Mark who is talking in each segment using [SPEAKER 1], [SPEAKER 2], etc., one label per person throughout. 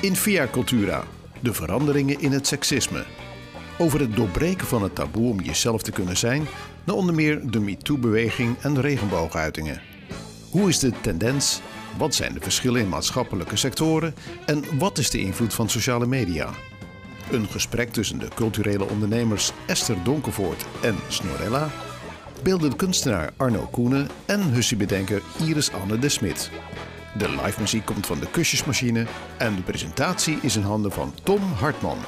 [SPEAKER 1] In Via Cultura, de veranderingen in het seksisme. Over het doorbreken van het taboe om jezelf te kunnen zijn, naar onder meer de MeToo-beweging en regenbooguitingen. Hoe is de tendens? Wat zijn de verschillen in maatschappelijke sectoren? En wat is de invloed van sociale media? Een gesprek tussen de culturele ondernemers Esther Donkervoort en Snorella, beeldende kunstenaar Arno Koenen en hussiebedenker Iris Anne de Smit. De live muziek komt van de Kusjesmachine en de presentatie is in handen van Tom Hartman.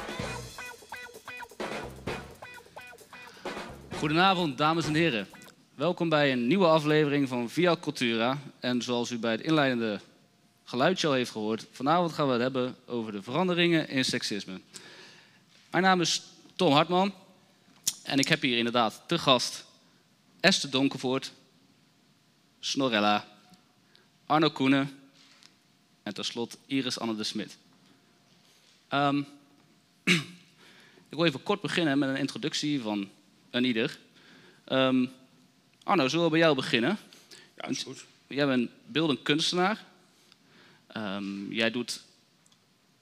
[SPEAKER 2] Goedenavond, dames en heren. Welkom bij een nieuwe aflevering van Via Cultura. En zoals u bij het inleidende geluidje al heeft gehoord, vanavond gaan we het hebben over de veranderingen in seksisme. Mijn naam is Tom Hartman en ik heb hier inderdaad te gast Esther Donkervoort, Snorella, Arno Koenen en tenslotte Iris Anne de Smit. Ehm, ik wil even kort beginnen met een introductie van een ieder. Ehm, Arno, zullen we bij jou beginnen?
[SPEAKER 3] Ja, is goed.
[SPEAKER 2] Jij bent beeldend kunstenaar. Ehm, jij doet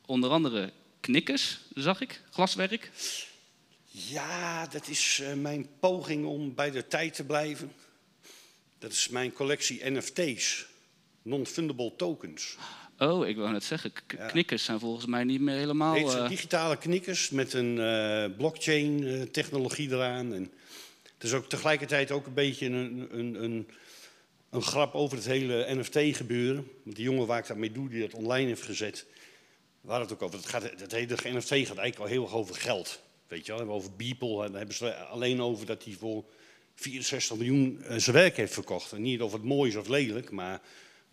[SPEAKER 2] onder andere knikkers, zag ik, glaswerk.
[SPEAKER 3] Ja, dat is eh, mijn poging om bij de tijd te blijven. Dat is mijn collectie NFT's, non-fundable tokens.
[SPEAKER 2] Oh, ik wou net zeggen,
[SPEAKER 3] Ja.
[SPEAKER 2] knikkers zijn volgens mij niet meer helemaal...
[SPEAKER 3] Heet ze
[SPEAKER 2] eh,
[SPEAKER 3] digitale knikkers met een eh, blockchain-technologie eraan. En het is ook tegelijkertijd ook een beetje een, een, een, een grap over het hele NFT-gebeuren. Want die jongen waar ik dat mee doe, die dat online heeft gezet, waar het ook over. Het, gaat, het hele NFT gaat eigenlijk al heel erg over geld. Weet je wel, hebben over Beeple, en dan hebben ze het alleen over dat hij voor 64 miljoen eh, zijn werk heeft verkocht. En niet of het mooi is of lelijk, maar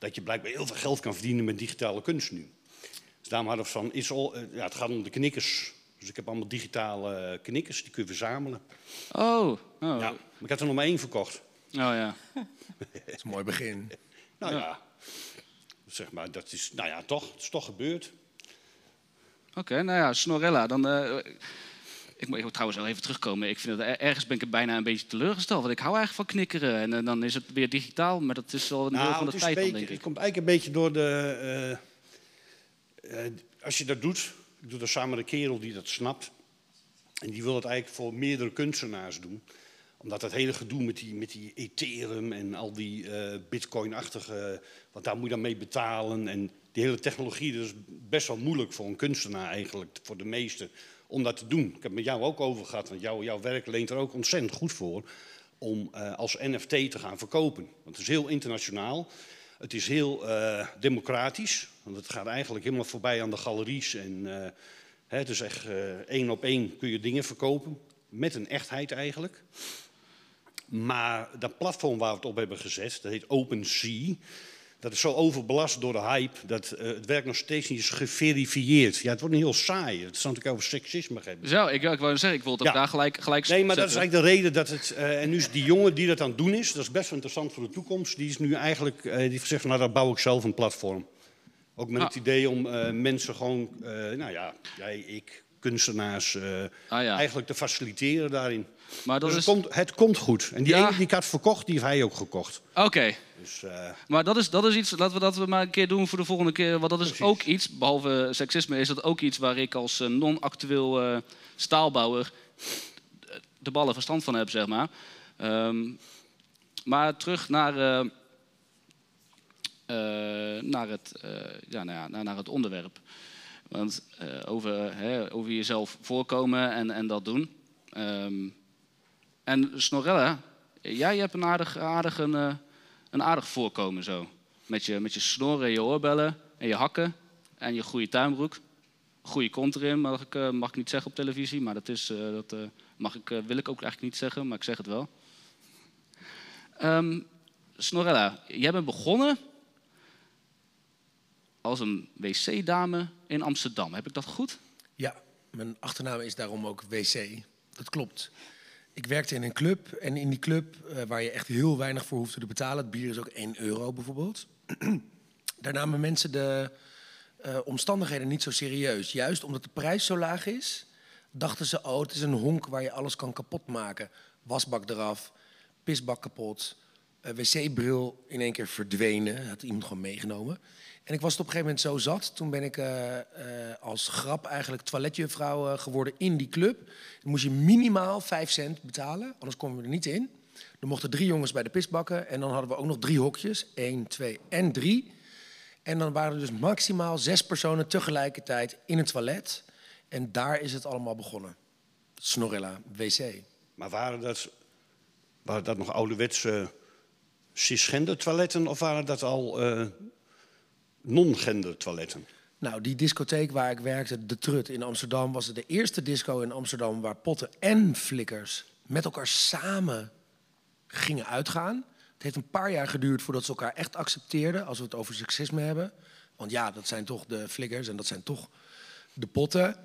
[SPEAKER 3] dat je blijkbaar heel veel geld kan verdienen met digitale kunst nu. Dus daarom hadden we van, is al, eh, ja, het gaat om de knikkers. Dus ik heb allemaal digitale eh, knikkers, die kun je verzamelen.
[SPEAKER 2] Oh, oh,
[SPEAKER 3] Ja, maar ik had er nog maar één verkocht.
[SPEAKER 2] oh ja.
[SPEAKER 4] Dat is een mooi begin.
[SPEAKER 3] Nou
[SPEAKER 2] Ja.
[SPEAKER 3] ja, zeg maar, dat is, nou ja, toch, het is toch gebeurd.
[SPEAKER 2] Oké, nou ja, Snorella, dan... eh, ik moet trouwens wel even terugkomen. Ik vind het, er- ergens ben ik bijna een beetje teleurgesteld. Want ik hou eigenlijk van knikkeren. En eh, dan is het weer digitaal, maar dat is al een deel van
[SPEAKER 3] Nou,
[SPEAKER 2] de
[SPEAKER 3] het,
[SPEAKER 2] tijd dan, denk
[SPEAKER 3] het
[SPEAKER 2] ik.
[SPEAKER 3] komt eigenlijk een beetje door de... eh, eh, als je dat doet, ik doe dat samen met een kerel die dat snapt. En die wil het eigenlijk voor meerdere kunstenaars doen. Omdat dat hele gedoe met die, met die Ethereum en al die eh, bitcoin-achtige... Want daar moet je dan mee betalen. En die hele technologie, dat is best wel moeilijk voor een kunstenaar eigenlijk, voor de meesten, om dat te doen. Ik heb het met jou ook over gehad, want jouw werk leent er ook ontzettend goed voor om eh, als NFT te gaan verkopen. Want het is heel internationaal. Het is heel eh, democratisch, want het gaat eigenlijk helemaal voorbij aan de galeries. En, eh, hè, het is echt één op één kun je dingen verkopen, met een echtheid eigenlijk. Maar dat platform waar we het op hebben gezet, dat heet OpenSea. Dat is zo overbelast door de hype dat eh, het werk nog steeds niet is geverifieerd. Ja, het wordt niet heel saai. Het zal natuurlijk over seksisme hebben.
[SPEAKER 2] Zo, ik, ik wou zeggen, ik wil
[SPEAKER 3] Ja.
[SPEAKER 2] daar gelijk, gelijk
[SPEAKER 3] Nee, maar dat is eigenlijk de reden dat het. eh, en nu is die jongen die dat aan het doen is, dat is best wel interessant voor de toekomst. Die is nu eigenlijk. eh, die heeft gezegd: van, Nou, daar bouw ik zelf een platform. Ook met
[SPEAKER 2] Ah.
[SPEAKER 3] het idee om mensen gewoon. nou ja, jij, ik, kunstenaars. eh,
[SPEAKER 2] Ah, ja.
[SPEAKER 3] eigenlijk te faciliteren daarin.
[SPEAKER 2] Maar dat
[SPEAKER 3] dus
[SPEAKER 2] is...
[SPEAKER 3] het, komt, het komt goed. En die
[SPEAKER 2] Ja.
[SPEAKER 3] ene die ik had verkocht, die heeft hij ook gekocht.
[SPEAKER 2] Oké,
[SPEAKER 3] Dus. eh,
[SPEAKER 2] maar dat is, dat is iets, laten we dat we maar een keer doen voor de volgende keer. Want dat is
[SPEAKER 3] Precies.
[SPEAKER 2] ook iets, behalve seksisme, is dat ook iets waar ik als eh, non-actueel staalbouwer de ballen verstand van heb, zeg maar. Ehm, maar terug naar, naar, het, ja, nou ja, naar, naar het onderwerp. Eh, over, hè, over jezelf voorkomen en, en dat doen. Ehm, en Snorella, jij hebt een aardig, aardig, een, eh, een aardig voorkomen zo. Met je, met je snorren, je oorbellen en je hakken en je goede tuinbroek. Goede kont erin, mag ik, eh, mag ik niet zeggen op televisie, maar dat, is, dat mag ik, wil ik ook eigenlijk niet zeggen, maar ik zeg het wel. Ehm, Snorella, jij bent begonnen als een wc-dame in Amsterdam. Heb ik dat goed?
[SPEAKER 4] Ja, mijn achternaam is daarom ook WC. Dat klopt. Ik werkte in een club en in die club, eh, waar je echt heel weinig voor hoefde te betalen, het bier is ook 1 euro bijvoorbeeld. Daar namen mensen de eh, omstandigheden niet zo serieus. Juist omdat de prijs zo laag is, dachten ze, oh, het is een honk waar je alles kan kapot maken. Wasbak eraf, pisbak kapot, eh, wc-bril in één keer verdwenen. Had iemand gewoon meegenomen. En ik was het op een gegeven moment zo zat. Toen ben ik eh, eh, als grap eigenlijk toiletjuffrouw eh, geworden in die club. Dan moest je minimaal 5 cent betalen, anders konden we er niet in. Er mochten drie jongens bij de pisbakken. En dan hadden we ook nog drie hokjes. 1, 2 en 3. En dan waren er dus maximaal zes personen tegelijkertijd in het toilet. En daar is het allemaal begonnen. Snorella, wc.
[SPEAKER 3] Maar waren dat, waren dat nog ouderwetse cisgender toiletten of waren dat al non-gender toiletten?
[SPEAKER 4] Nou, die discotheek waar ik werkte, De Trut in Amsterdam, was het de eerste disco in Amsterdam waar potten en flikkers met elkaar samen gingen uitgaan. Het heeft een paar jaar geduurd voordat ze elkaar echt accepteerden als we het over seksisme hebben. Want ja, dat zijn toch de flikkers en dat zijn toch de potten.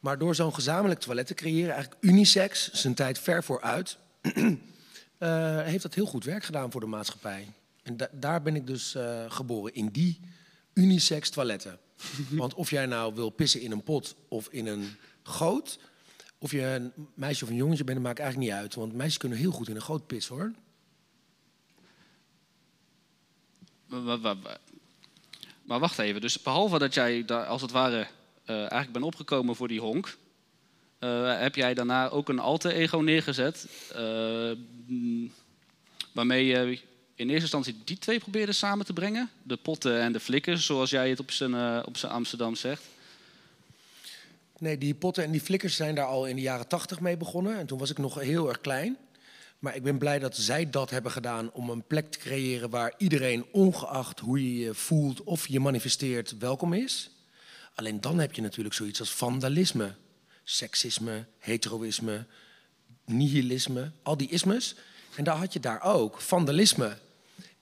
[SPEAKER 4] Maar door zo'n gezamenlijk toilet te creëren, eigenlijk unisex, zijn tijd ver vooruit, eh, heeft dat heel goed werk gedaan voor de maatschappij. En da- daar ben ik dus eh, geboren, in die unisex toiletten. Want of jij nou wil pissen in een pot of in een goot, of je een meisje of een jongetje bent, maakt eigenlijk niet uit. Want meisjes kunnen heel goed in een goot pissen hoor.
[SPEAKER 2] Maar, wacht even, dus behalve dat jij daar als het ware eh, eigenlijk bent opgekomen voor die honk, eh, heb jij daarna ook een alter ego neergezet, eh, waarmee je in eerste instantie die twee probeerde samen te brengen, de potten en de flikkers, zoals jij het op zijn, eh, op zijn Amsterdam zegt.
[SPEAKER 4] Nee, die potten en die flikkers zijn daar al in de jaren tachtig mee begonnen. En toen was ik nog heel erg klein. Maar ik ben blij dat zij dat hebben gedaan om een plek te creëren waar iedereen, ongeacht hoe je je voelt of je manifesteert, welkom is. Alleen dan heb je natuurlijk zoiets als vandalisme, seksisme, heteroïsme, nihilisme, al die ismes. En daar had je daar ook, vandalisme.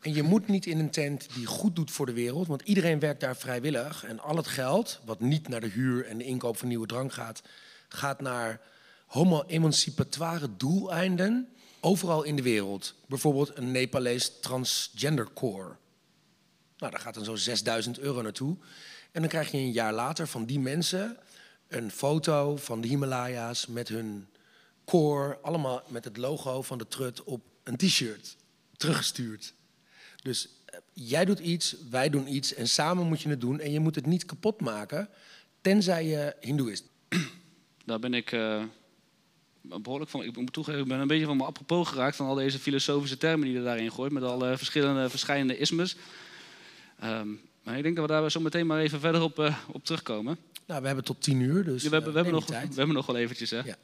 [SPEAKER 4] En je moet niet in een tent die goed doet voor de wereld, want iedereen werkt daar vrijwillig. En al het geld, wat niet naar de huur en de inkoop van nieuwe drank gaat, gaat naar homo-emancipatoire doeleinden overal in de wereld. Bijvoorbeeld een Nepalees transgender core. Nou, daar gaat dan zo'n 6000 euro naartoe. En dan krijg je een jaar later van die mensen een foto van de Himalaya's met hun core, allemaal met het logo van de trut op een t-shirt teruggestuurd. Dus eh, jij doet iets, wij doen iets en samen moet je het doen. En je moet het niet kapot maken, tenzij je hindoeïst.
[SPEAKER 2] Daar ben ik eh, behoorlijk van. Ik moet toegeven, ik ben een beetje van me apropos geraakt van al deze filosofische termen die je daarin gooit, met al eh, verschillende verschillende ismes. Ehm, maar ik denk dat we daar zo meteen maar even verder op, op terugkomen.
[SPEAKER 4] Nou, we hebben tot tien uur, dus
[SPEAKER 2] Ja, we, hebben, we, hebben nog, we hebben nog wel eventjes, hè?
[SPEAKER 4] Ja.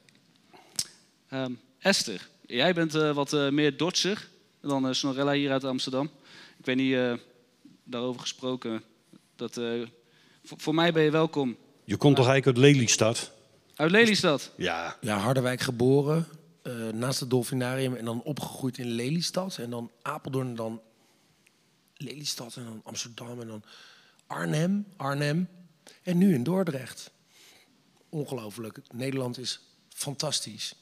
[SPEAKER 2] Ehm, Esther, jij bent wat meer Dordtser dan Snorella hier uit Amsterdam. Ik weet niet, eh, daarover gesproken, dat, eh, voor, voor mij ben je welkom.
[SPEAKER 3] Je komt toch eigenlijk uit Lelystad?
[SPEAKER 2] Uit Lelystad.
[SPEAKER 3] Ja.
[SPEAKER 4] Ja, Harderwijk geboren, eh, naast het Dolfinarium en dan opgegroeid in Lelystad. En dan Apeldoorn en dan Lelystad en dan Amsterdam en dan Arnhem, Arnhem. En nu in Dordrecht. Ongelooflijk. Nederland is fantastisch.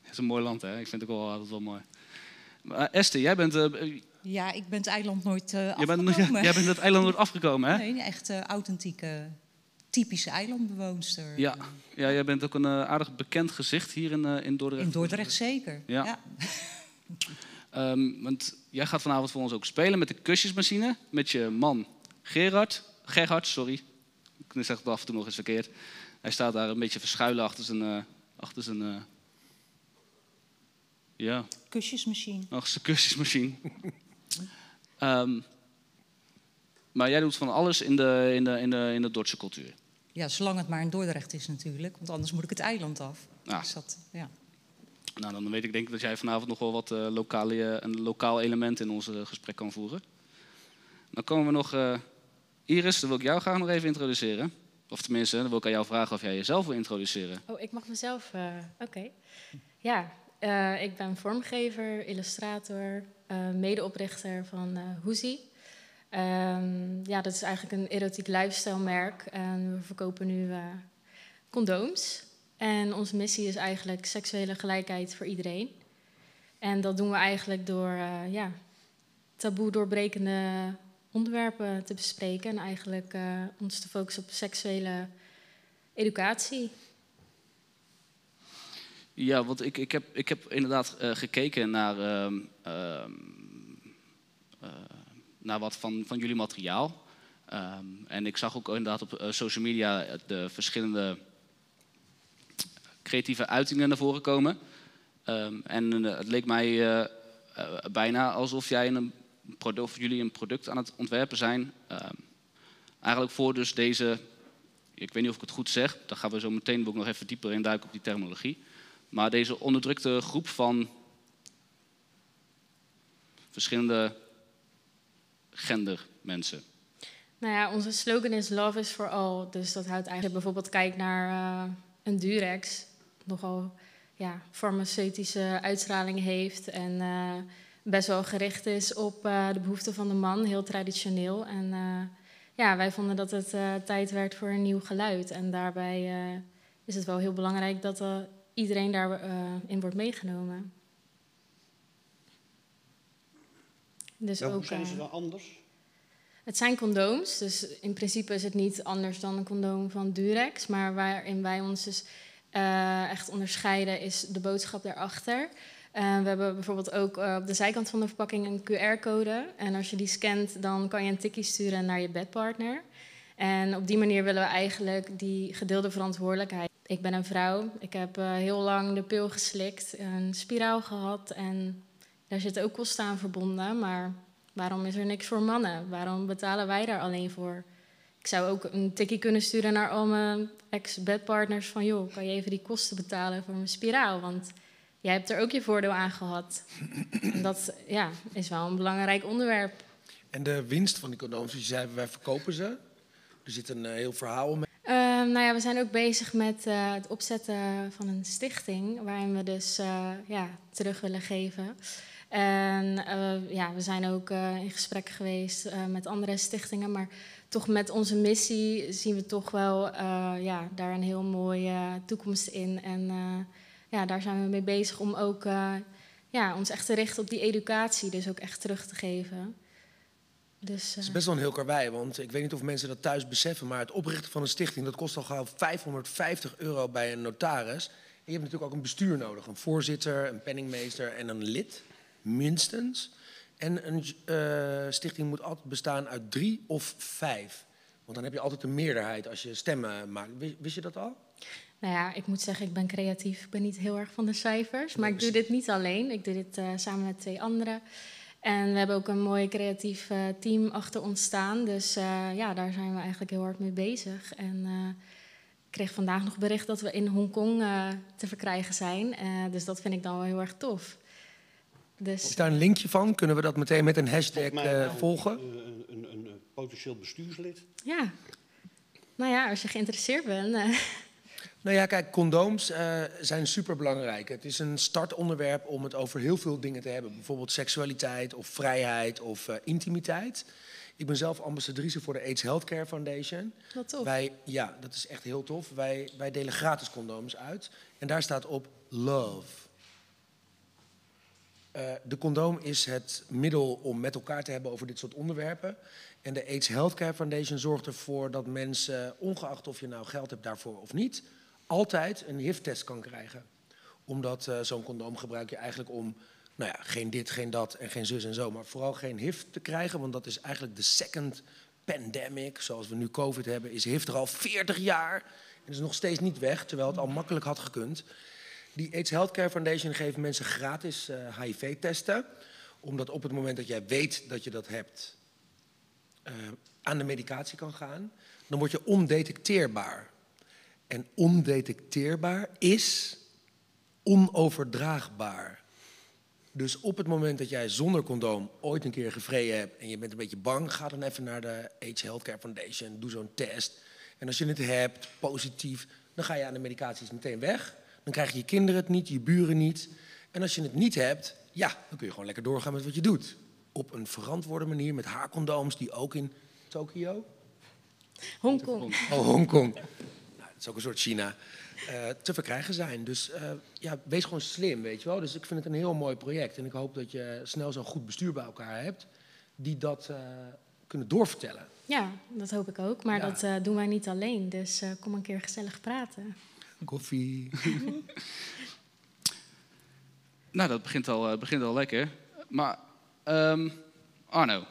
[SPEAKER 2] Het is een mooi land, hè? Ik vind het ook wel altijd wel mooi. Maar Esther, jij bent, eh,
[SPEAKER 5] Ja, ik ben het eiland nooit eh
[SPEAKER 2] jij bent,
[SPEAKER 5] afgekomen.
[SPEAKER 2] jij bent het eiland nooit afgekomen, hè?
[SPEAKER 5] Nee, een echt eh, authentieke, typische eilandbewoonster.
[SPEAKER 2] Ja. ja, jij bent ook een eh, aardig bekend gezicht hier in, in Dordrecht.
[SPEAKER 5] In Dordrecht zeker.
[SPEAKER 2] Ja.
[SPEAKER 5] Ja.
[SPEAKER 2] Ehm, want jij gaat vanavond voor ons ook spelen met de kusjesmachine. Met je man Gerard. Gerhard, sorry. Ik zeg het af en toe nog eens verkeerd. Hij staat daar een beetje verschuilen achter zijn... achter zijn ja,
[SPEAKER 5] Kusjesmachine.
[SPEAKER 2] achter zijn kusjesmachine. Ehm, maar jij doet van alles in de, in de, in de, in de Dordtse cultuur.
[SPEAKER 5] Ja, zolang het maar in Dordrecht is natuurlijk. Want anders moet ik het eiland af.
[SPEAKER 2] Ah.
[SPEAKER 5] Dus dat, ja.
[SPEAKER 2] Nou, dan weet ik denk ik dat jij vanavond nog wel wat eh, lokale, eh, een lokaal element in ons eh, gesprek kan voeren. Dan komen we nog... eh, Iris, dan wil ik jou graag nog even introduceren. Of tenminste, dan wil ik aan jou vragen of jij jezelf wil introduceren.
[SPEAKER 6] Oh, ik mag mezelf. eh, Oké. Ja, eh, ik ben vormgever, illustrator, medeoprichter van eh Hoezie. Ehm, ja, dat is eigenlijk een erotiek lifestyle merk. En we verkopen nu eh, condooms. En onze missie is eigenlijk seksuele gelijkheid voor iedereen. En dat doen we eigenlijk door eh, ja, taboe doorbrekende onderwerpen te bespreken. En eigenlijk eh, ons te focussen op seksuele educatie.
[SPEAKER 2] Ja, want ik, ik, heb, ik heb inderdaad eh, gekeken naar ehm, ehm, naar wat van, van jullie materiaal. Ehm, en ik zag ook inderdaad op social media de verschillende creatieve uitingen naar voren komen. En het leek mij bijna alsof jij een product, of jullie een product aan het ontwerpen zijn. Eigenlijk voor dus deze, ik weet niet of ik het goed zeg, daar gaan we zo meteen ook nog even dieper in duiken op die terminologie. Maar deze onderdrukte groep van verschillende gendermensen.
[SPEAKER 6] Nou ja, onze slogan is Love is for all. Dus dat houdt eigenlijk bijvoorbeeld kijk naar uh, een Durex, nogal ja, farmaceutische uitstraling heeft en uh, best wel gericht is op uh, de behoeften van de man, heel traditioneel. En ja, wij vonden dat het tijd werd voor een nieuw geluid. En daarbij is het wel heel belangrijk dat iedereen daarin wordt meegenomen.
[SPEAKER 3] Dus ook, zijn ze dan anders?
[SPEAKER 6] Het zijn condooms, dus in principe is het niet anders dan een condoom van Durex. Maar waarin wij ons dus uh, echt onderscheiden is de boodschap daarachter. Uh, we hebben bijvoorbeeld ook uh, op de zijkant van de verpakking een QR-code. En als je die scant, dan kan je een tikkie sturen naar je bedpartner. En op die manier willen we eigenlijk die gedeelde verantwoordelijkheid. Ik ben een vrouw, ik heb heel lang de pil geslikt, een spiraal gehad en daar zitten ook kosten aan verbonden. Maar Waarom is er niks voor mannen? Waarom betalen wij daar alleen voor? Ik zou ook een tikkie kunnen sturen naar al mijn ex-bedpartners van... joh, kan je even die kosten betalen voor mijn spiraal? Want jij hebt er ook je voordeel aan gehad. En dat ja, is wel een belangrijk onderwerp.
[SPEAKER 4] En de winst van die condooms, je zei, wij verkopen ze. Er zit een uh, heel verhaal mee.
[SPEAKER 6] Uh, nou ja, we zijn ook bezig met uh, het opzetten van een stichting... waarin we dus eh, ja, terug willen geven... En uh, ja, we zijn ook in gesprek geweest met andere stichtingen, maar toch met onze missie zien we toch wel ja, daar een heel mooie toekomst in. En ja, daar zijn we mee bezig om ook ja, ons echt te richten op die educatie, dus ook echt terug te geven.
[SPEAKER 4] Dus, Het is best wel een heel karwei, want ik weet niet of mensen dat thuis beseffen, maar het oprichten van een stichting dat kost al gauw 550 euro bij een notaris. En je hebt natuurlijk ook een bestuur nodig, een voorzitter, een penningmeester en een lid minstens. En een uh, stichting moet altijd bestaan uit drie of vijf. Want dan heb je altijd een meerderheid als je stemmen maakt. Wist, je dat al?
[SPEAKER 6] Nou ja, ik moet zeggen, ik ben creatief. Ik ben niet heel erg van de cijfers. Maar ik doe dit niet alleen. Ik doe dit uh, samen met twee anderen. En we hebben ook een mooi creatief uh, team achter ons staan. Dus ja, daar zijn we eigenlijk heel hard mee bezig. En ik kreeg vandaag nog bericht dat we in Hongkong te verkrijgen zijn. dus dat vind ik dan wel heel erg tof.
[SPEAKER 4] Dus... Is daar een linkje van? Kunnen we dat meteen met een hashtag uh, volgen?
[SPEAKER 3] Een, een, een, potentieel bestuurslid.
[SPEAKER 6] Ja. Nou ja, als je geïnteresseerd bent.
[SPEAKER 4] Nou ja, kijk, condooms uh, zijn superbelangrijk. Het is een startonderwerp om het over heel veel dingen te hebben. Bijvoorbeeld seksualiteit of vrijheid of intimiteit. Ik ben zelf ambassadrice voor de AIDS Healthcare Foundation.
[SPEAKER 6] Wat tof.
[SPEAKER 4] Wij, ja, dat is echt heel tof. Wij, wij delen gratis condooms uit. En daar staat op love. Uh, de condoom is het middel om met elkaar te hebben over dit soort onderwerpen. En de AIDS Healthcare Foundation zorgt ervoor dat mensen, ongeacht of je nou geld hebt daarvoor of niet, altijd een HIV-test kan krijgen. Omdat uh, zo'n condoom gebruik je eigenlijk om, nou ja, geen dit, geen dat en geen zus en zo, maar vooral geen HIV te krijgen, want dat is eigenlijk de second pandemic, zoals we nu COVID hebben, is HIV er al 40 jaar en is nog steeds niet weg, terwijl het al makkelijk had gekund. Die AIDS Healthcare Foundation geeft mensen gratis uh, HIV testen. Omdat op het moment dat jij weet dat je dat hebt, uh, aan de medicatie kan gaan. Dan word je ondetecteerbaar. En ondetecteerbaar is onoverdraagbaar. Dus op het moment dat jij zonder condoom ooit een keer gevreden hebt en je bent een beetje bang, ga dan even naar de AIDS Healthcare Foundation, doe zo'n test. En als je het hebt, positief, dan ga je aan de medicaties meteen weg. Dan krijgen je kinderen het niet, je buren niet. En als je het niet hebt, ja, dan kun je gewoon lekker doorgaan met wat je doet. Op een verantwoorde manier met haarcondooms die ook in Tokio.
[SPEAKER 6] Hongkong.
[SPEAKER 4] Oh, Hongkong. Is ook een soort China. Uh, te verkrijgen zijn. Dus uh, ja, wees gewoon slim, weet je wel. Dus ik vind het een heel mooi project. En ik hoop dat je snel zo'n goed bestuur bij elkaar hebt... die dat uh, kunnen doorvertellen.
[SPEAKER 6] Ja, dat hoop ik ook. Maar ja. dat doen wij niet alleen. Dus kom een keer gezellig praten
[SPEAKER 4] koffie.
[SPEAKER 2] nou, dat begint al, begint al lekker. Maar um, Arno,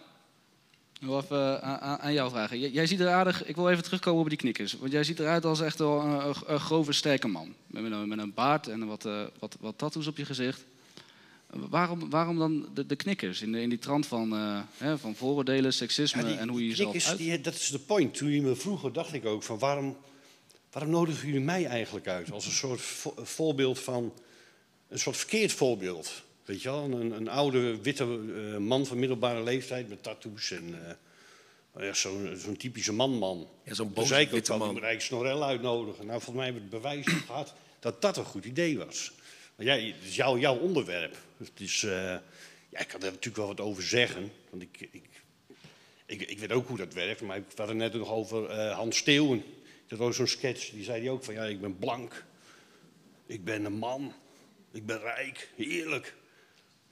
[SPEAKER 2] ik wil even aan, aan- jou vragen. Jij, jij ziet er aardig, ik wil even terugkomen op die knikkers. Want jij ziet eruit als echt wel een, een- een grove, sterke man. Met een, met een baard en wat, eh, wat, wat tattoos op je gezicht. Waarom, waarom dan de, de knikkers? In, de, in die trant van, eh, hè, van vooroordelen, seksisme
[SPEAKER 3] Ja,
[SPEAKER 2] en hoe je jezelf
[SPEAKER 3] knikkers,
[SPEAKER 2] uit...
[SPEAKER 3] die- dat is de point. Toen je me vroeger dacht ik ook van waarom, waarom nodigen jullie mij eigenlijk uit? Als een soort vo- voorbeeld van, een soort verkeerd voorbeeld. Weet je wel, een, een oude witte eh, man van middelbare leeftijd met tattoos en eh, zo'n typische man-man.
[SPEAKER 4] Ja, zo'n
[SPEAKER 3] Toen
[SPEAKER 4] boze
[SPEAKER 3] zei ik ook
[SPEAKER 4] witte man.
[SPEAKER 3] Snorel uitnodigen. Nou, volgens mij hebben we het bewijs gehad dat dat een goed idee was. Maar jij, het is jouw, jouw onderwerp. Dus het is, eh, ja, ik kan er natuurlijk wel wat over zeggen. Want ik, ik, ik, ik weet ook hoe dat werkt. Maar ik had het net nog over Hans Steeuwen. Dat was zo'n sketch. Die zei die ook van, ja, ik ben blank. Ik ben een man. Ik ben rijk. Heerlijk.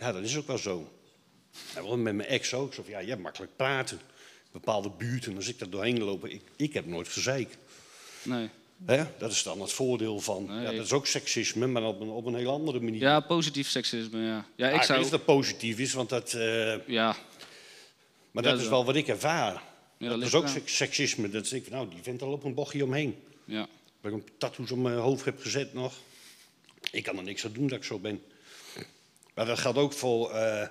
[SPEAKER 3] Ja, dat is ook wel zo. Ja, met mijn ex ook. Zo van, ja, je hebt makkelijk praten. Bepaalde buurten, als ik daar doorheen loop, ik, ik heb nooit gezeik.
[SPEAKER 2] Nee.
[SPEAKER 3] Dat is dan het voordeel van.
[SPEAKER 2] Nee.
[SPEAKER 3] Ja, dat is ook seksisme, maar op een, op een heel andere manier.
[SPEAKER 2] Ja, positief seksisme, ja. Ja,
[SPEAKER 3] Ah,
[SPEAKER 2] ik
[SPEAKER 3] ik
[SPEAKER 2] zou...
[SPEAKER 3] weet of dat positief is, want dat, eh,
[SPEAKER 2] Ja,
[SPEAKER 3] maar dat is wel wat ik ervaar.
[SPEAKER 2] dat
[SPEAKER 3] dat is ook seksisme. Dat ik, nou, die vent al op een bochtje omheen.
[SPEAKER 2] ja.
[SPEAKER 3] Dat ik een tattoos op mijn hoofd heb gezet nog. Ik kan er niks aan doen dat ik zo ben. Maar dat geldt ook voor... ze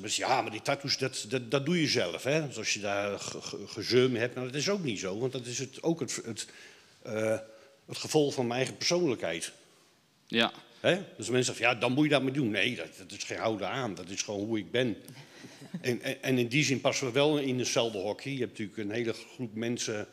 [SPEAKER 3] zeggen, ja, maar die tattoos, dat, dat, dat doe je zelf. Hè? Dus als je daar ge- ge- gezeur mee hebt, nou, dat is ook niet zo. Want dat is het, ook het, het, eh, het gevolg van mijn eigen persoonlijkheid.
[SPEAKER 2] Ja,
[SPEAKER 3] Hè? Dus mensen zeggen, ja, dan moet je dat maar doen. Nee, dat, dat is geen houden aan. Dat is gewoon hoe ik ben. En, en, en in die zin passen we wel in hetzelfde hokje. Je hebt natuurlijk een hele groep mensen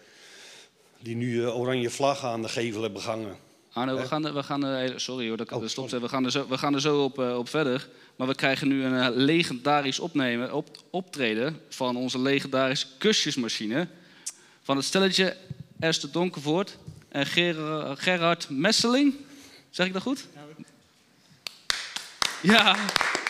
[SPEAKER 3] die nu eh, oranje vlaggen aan de gevel hebben gehangen.
[SPEAKER 2] Arno, we gaan, er- we gaan er, sorry hoor, dat
[SPEAKER 3] Oh,
[SPEAKER 2] stopt.
[SPEAKER 3] sorry.
[SPEAKER 2] We gaan er zo, we gaan er zo op, eh, op verder. Maar we krijgen nu een eh, legendarisch opnemen, op, optreden van onze legendarische kusjesmachine. Van het stelletje Esther Donkervoort en Ger Gerard Messeling. Zeg ik dat goed? Ja.
[SPEAKER 7] Hallo?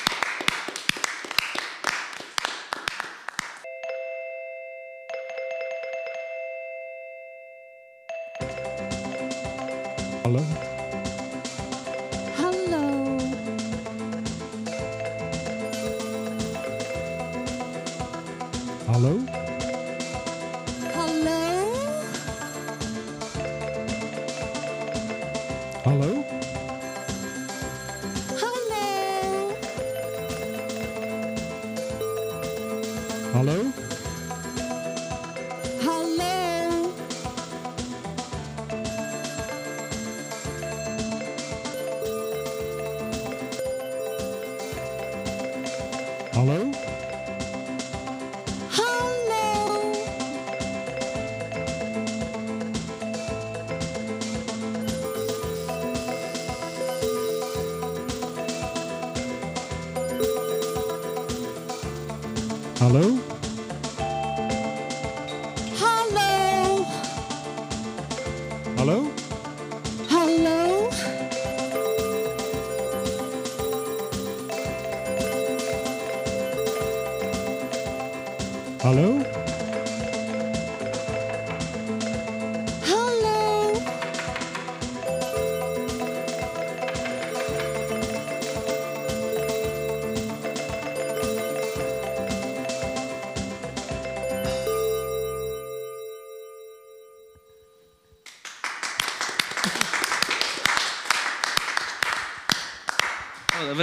[SPEAKER 2] Hello?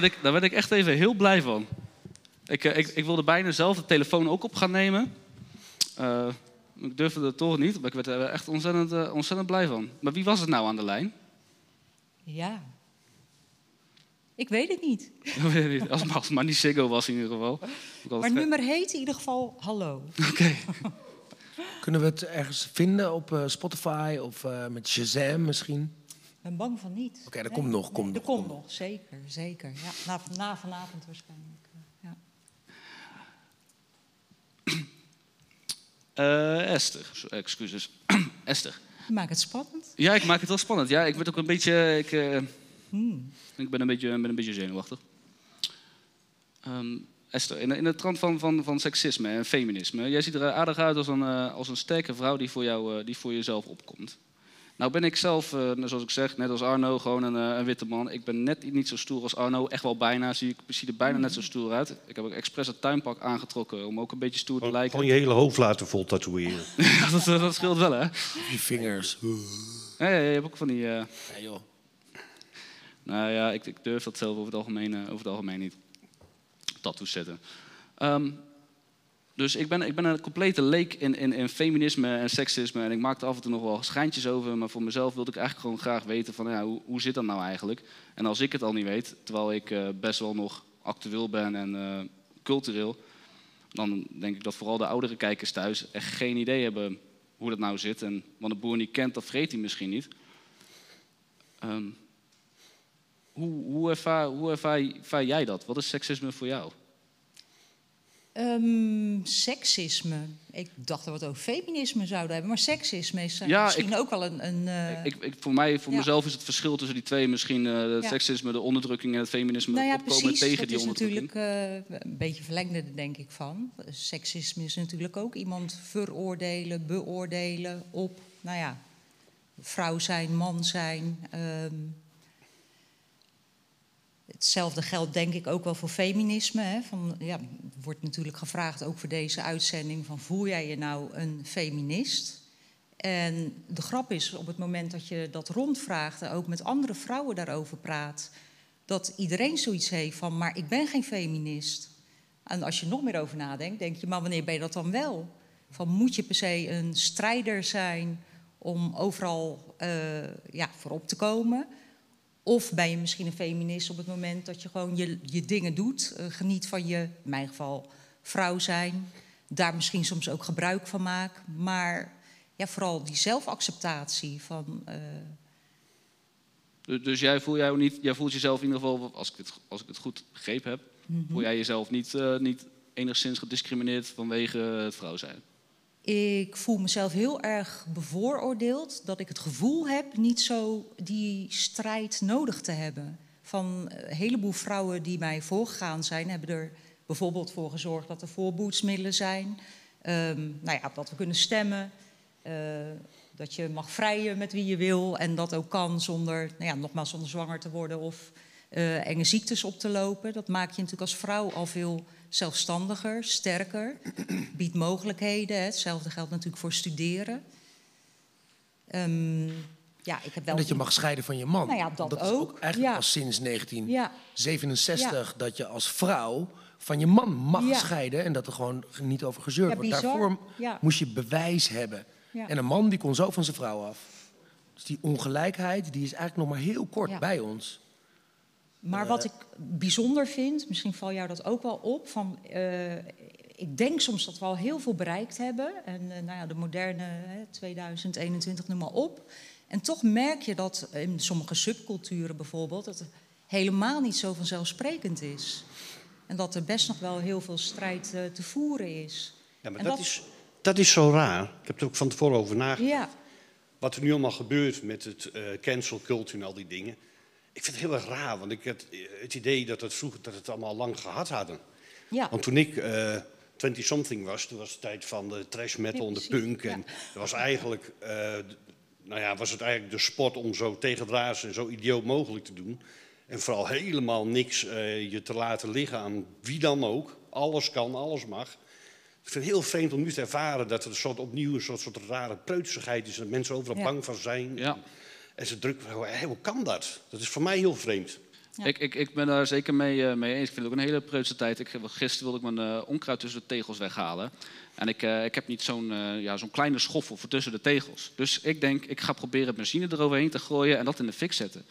[SPEAKER 2] Werd ik, daar werd ik echt even heel blij van. Ik, eh, ik, ik wilde bijna zelf de telefoon ook op gaan nemen. Eh, ik durfde het toch niet, maar ik werd er echt ontzettend, eh, ontzettend blij van. Maar wie was het nou aan de lijn?
[SPEAKER 5] Ja. Ik weet het niet.
[SPEAKER 2] Dat weet ik niet. Als, als het maar niet Siggo was in ieder geval.
[SPEAKER 5] Maar
[SPEAKER 2] het
[SPEAKER 5] nummer heet in ieder geval Hallo.
[SPEAKER 2] Oké.
[SPEAKER 4] Kunnen we het ergens vinden op eh, Spotify of eh, met Shazam misschien?
[SPEAKER 5] Ik ben bang van niet.
[SPEAKER 4] Oké, dat komt nog, komt
[SPEAKER 5] dat
[SPEAKER 4] nog,
[SPEAKER 5] komt
[SPEAKER 4] komt
[SPEAKER 5] nog, zeker. zeker. Ja, na, na vanavond waarschijnlijk. eh, Ja.
[SPEAKER 2] Eh, Esther, excuses. Esther.
[SPEAKER 5] Je maakt het spannend.
[SPEAKER 2] Ja, ik maak het wel spannend. Ja, ik werd ook een beetje. Ik, eh,
[SPEAKER 5] Hmm.
[SPEAKER 2] ik ben, een beetje, ben een beetje zenuwachtig. Ehm, Esther, in, in de trant van, van, van seksisme en feminisme. Jij ziet er aardig uit als een, eh, als een sterke vrouw die voor, jou, eh, die voor jezelf opkomt. Nou ben ik zelf, eh, zoals ik zeg, net als Arno, gewoon een, eh, een witte man. Ik ben net niet zo stoer als Arno, echt wel bijna. Zie ik zie er bijna net zo stoer uit. Ik heb ook expres het tuinpak aangetrokken om ook een beetje stoer te
[SPEAKER 3] Gewoon,
[SPEAKER 2] lijken.
[SPEAKER 3] gewoon je hele hoofd laten vol tatoeëren.
[SPEAKER 2] dat, eh, dat scheelt wel, hè?
[SPEAKER 4] Die vingers.
[SPEAKER 2] Ja, ja, je hebt ook van die... eh,
[SPEAKER 4] Ja, joh.
[SPEAKER 2] Nou ja, ik, ik durf dat zelf over het algemeen, over het algemeen niet. Tattoos zetten. Ehm, dus ik ben, ik ben een complete leek in, in, in feminisme en seksisme. En ik maak er af en toe nog wel schijntjes over. Maar voor mezelf wilde ik eigenlijk gewoon graag weten van... Hoe, hoe zit dat nou eigenlijk? En als ik het al niet weet, terwijl ik eh, best wel nog actueel ben en eh, cultureel... dan denk ik dat vooral de oudere kijkers thuis echt geen idee hebben hoe dat nou zit. En wat een boer niet kent, dat vreet hij misschien niet. Ehm, hoe, hoe, ervaar jij dat? Wat is seksisme voor jou?
[SPEAKER 5] Ehm, seksisme. Ik dacht dat we het over feminisme zouden hebben. Maar seksisme is eh,
[SPEAKER 2] Ja,
[SPEAKER 5] misschien
[SPEAKER 2] ik-
[SPEAKER 5] ook wel een... een eh,
[SPEAKER 2] ik, ik, voor mij, voor
[SPEAKER 5] ja.
[SPEAKER 2] mezelf is het verschil tussen die twee misschien het
[SPEAKER 5] Ja.
[SPEAKER 2] seksisme, de onderdrukking en het feminisme
[SPEAKER 5] nou ja,
[SPEAKER 2] opkomen
[SPEAKER 5] precies.
[SPEAKER 2] tegen
[SPEAKER 5] dat
[SPEAKER 2] die
[SPEAKER 5] is
[SPEAKER 2] onderdrukking.
[SPEAKER 5] natuurlijk eh, een beetje verlengde, denk ik, van. Seksisme is natuurlijk ook iemand veroordelen, beoordelen op, nou ja, vrouw zijn, man zijn. ehm. Hetzelfde geldt denk ik ook wel voor feminisme. Hè? Van, ja, wordt natuurlijk gevraagd, ook voor deze uitzending, van voel jij je nou een feminist? En de grap is, op het moment dat je dat rondvraagt en ook met andere vrouwen daarover praat, dat iedereen zoiets heeft van, maar ik ben geen feminist. En als je nog meer over nadenkt, denk je, maar wanneer ben je dat dan wel? Van moet je per se een strijder zijn om overal eh, ja, voorop te komen? Of ben je misschien een feminist op het moment dat je gewoon je, je dingen doet, eh, geniet van je, in mijn geval, vrouw zijn, daar misschien soms ook gebruik van maakt, maar ja, vooral die zelfacceptatie van. eh,
[SPEAKER 2] Dus, dus jij, voel jou niet, jij voelt jezelf in ieder geval, als ik het, als ik het goed begrepen heb,
[SPEAKER 5] Mhm.
[SPEAKER 2] voel jij jezelf niet, eh, niet enigszins gediscrimineerd vanwege het vrouw zijn?
[SPEAKER 5] Ik voel mezelf heel erg bevooroordeeld dat ik het gevoel heb niet zo die strijd nodig te hebben. Van een heleboel vrouwen die mij voorgegaan zijn, hebben er bijvoorbeeld voor gezorgd dat er voorboedsmiddelen zijn. Ehm, nou ja, dat we kunnen stemmen. eh, dat je mag vrijen met wie je wil en dat ook kan zonder, nou ja, nogmaals, zonder zwanger te worden of eh, enge ziektes op te lopen. Dat maakt je natuurlijk als vrouw al veel zelfstandiger, sterker, biedt mogelijkheden. Hetzelfde geldt natuurlijk voor studeren. Ehm, ja, ik heb wel.
[SPEAKER 4] En dat je mag scheiden van je man.
[SPEAKER 5] Nou ja, dat
[SPEAKER 4] is
[SPEAKER 5] ook.
[SPEAKER 4] eigenlijk
[SPEAKER 5] Ja.
[SPEAKER 4] al sinds
[SPEAKER 5] Ja,
[SPEAKER 4] 1967 dat je als vrouw van je man mag scheiden en dat er gewoon niet over gezeurd wordt. Daarvoor moest je bewijs hebben. En een man die kon zo van zijn vrouw af. Dus die ongelijkheid die is eigenlijk nog maar heel kort bij ons.
[SPEAKER 5] Maar wat ik bijzonder vind, misschien val jou dat ook wel op, van, eh, ik denk soms dat we al heel veel bereikt hebben. En eh, nou ja, de moderne hè, 2021, noem maar op. En toch merk je dat in sommige subculturen bijvoorbeeld, dat het helemaal niet zo vanzelfsprekend is. En dat er best nog wel heel veel strijd eh, te voeren is.
[SPEAKER 3] Ja, maar dat,
[SPEAKER 5] dat-
[SPEAKER 3] is, dat is zo raar. Ik heb er ook van tevoren over nagedacht.
[SPEAKER 5] Ja,
[SPEAKER 3] Wat er nu allemaal gebeurt met het eh, cancel culture en al die dingen. Ik vind het heel erg raar, want ik had eh, het idee dat het vroeger dat het allemaal lang gehad hadden.
[SPEAKER 5] ja.
[SPEAKER 3] Want toen ik eh 20-something was, toen was het tijd van de trash metal
[SPEAKER 5] Ja,
[SPEAKER 3] en de punk. En
[SPEAKER 5] ja.
[SPEAKER 3] dat was eigenlijk, eh, nou ja, was het eigenlijk de sport om zo tegendraads en zo idioot mogelijk te doen. En vooral helemaal niks eh, je te laten liggen aan wie dan ook. Alles kan, alles mag. Ik vind het heel vreemd om nu te ervaren dat er een soort opnieuw een soort, soort rare preutsigheid is. En mensen overal
[SPEAKER 5] Ja.
[SPEAKER 3] bang van zijn.
[SPEAKER 2] Ja.
[SPEAKER 3] En ze druk, hé, hoe kan dat? Dat is voor mij heel vreemd.
[SPEAKER 5] Ja.
[SPEAKER 2] Ik, ik, ik ben daar zeker mee, eh, mee eens. Ik vind het ook een hele preutse tijd. Ik, gisteren wilde ik mijn eh, onkruid tussen de tegels weghalen. En ik, eh, ik heb niet zo'n eh, ja, zo'n kleine schoffel voor tussen de tegels. Dus ik denk, ik ga proberen benzine eroverheen te gooien en dat in de fik zetten.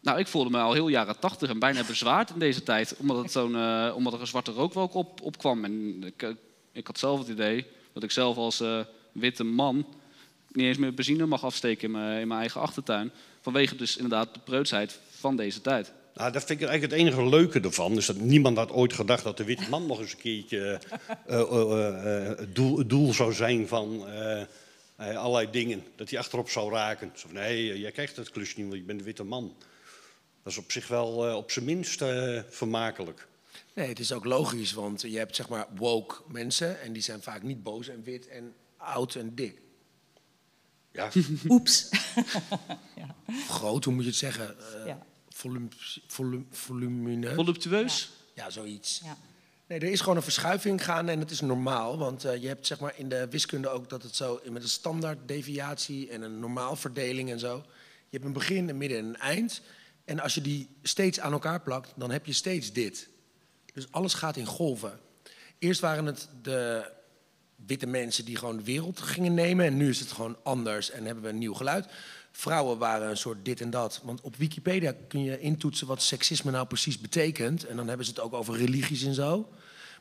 [SPEAKER 2] Nou, ik voelde me al heel jaren tachtig en bijna bezwaard in deze tijd. Omdat, het zo'n, eh, omdat er een zwarte rookwolk op, opkwam. En ik, ik had zelf het idee dat ik zelf als eh, witte man niet eens meer benzine mag afsteken in mijn, in mijn eigen achtertuin. Vanwege dus inderdaad de preutsheid van deze tijd.
[SPEAKER 3] Nou, dat vind ik eigenlijk het enige leuke ervan. Is dat niemand had ooit gedacht dat de witte man nog eens een keertje eh, eh, eh, eh, het, doel, doel zou zijn van allerlei dingen. Dat hij achterop zou raken. Zo van, nee, jij krijgt het klusje niet, want je bent de witte man. Dat is op zich wel eh, op zijn minst eh, vermakelijk.
[SPEAKER 4] Nee, het is ook logisch, want je hebt zeg maar woke mensen en die zijn vaak niet boos en wit en oud en dik.
[SPEAKER 3] Ja,
[SPEAKER 5] Oeps.
[SPEAKER 4] Groot, hoe moet je het zeggen? Eh
[SPEAKER 5] Ja.
[SPEAKER 4] volum, volum, volumineus?
[SPEAKER 2] Voluptueus?
[SPEAKER 4] Ja, zoiets.
[SPEAKER 5] Ja.
[SPEAKER 4] Nee, er is gewoon een verschuiving gaande en dat is normaal. Want eh, je hebt zeg maar in de wiskunde ook dat het zo met een standaard deviatie en een normaalverdeling en zo. Je hebt een begin, een midden en een eind. En als je die steeds aan elkaar plakt, dan heb je steeds dit. Dus alles gaat in golven. Eerst waren het de witte mensen die gewoon de wereld gingen nemen. En nu is het gewoon anders en hebben we een nieuw geluid. Vrouwen waren een soort dit en dat. Want op Wikipedia kun je intoetsen wat seksisme nou precies betekent. En dan hebben ze het ook over religies en zo.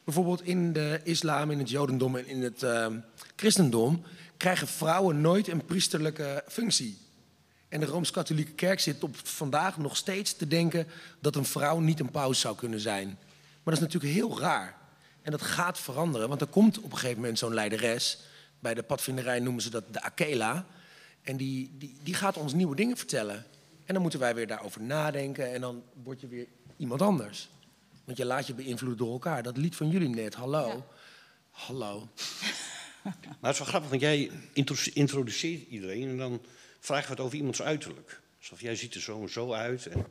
[SPEAKER 4] Bijvoorbeeld in de islam, in het jodendom en in het ehm, christendom... krijgen vrouwen nooit een priesterlijke functie. En de Rooms-Katholieke Kerk zit op vandaag nog steeds te denken... dat een vrouw niet een paus zou kunnen zijn. Maar dat is natuurlijk heel raar. En dat gaat veranderen, want er komt op een gegeven moment zo'n leideres. Bij de padvinderij noemen ze dat de Akela. En die, die, die gaat ons nieuwe dingen vertellen. En dan moeten wij weer daarover nadenken en dan word je weer iemand anders. Want je laat je beïnvloeden door elkaar. Dat lied van jullie net, hallo. Hallo.
[SPEAKER 3] Maar het is wel grappig, want jij intro- introduceert iedereen en dan vragen we het over iemands uiterlijk. Alsof jij ziet er zo en zo uit en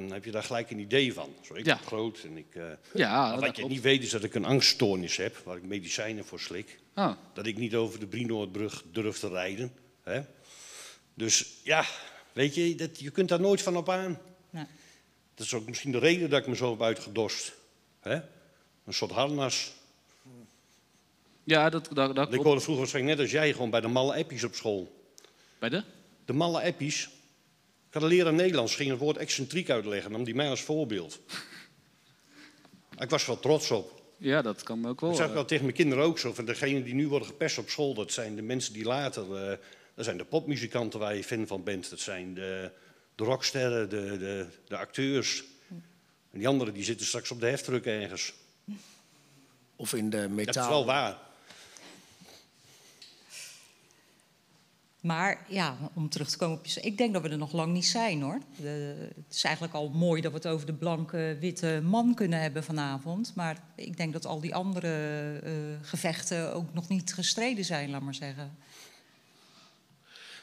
[SPEAKER 3] dan heb je daar gelijk een idee van. Zo, ik
[SPEAKER 2] Ja.
[SPEAKER 3] ben groot en ik... eh,
[SPEAKER 2] Ja,
[SPEAKER 3] maar wat je niet weet is dat ik een angststoornis heb, waar ik medicijnen voor slik.
[SPEAKER 2] Ah,
[SPEAKER 3] Dat ik niet over de Brienoordbrug durf te rijden. Hè? Dus ja, weet je, dat, je kunt daar nooit van op aan.
[SPEAKER 5] Nee.
[SPEAKER 3] Dat is ook misschien de reden dat ik me zo heb uitgedost. Hè? Een soort harnas.
[SPEAKER 2] ja, dat, dat, dat
[SPEAKER 3] Ik hoorde vroeger waarschijnlijk net als jij gewoon bij de malle appies op school.
[SPEAKER 2] Bij de?
[SPEAKER 3] De malle appies. Ik had een leraar Nederlands, ging het woord excentriek uitleggen. Nam die mij als voorbeeld. Ik was wel trots op.
[SPEAKER 2] Ja, dat kan me ook wel.
[SPEAKER 3] Dat zeg ik
[SPEAKER 2] eh,
[SPEAKER 3] wel tegen mijn kinderen ook zo. Van degenen die nu worden gepest op school, dat zijn de mensen die later... eh, dat zijn de popmuzikanten waar je fan van bent. Dat zijn de, de rocksterren, de, de, de acteurs. En die anderen die zitten straks op de heftruck ergens.
[SPEAKER 4] Of in de
[SPEAKER 3] Dat is
[SPEAKER 4] metaal.
[SPEAKER 3] wel waar.
[SPEAKER 5] Maar ja, om terug te komen op je... Ik denk dat we er nog lang niet zijn, hoor. Het is eigenlijk al mooi dat we het over de blanke, witte man kunnen hebben vanavond. Maar ik denk dat al die andere eh, gevechten ook nog niet gestreden zijn, laat maar zeggen.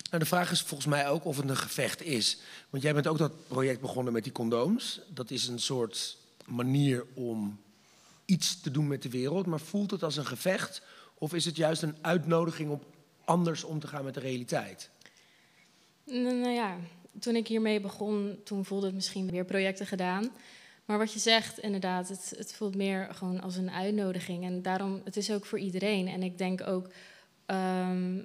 [SPEAKER 4] Nou, de vraag is volgens mij ook of het een gevecht is. Want jij bent ook dat project begonnen met die condooms. Dat is een soort manier om iets te doen met de wereld. Maar voelt het als een gevecht? Of is het juist een uitnodiging om anders om te gaan met de realiteit?
[SPEAKER 6] Nou, ja, toen ik hiermee begon, toen voelde het misschien meer projecten gedaan. Maar wat je zegt, inderdaad, het, het voelt meer gewoon als een uitnodiging. En daarom, het is ook voor iedereen. En ik denk ook, ehm,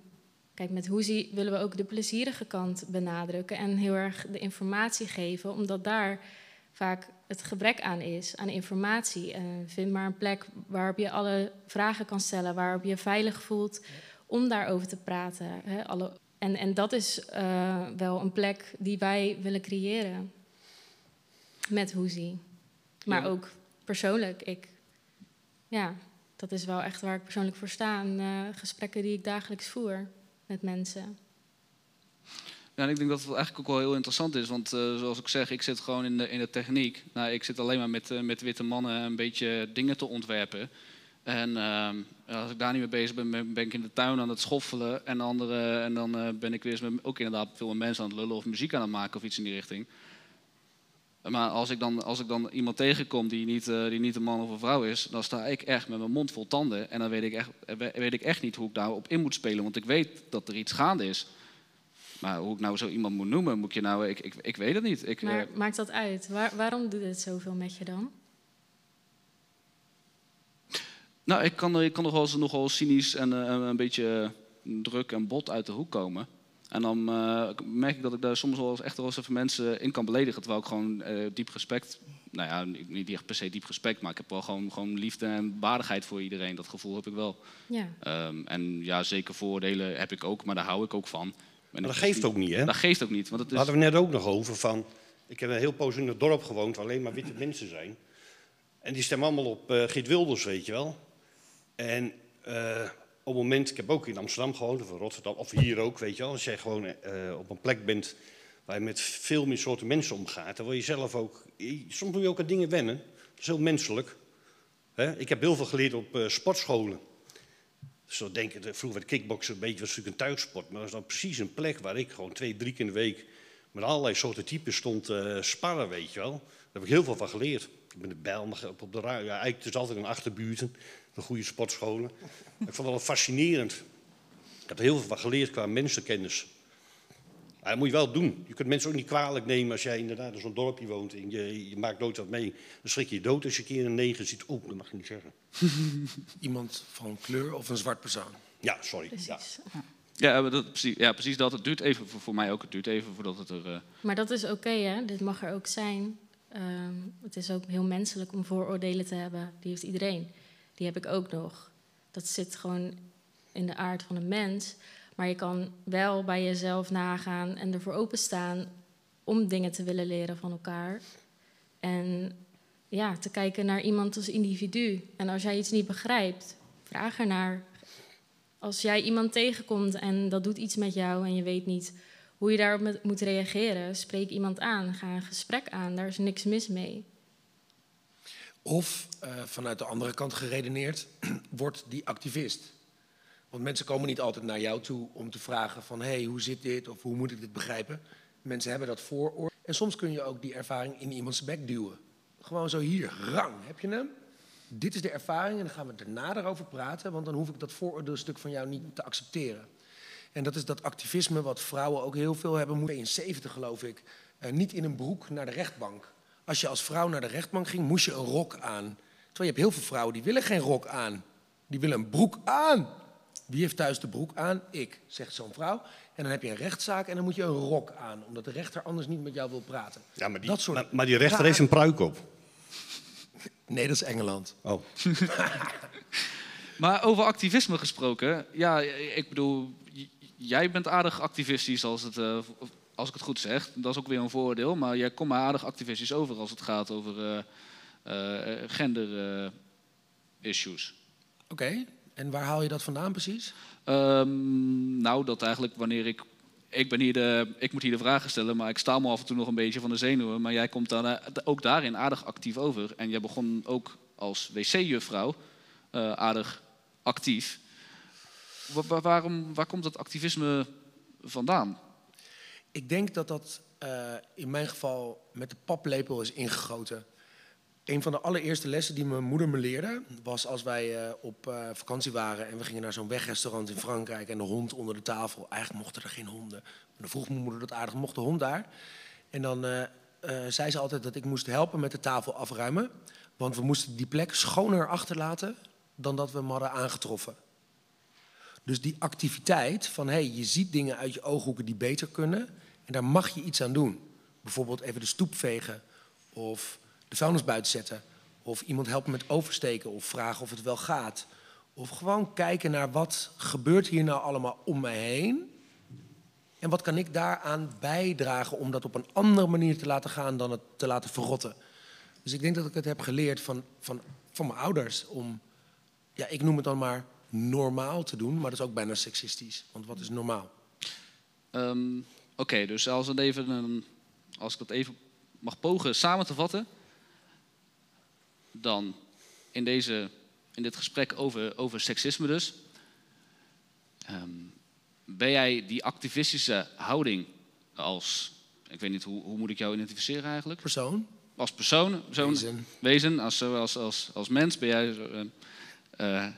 [SPEAKER 6] kijk, met Hoezie willen we ook de plezierige kant benadrukken. En heel erg de informatie geven, omdat daar vaak het gebrek aan is, aan informatie. En vind maar een plek waarop je alle vragen kan stellen, waarop je je veilig voelt om daarover te praten. Hè? Alle, en, en dat is eh, wel een plek die wij willen creëren met Hoezie. Maar
[SPEAKER 2] Ja.
[SPEAKER 6] ook persoonlijk. Ik, ja, dat is wel echt waar ik persoonlijk voor sta. En eh, gesprekken die ik dagelijks voer met mensen.
[SPEAKER 2] Ja, en ik denk dat het eigenlijk ook wel heel interessant is. Want eh, zoals ik zeg, ik zit gewoon in de, in de techniek. Nou, ik zit alleen maar met, met witte mannen een beetje dingen te ontwerpen. En ehm, als ik daar niet mee bezig ben, ben ben ik in de tuin aan het schoffelen. En, andere, en dan eh, ben ik weer eens met, ook inderdaad veel met mensen aan het lullen of muziek aan het maken of iets in die richting. Maar als ik dan, als ik dan iemand tegenkom die niet, eh, die niet een man of een vrouw is, dan sta ik echt met mijn mond vol tanden. En dan weet ik echt, eh, we- weet ik echt niet hoe ik daarop in moet spelen. Want ik weet dat er iets gaande is. Maar hoe ik nou zo iemand moet noemen, moet je nou, ik, ik, ik weet het niet. Ik,
[SPEAKER 6] Maar maakt dat uit? Waar, waarom doet het zoveel met je dan?
[SPEAKER 2] Nou, ik kan, er- ik kan nog wel eens nogal cynisch en eh, een beetje druk en bot uit de hoek komen. En dan eh, merk ik dat ik daar soms wel eens echt wel eens even mensen in kan beledigen. Terwijl ik gewoon eh, diep respect, nou ja, niet echt per se diep respect, maar ik heb wel gewoon, gewoon liefde en waardigheid voor iedereen. Dat gevoel heb ik wel.
[SPEAKER 6] Ja.
[SPEAKER 2] Ehm, en ja, zeker vooroordelen heb ik ook, maar daar hou ik ook van. En
[SPEAKER 3] Maar dat geeft ook niet, hè?
[SPEAKER 2] Dat geeft ook niet, want het is...
[SPEAKER 3] hadden we net ook nog over van... Ik heb een heel poos in het dorp gewoond waar alleen maar witte mensen zijn. En die stemmen allemaal op eh Geert Wilders, weet je wel. En eh, op het moment... Ik heb ook in Amsterdam gewoond, of in Rotterdam, of hier ook, weet je wel. Als jij gewoon eh, op een plek bent waar je met veel meer soorten mensen omgaat... dan word je zelf ook... Soms moet je ook aan dingen wennen. Dat is heel menselijk. Ik heb heel veel geleerd op eh, sportscholen. Zo denken, de- vroeger werd kickboksen een beetje was natuurlijk een thuissport. Maar dat was dan precies een plek waar ik gewoon twee, drie keer in de week met allerlei soorten types stond eh sparren, weet je wel. Daar heb ik heel veel van geleerd. Ik ben de bijl op de ruimte. Ja, eigenlijk is altijd een achterbuurten, de goede sportscholen. ik vond het wel fascinerend. Ik heb er heel veel van geleerd qua mensenkennis. Maar dat moet je wel doen. Je kunt mensen ook niet kwalijk nemen als jij inderdaad in zo'n dorpje woont en je, je maakt nooit wat mee. Dan schrik je je dood als je een keer een negen ziet. Oeh, dat mag je niet zeggen.
[SPEAKER 4] Iemand van kleur of een zwart persoon.
[SPEAKER 3] Ja, sorry. Ja.
[SPEAKER 6] Precies.
[SPEAKER 2] Ja, maar dat, precies, ja, precies dat. Het duurt even, voor, voor mij ook, het duurt even voordat het er... eh,
[SPEAKER 6] Maar dat is oké, hè? Dit mag er ook zijn. Ehm, het is ook heel menselijk om vooroordelen te hebben. Die heeft iedereen. Die heb ik ook nog. Dat zit gewoon in de aard van een mens. Maar je kan wel bij jezelf nagaan en ervoor openstaan om dingen te willen leren van elkaar. En ja, te kijken naar iemand als individu. En als jij iets niet begrijpt, vraag ernaar. Als jij iemand tegenkomt en dat doet iets met jou en je weet niet hoe je daarop moet reageren, spreek iemand aan, ga een gesprek aan, daar is niks mis mee.
[SPEAKER 4] Of eh, vanuit de andere kant geredeneerd, wordt die activist. Want mensen komen niet altijd naar jou toe om te vragen van... hé, hey, hoe zit dit of hoe moet ik dit begrijpen? Mensen hebben dat vooroordeel. En soms kun je ook die ervaring in iemands bek duwen. Gewoon zo hier, rang, heb je hem? Dit is de ervaring en dan gaan we daarna erover praten... want dan hoef ik dat vooroordeelstuk van jou niet te accepteren. En dat is dat activisme wat vrouwen ook heel veel hebben moeten. In 70 geloof ik, eh, niet in een broek naar de rechtbank. Als je als vrouw naar de rechtbank ging, moest je een rok aan. Terwijl je hebt heel veel vrouwen die willen geen rok aan. Die willen een broek aan. Wie heeft thuis de broek aan? Ik, zegt zo'n vrouw. En dan heb je een rechtszaak en dan moet je een rok aan. Omdat de rechter anders niet met jou wil praten.
[SPEAKER 3] Ja, maar die,
[SPEAKER 4] Dat soort
[SPEAKER 3] maar, maar die rechter
[SPEAKER 4] raar-
[SPEAKER 3] heeft een pruik op.
[SPEAKER 4] Nee, dat is Engeland.
[SPEAKER 3] Oh.
[SPEAKER 2] Maar over activisme gesproken, ja, ik bedoel, jij bent aardig activistisch als, het, eh, als ik het goed zeg. Dat is ook weer een voordeel, maar jij komt maar aardig activistisch over als het gaat over eh, eh, gender eh, issues.
[SPEAKER 4] Oké, en waar haal je dat vandaan precies?
[SPEAKER 2] Ehm, nou, dat eigenlijk wanneer ik. Ik, ben hier de, ik moet hier de vragen stellen, maar ik sta me af en toe nog een beetje van de zenuwen. Maar jij komt dan, ook daarin aardig actief over. En jij begon ook als wc-juffrouw aardig actief. Wa- wa- waarom, waar komt dat activisme vandaan?
[SPEAKER 4] Ik denk dat dat eh, in mijn geval met de paplepel is ingegoten. Een van de allereerste lessen die mijn moeder me leerde was als wij eh, op eh, vakantie waren en we gingen naar zo'n wegrestaurant in Frankrijk en de hond onder de tafel. Eigenlijk mochten er geen honden. Maar dan vroeg mijn moeder dat aardig, mocht de hond daar? En dan zei ze altijd dat ik moest helpen met de tafel afruimen. Want we moesten die plek schoner achterlaten dan dat we hem hadden aangetroffen. Dus die activiteit van hey, je ziet dingen uit je ooghoeken die beter kunnen en daar mag je iets aan doen. Bijvoorbeeld even de stoep vegen of de vuilnis buiten zetten of iemand helpen met oversteken of vragen of het wel gaat. Of gewoon kijken naar wat gebeurt hier nou allemaal om mij heen en wat kan ik daaraan bijdragen om dat op een andere manier te laten gaan dan het te laten verrotten. Dus ik denk dat ik het heb geleerd van, van, van mijn ouders om ja, ik noem het dan maar normaal te doen, maar dat is ook bijna seksistisch. Want wat is normaal?
[SPEAKER 2] Ehm, Oké, dus als, het even een, als ik dat even mag pogen samen te vatten, dan in, deze, in dit gesprek over, over seksisme dus, ehm, ben jij die activistische houding als, ik weet niet, hoe, hoe moet ik jou identificeren eigenlijk?
[SPEAKER 4] Persoon?
[SPEAKER 2] Als persoon, zo'n
[SPEAKER 4] Wezen.
[SPEAKER 2] wezen, als, als, als, als mens, ben jij, eh, eh,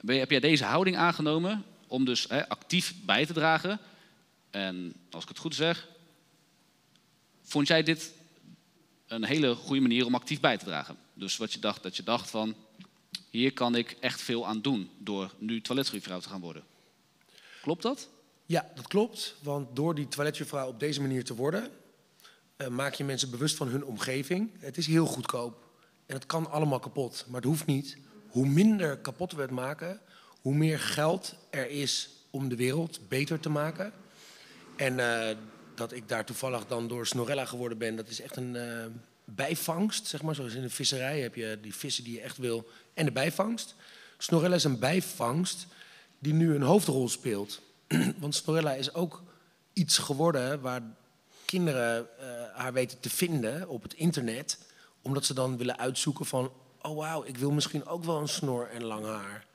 [SPEAKER 2] ben heb jij deze houding aangenomen om dus actief bij te dragen? En als ik het goed zeg, vond jij dit een hele goede manier om actief bij te dragen? Dus wat je dacht, dat je dacht van, hier kan ik echt veel aan doen door nu toiletjuffrouw te gaan worden. Klopt dat?
[SPEAKER 4] Ja, dat klopt. Want door die toiletjuffrouw op deze manier te worden, eh, maak je mensen bewust van hun omgeving. Het is heel goedkoop en het kan allemaal kapot, maar het hoeft niet. Hoe minder kapot we het maken, hoe meer geld er is om de wereld beter te maken. En eh, dat ik daar toevallig dan door Snorella geworden ben, dat is echt een eh, bijvangst. Zeg maar. Zoals in de visserij heb je die vissen die je echt wil en de bijvangst. Snorella is een bijvangst die nu een hoofdrol speelt. Want Snorella is ook iets geworden waar kinderen eh, haar weten te vinden op het internet. Omdat ze dan willen uitzoeken van, oh wauw, ik wil misschien ook wel een snor en lang haar.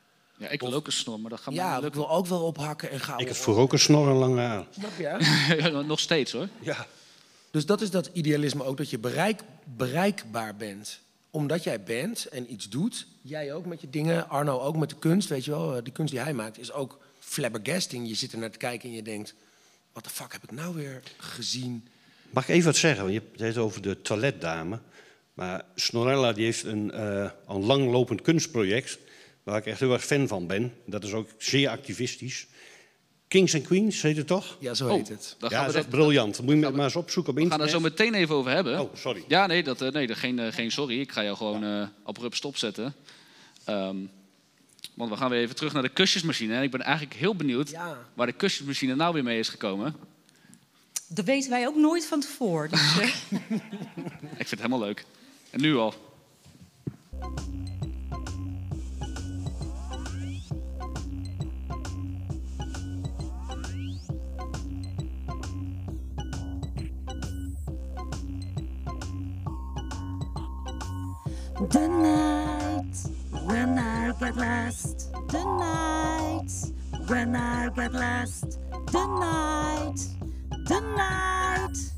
[SPEAKER 2] Ja, ik wil ook een snor, maar dat gaat
[SPEAKER 4] Ja,
[SPEAKER 2] me
[SPEAKER 4] ik wil ook wel ophakken en gaan.
[SPEAKER 3] Ik heb voor ook een snor en lange haar.
[SPEAKER 4] Snap je?
[SPEAKER 2] Nog steeds hoor.
[SPEAKER 3] Ja.
[SPEAKER 4] Dus dat is dat idealisme ook, dat je bereik, bereikbaar bent. Omdat jij bent en iets doet. Jij ook met je dingen, Arno ook met de kunst, weet je wel. eh, Die kunst die hij maakt is ook flabbergasting. Je zit er naar te kijken en je denkt... wat de fuck heb ik nou weer gezien?
[SPEAKER 3] Mag ik even wat zeggen? Want Je hebt het over de toiletdame. Maar Snorella die heeft een, eh een langlopend kunstproject... waar ik echt heel erg fan van ben. Dat is ook zeer activistisch. Kings and Queens heet het toch?
[SPEAKER 4] Ja, zo
[SPEAKER 2] Oh,
[SPEAKER 4] heet het.
[SPEAKER 2] dan
[SPEAKER 3] ja,
[SPEAKER 2] gaan
[SPEAKER 3] dat
[SPEAKER 2] we
[SPEAKER 3] is echt
[SPEAKER 2] dat,
[SPEAKER 3] briljant. Dat moet je maar eens opzoeken op
[SPEAKER 2] we gaan daar zo meteen even over hebben.
[SPEAKER 3] Oh, sorry.
[SPEAKER 2] Ja, nee, dat, eh, nee dat, geen, eh, geen sorry. Ik ga jou gewoon eh abrupt stopzetten. Ehm, want we gaan weer even terug naar de kusjesmachine. En ik ben eigenlijk heel benieuwd
[SPEAKER 4] Ja.
[SPEAKER 2] waar de kusjesmachine nou weer mee is gekomen.
[SPEAKER 5] Dat weten wij ook nooit van tevoren. Dus,
[SPEAKER 2] Ik vind het helemaal leuk. En nu al.
[SPEAKER 8] The night when I get lost. The night when I get lost. The night. The night.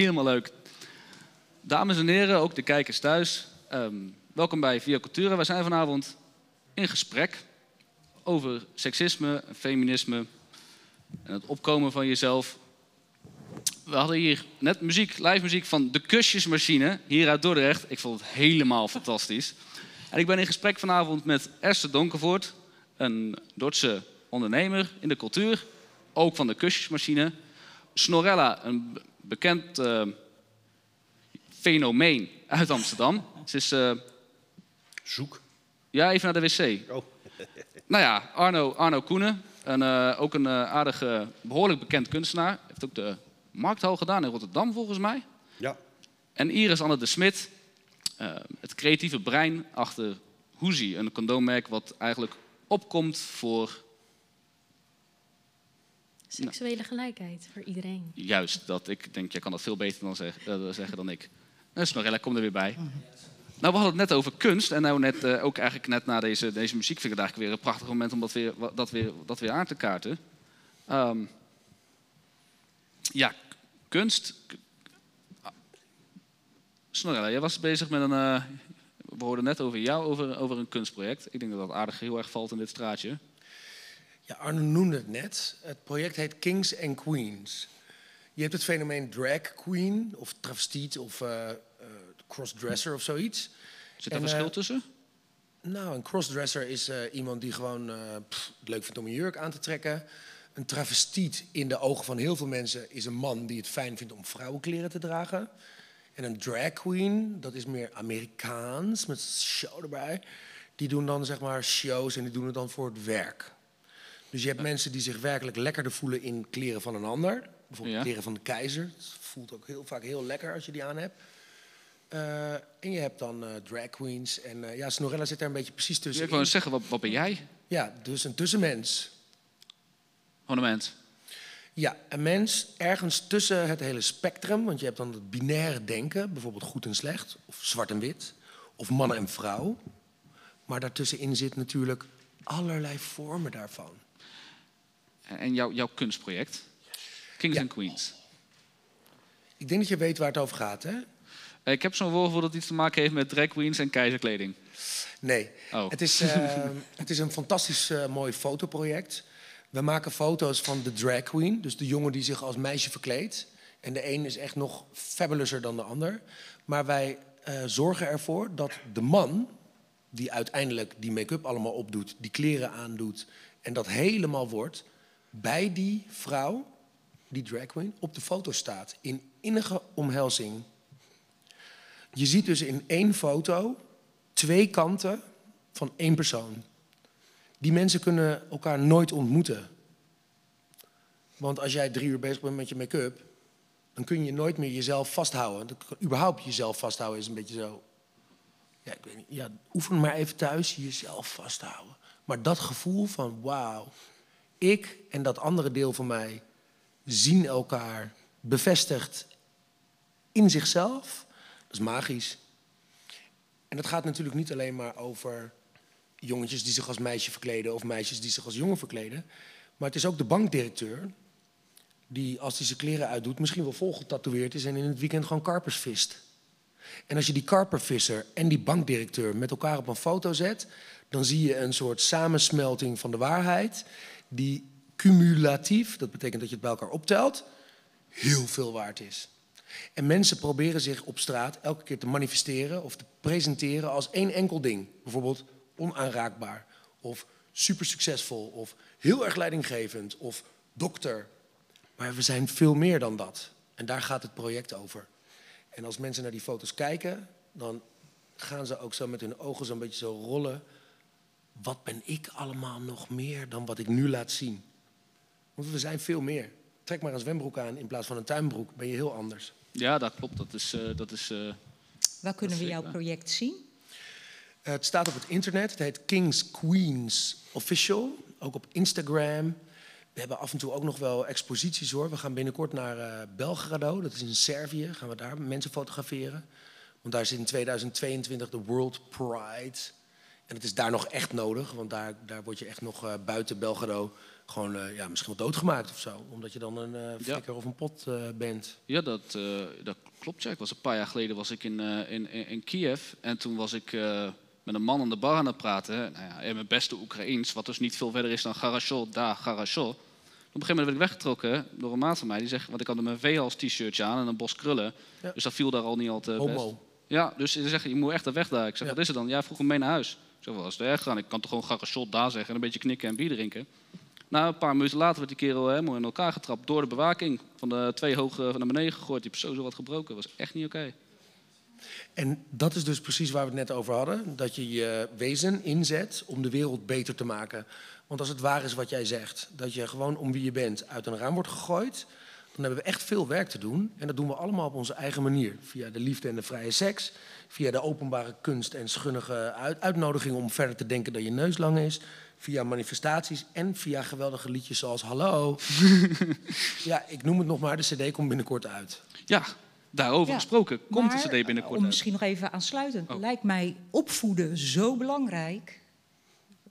[SPEAKER 2] Helemaal leuk. Dames en heren, ook de kijkers thuis. ehm, welkom bij Via Cultura. Wij zijn vanavond in gesprek over seksisme, feminisme en het opkomen van jezelf. We hadden hier net muziek, live muziek van De Kusjesmachine, hier uit Dordrecht. Ik vond het helemaal fantastisch. En ik ben in gesprek vanavond met Esther Donkervoort, een Dordtse ondernemer in de cultuur, ook van De Kusjesmachine. Snorella, een bekend eh, fenomeen uit Amsterdam. Ze is, eh,
[SPEAKER 3] Zoek.
[SPEAKER 2] ja, even naar de wc.
[SPEAKER 3] Oh.
[SPEAKER 2] Nou ja, Arno, Arno Koenen, een, eh, ook een aardige, behoorlijk bekend kunstenaar. Heeft ook de Markthal gedaan in Rotterdam, volgens mij.
[SPEAKER 3] Ja.
[SPEAKER 2] En Iris Anne de Smit, het creatieve brein achter Hoezie, een condoommerk wat eigenlijk opkomt voor
[SPEAKER 6] Seksuele gelijkheid voor iedereen.
[SPEAKER 2] juist dat. Ik denk, jij kan dat veel beter dan zeg- eh, zeggen dan ik. Snorella komt er weer bij. Nou, we hadden het net over kunst. En nou net, eh, ook eigenlijk net na deze, deze muziek vind ik het eigenlijk weer een prachtig moment om dat weer, dat weer, dat weer aan te kaarten. Ehm, ja, kunst. Ah. Snorella, jij was bezig met een. eh, we hoorden net over jou, over, over een kunstproject. Ik denk dat dat aardig heel erg valt in dit straatje.
[SPEAKER 4] Ja, Arno noemde het net. Het project heet Kings and Queens. Je hebt het fenomeen drag queen, of travestiet, of eh, eh, crossdresser of zoiets.
[SPEAKER 2] Zit daar
[SPEAKER 4] En,
[SPEAKER 2] verschil
[SPEAKER 4] eh,
[SPEAKER 2] tussen?
[SPEAKER 4] Nou, een crossdresser is iemand die gewoon pff, het leuk vindt om een jurk aan te trekken. Een travestiet in de ogen van heel veel mensen is een man die het fijn vindt om vrouwenkleren te dragen. En een drag queen, dat is meer Amerikaans, met show erbij. Die doen dan zeg maar shows en die doen het dan voor het werk. Dus je hebt mensen die zich werkelijk lekkerder voelen in kleren van een ander. Bijvoorbeeld
[SPEAKER 2] Ja.
[SPEAKER 4] kleren van de keizer. Het voelt ook heel vaak heel lekker als je die aan hebt. Eh, en je hebt dan eh, drag queens. En eh, ja, Snorella zit daar een beetje precies tussen.
[SPEAKER 2] ik wou eens zeggen, wat, wat ben jij?
[SPEAKER 4] Ja, dus een tussenmens.
[SPEAKER 2] Monument.
[SPEAKER 4] Ja, een mens ergens tussen het hele spectrum. Want je hebt dan het binaire denken, bijvoorbeeld goed en slecht, of zwart en wit, of man en vrouw. Maar daartussenin zit natuurlijk allerlei vormen daarvan.
[SPEAKER 2] En jouw, kunstproject? Kings
[SPEAKER 4] Ja.
[SPEAKER 2] and Queens.
[SPEAKER 4] Ik denk dat je weet waar het over gaat, hè?
[SPEAKER 2] Eh, Ik heb zo'n voorgevoel dat iets te maken heeft met drag queens en keizerkleding.
[SPEAKER 4] Nee,
[SPEAKER 2] Oh.
[SPEAKER 4] het, is, eh, het is een fantastisch eh, mooi fotoproject. We maken foto's van de drag queen, dus de jongen die zich als meisje verkleedt. En de een is echt nog fabulouser dan de ander. Maar wij zorgen ervoor dat de man, die uiteindelijk die make-up allemaal opdoet, die kleren aandoet en dat helemaal wordt, bij die vrouw, die drag queen, op de foto staat. In innige omhelzing. Je ziet dus in één foto twee kanten van één persoon. Die mensen kunnen elkaar nooit ontmoeten. Want als jij drie uur bezig bent met je make-up, dan kun je nooit meer jezelf vasthouden. Überhaupt jezelf vasthouden is een beetje zo. Ja, ik weet niet. Ja, oefen maar even thuis jezelf vasthouden. Maar dat gevoel van wauw, ik en dat andere deel van mij zien elkaar bevestigd in zichzelf. Dat is magisch. En dat gaat natuurlijk niet alleen maar over jongetjes die zich als meisje verkleden of meisjes die zich als jongen verkleden. Maar het is ook de bankdirecteur die als hij zijn kleren uitdoet misschien wel volgetatoeëerd is en in het weekend gewoon karpers vist. En als je die karpervisser en die bankdirecteur met elkaar op een foto zet, dan zie je een soort samensmelting van de waarheid die cumulatief, dat betekent dat je het bij elkaar optelt, heel veel waard is. En mensen proberen zich op straat elke keer te manifesteren of te presenteren als één enkel ding. Bijvoorbeeld onaanraakbaar, of super succesvol, of heel erg leidinggevend, of dokter. Maar we zijn veel meer dan dat. En daar gaat het project over. En als mensen naar die foto's kijken, dan gaan ze ook zo met hun ogen zo'n beetje zo rollen. Wat ben ik allemaal nog meer dan wat ik nu laat zien? Want we zijn veel meer. Trek maar een zwembroek aan in plaats van een tuinbroek, ben je heel anders.
[SPEAKER 2] Ja, dat klopt. Dat is, eh, dat is eh,
[SPEAKER 5] Waar kunnen we jouw project zien?
[SPEAKER 4] Het staat op het internet. Het heet Kings Queens Official. Ook op Instagram. We hebben af en toe ook nog wel exposities hoor. We gaan binnenkort naar eh, Belgrado. Dat is in Servië. Gaan we daar mensen fotograferen. Want daar is in 2022 de World Pride. En het is daar nog echt nodig. Want daar, daar word je echt nog eh, buiten Belgrado gewoon eh, ja, misschien wel doodgemaakt of zo. Omdat je dan een flikker of een pot bent.
[SPEAKER 2] Ja, dat, dat klopt. Ja. Ik was een paar jaar geleden was ik in, in, in, Kiev. En toen was ik met een man aan de bar aan het praten. Nou ja, in mijn beste Oekraïens, wat dus niet veel verder is dan Garasho, da, Garasho. Op een gegeven moment werd ik weggetrokken door een maat van mij. Die zegt, want ik had een veehals t-shirtje aan en een bos krullen.
[SPEAKER 4] Ja.
[SPEAKER 2] Dus dat viel daar al niet al te best.
[SPEAKER 4] Homo.
[SPEAKER 2] Ja, dus ze zeggen, je moet echt er weg daar. Ik zeg, wat is het dan? Ja, vroeg hem mee naar huis. Wat is er erg aan? Ik kan toch gewoon Garasho daar zeggen en een beetje knikken en bier drinken. Nou, een paar minuten later werd die kerel helemaal in elkaar getrapt door de bewaking. Van de twee hoog eh, naar beneden gegooid. Die persoon zo wat gebroken. Was echt niet oké.
[SPEAKER 4] En dat is dus precies waar we het net over hadden. Dat je je wezen inzet om de wereld beter te maken. Want als het waar is wat jij zegt, dat je gewoon om wie je bent uit een raam wordt gegooid, dan hebben we echt veel werk te doen. En dat doen we allemaal op onze eigen manier. Via de liefde en de vrije seks, via de openbare kunst en schunnige uit- uitnodiging om verder te denken dat je neus lang is. Via manifestaties en via geweldige liedjes zoals Hallo. ja, ik noem het nog maar, de CD komt binnenkort uit.
[SPEAKER 2] Ja, Daarover
[SPEAKER 5] Ja.
[SPEAKER 2] gesproken, komt
[SPEAKER 5] Maar,
[SPEAKER 2] de CD binnenkort
[SPEAKER 5] Om
[SPEAKER 2] uit.
[SPEAKER 5] misschien nog even aansluitend.
[SPEAKER 2] Oh.
[SPEAKER 5] Lijkt mij opvoeden zo belangrijk.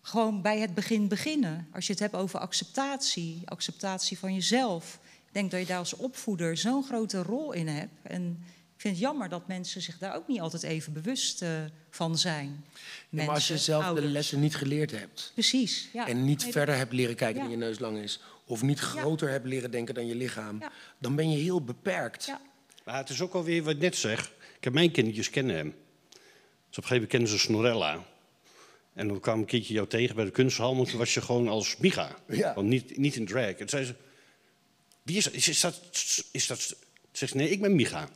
[SPEAKER 5] Gewoon bij het begin beginnen. Als je het hebt over acceptatie, acceptatie van jezelf. Ik denk dat je daar als opvoeder zo'n grote rol in hebt. En ik vind het jammer dat mensen zich daar ook niet altijd even bewust eh, van zijn.
[SPEAKER 4] Nee, maar als je
[SPEAKER 5] Mensen,
[SPEAKER 4] zelf de lessen niet geleerd hebt
[SPEAKER 5] Precies, ja.
[SPEAKER 4] en niet
[SPEAKER 5] Nee,
[SPEAKER 4] verder hebt leren kijken
[SPEAKER 5] Ja.
[SPEAKER 4] dan je neus lang is, of niet groter hebt leren denken dan je lichaam,
[SPEAKER 5] Ja.
[SPEAKER 4] dan ben je heel beperkt.
[SPEAKER 5] Ja.
[SPEAKER 3] Maar het is ook alweer wat ik net zeg. Ik heb mijn kindertjes kennen hem. Dus op een gegeven moment kennen ze Snorella. En dan kwam een keertje jou tegen bij de kunsthal, maar toen was je gewoon als.
[SPEAKER 4] Ja.
[SPEAKER 3] Want niet, niet in drag. En toen zei ze, wie is dat? Is, is dat, is dat? Zegt ze, nee, ik ben Micha.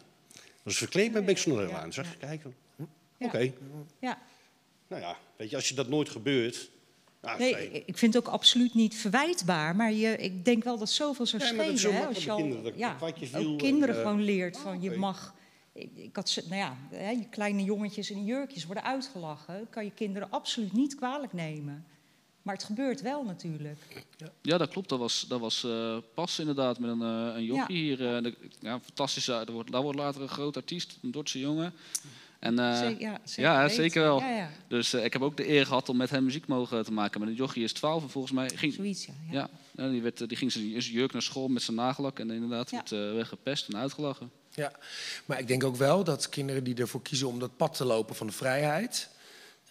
[SPEAKER 3] Dus verkleed me ben ik. En dan zeg ik, kijk, hm, oké.
[SPEAKER 5] Ja. Ja.
[SPEAKER 3] Nou ja, weet je, als je dat nooit gebeurt... Nou,
[SPEAKER 5] Nee, ik ik vind het ook absoluut niet verwijtbaar. Maar je, ik denk wel dat zoveel zou
[SPEAKER 3] dat
[SPEAKER 5] schelen. hè, als je al
[SPEAKER 3] kinderen,
[SPEAKER 5] ja, ook kinderen
[SPEAKER 3] en, eh,
[SPEAKER 5] gewoon leert van je mag... Ik, ik had, nou ja, hè, je kleine jongetjes in jurkjes worden uitgelachen. Dat kan je kinderen absoluut niet kwalijk nemen. Maar het gebeurt wel natuurlijk.
[SPEAKER 2] Ja, dat klopt. Dat was, dat was eh, pas inderdaad met een, eh een jochie
[SPEAKER 5] Ja.
[SPEAKER 2] hier. eh, de, ja, fantastisch. Er wordt, daar wordt later een groot artiest, een Dordtse jongen. En, eh,
[SPEAKER 5] Zeker- ja, zeker
[SPEAKER 2] ja, zeker wel.
[SPEAKER 5] Ja, ja.
[SPEAKER 2] Dus eh, ik heb ook de eer gehad om met hem muziek mogen te maken. Maar de jochie is 12 en volgens mij ging,
[SPEAKER 5] Zoiets, ja. ja.
[SPEAKER 2] die, werd, die ging zijn in zijn jurk naar school met zijn nagellak. En inderdaad
[SPEAKER 5] Ja.
[SPEAKER 2] werd eh, weggepest en uitgelachen.
[SPEAKER 4] Ja, maar ik denk ook wel dat kinderen die ervoor kiezen om dat pad te lopen van de vrijheid,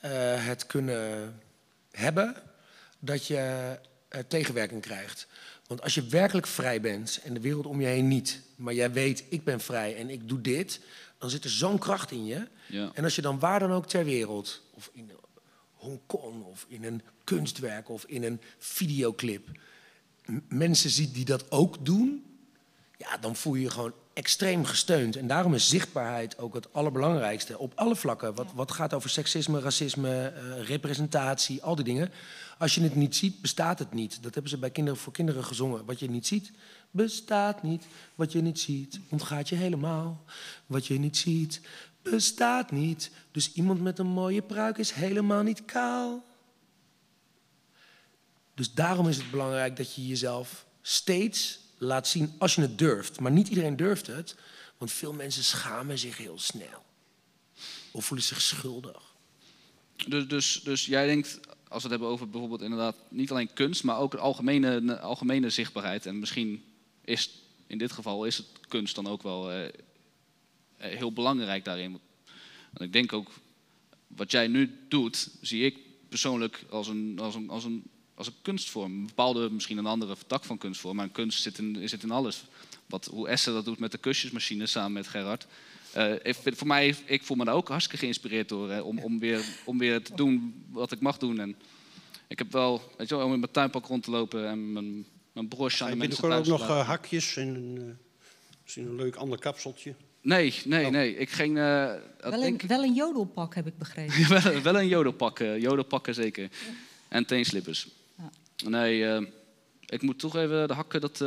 [SPEAKER 4] eh, het kunnen hebben dat je eh, tegenwerking krijgt. Want als je werkelijk vrij bent en de wereld om je heen niet, maar jij weet, ik ben vrij en ik doe dit, dan zit er zo'n kracht in je.
[SPEAKER 2] Ja.
[SPEAKER 4] En als je dan waar dan ook ter wereld, of in Hongkong, of in een kunstwerk, of in een videoclip, mensen ziet die dat ook doen, ja, dan voel je je gewoon extreem gesteund. En daarom is zichtbaarheid ook het allerbelangrijkste op alle vlakken. Wat, wat gaat over seksisme, racisme, eh, representatie, al die dingen. Als je het niet ziet, bestaat het niet. Dat hebben ze bij kinderen voor kinderen gezongen. Wat je niet ziet, bestaat niet. Wat je niet ziet, ontgaat je helemaal. Wat je niet ziet, bestaat niet. Dus iemand met een mooie pruik is helemaal niet kaal. Dus daarom is het belangrijk dat je jezelf steeds laat zien als je het durft. Maar niet iedereen durft het, want veel mensen schamen zich heel snel. Of voelen zich schuldig.
[SPEAKER 2] Dus, dus, dus jij denkt, als we het hebben over bijvoorbeeld inderdaad niet alleen kunst, maar ook algemene, algemene zichtbaarheid. En misschien is in dit geval is het kunst dan ook wel eh, eh, heel belangrijk daarin. Want ik denk ook, wat jij nu doet, zie ik persoonlijk als een, als een, als een, als een kunstvorm. Een bepaalde, misschien een andere tak van kunstvorm, maar kunst zit in, zit in alles. Wat, hoe Esther dat doet met de kusjesmachine samen met Gerard. Eh, ik voor mij, ik voel me daar ook hartstikke geïnspireerd door. Hè, om, om, weer, om weer te doen wat ik mag doen. En ik heb wel, weet je wel, om in mijn tuinpak rond te lopen en mijn, mijn broche aan
[SPEAKER 3] je
[SPEAKER 2] de mensen
[SPEAKER 3] binnenkort ook nog eh, hakjes en een, eh, misschien een leuk ander kapseltje?
[SPEAKER 2] Nee, nee, nee. Ik ging... eh,
[SPEAKER 5] Wel een,
[SPEAKER 2] ik-
[SPEAKER 5] wel een jodelpak heb ik begrepen.
[SPEAKER 2] wel, wel een jodelpak, eh, jodelpakken zeker. En teenslippers. Nee, eh, ik moet toegeven, de hakken, dat...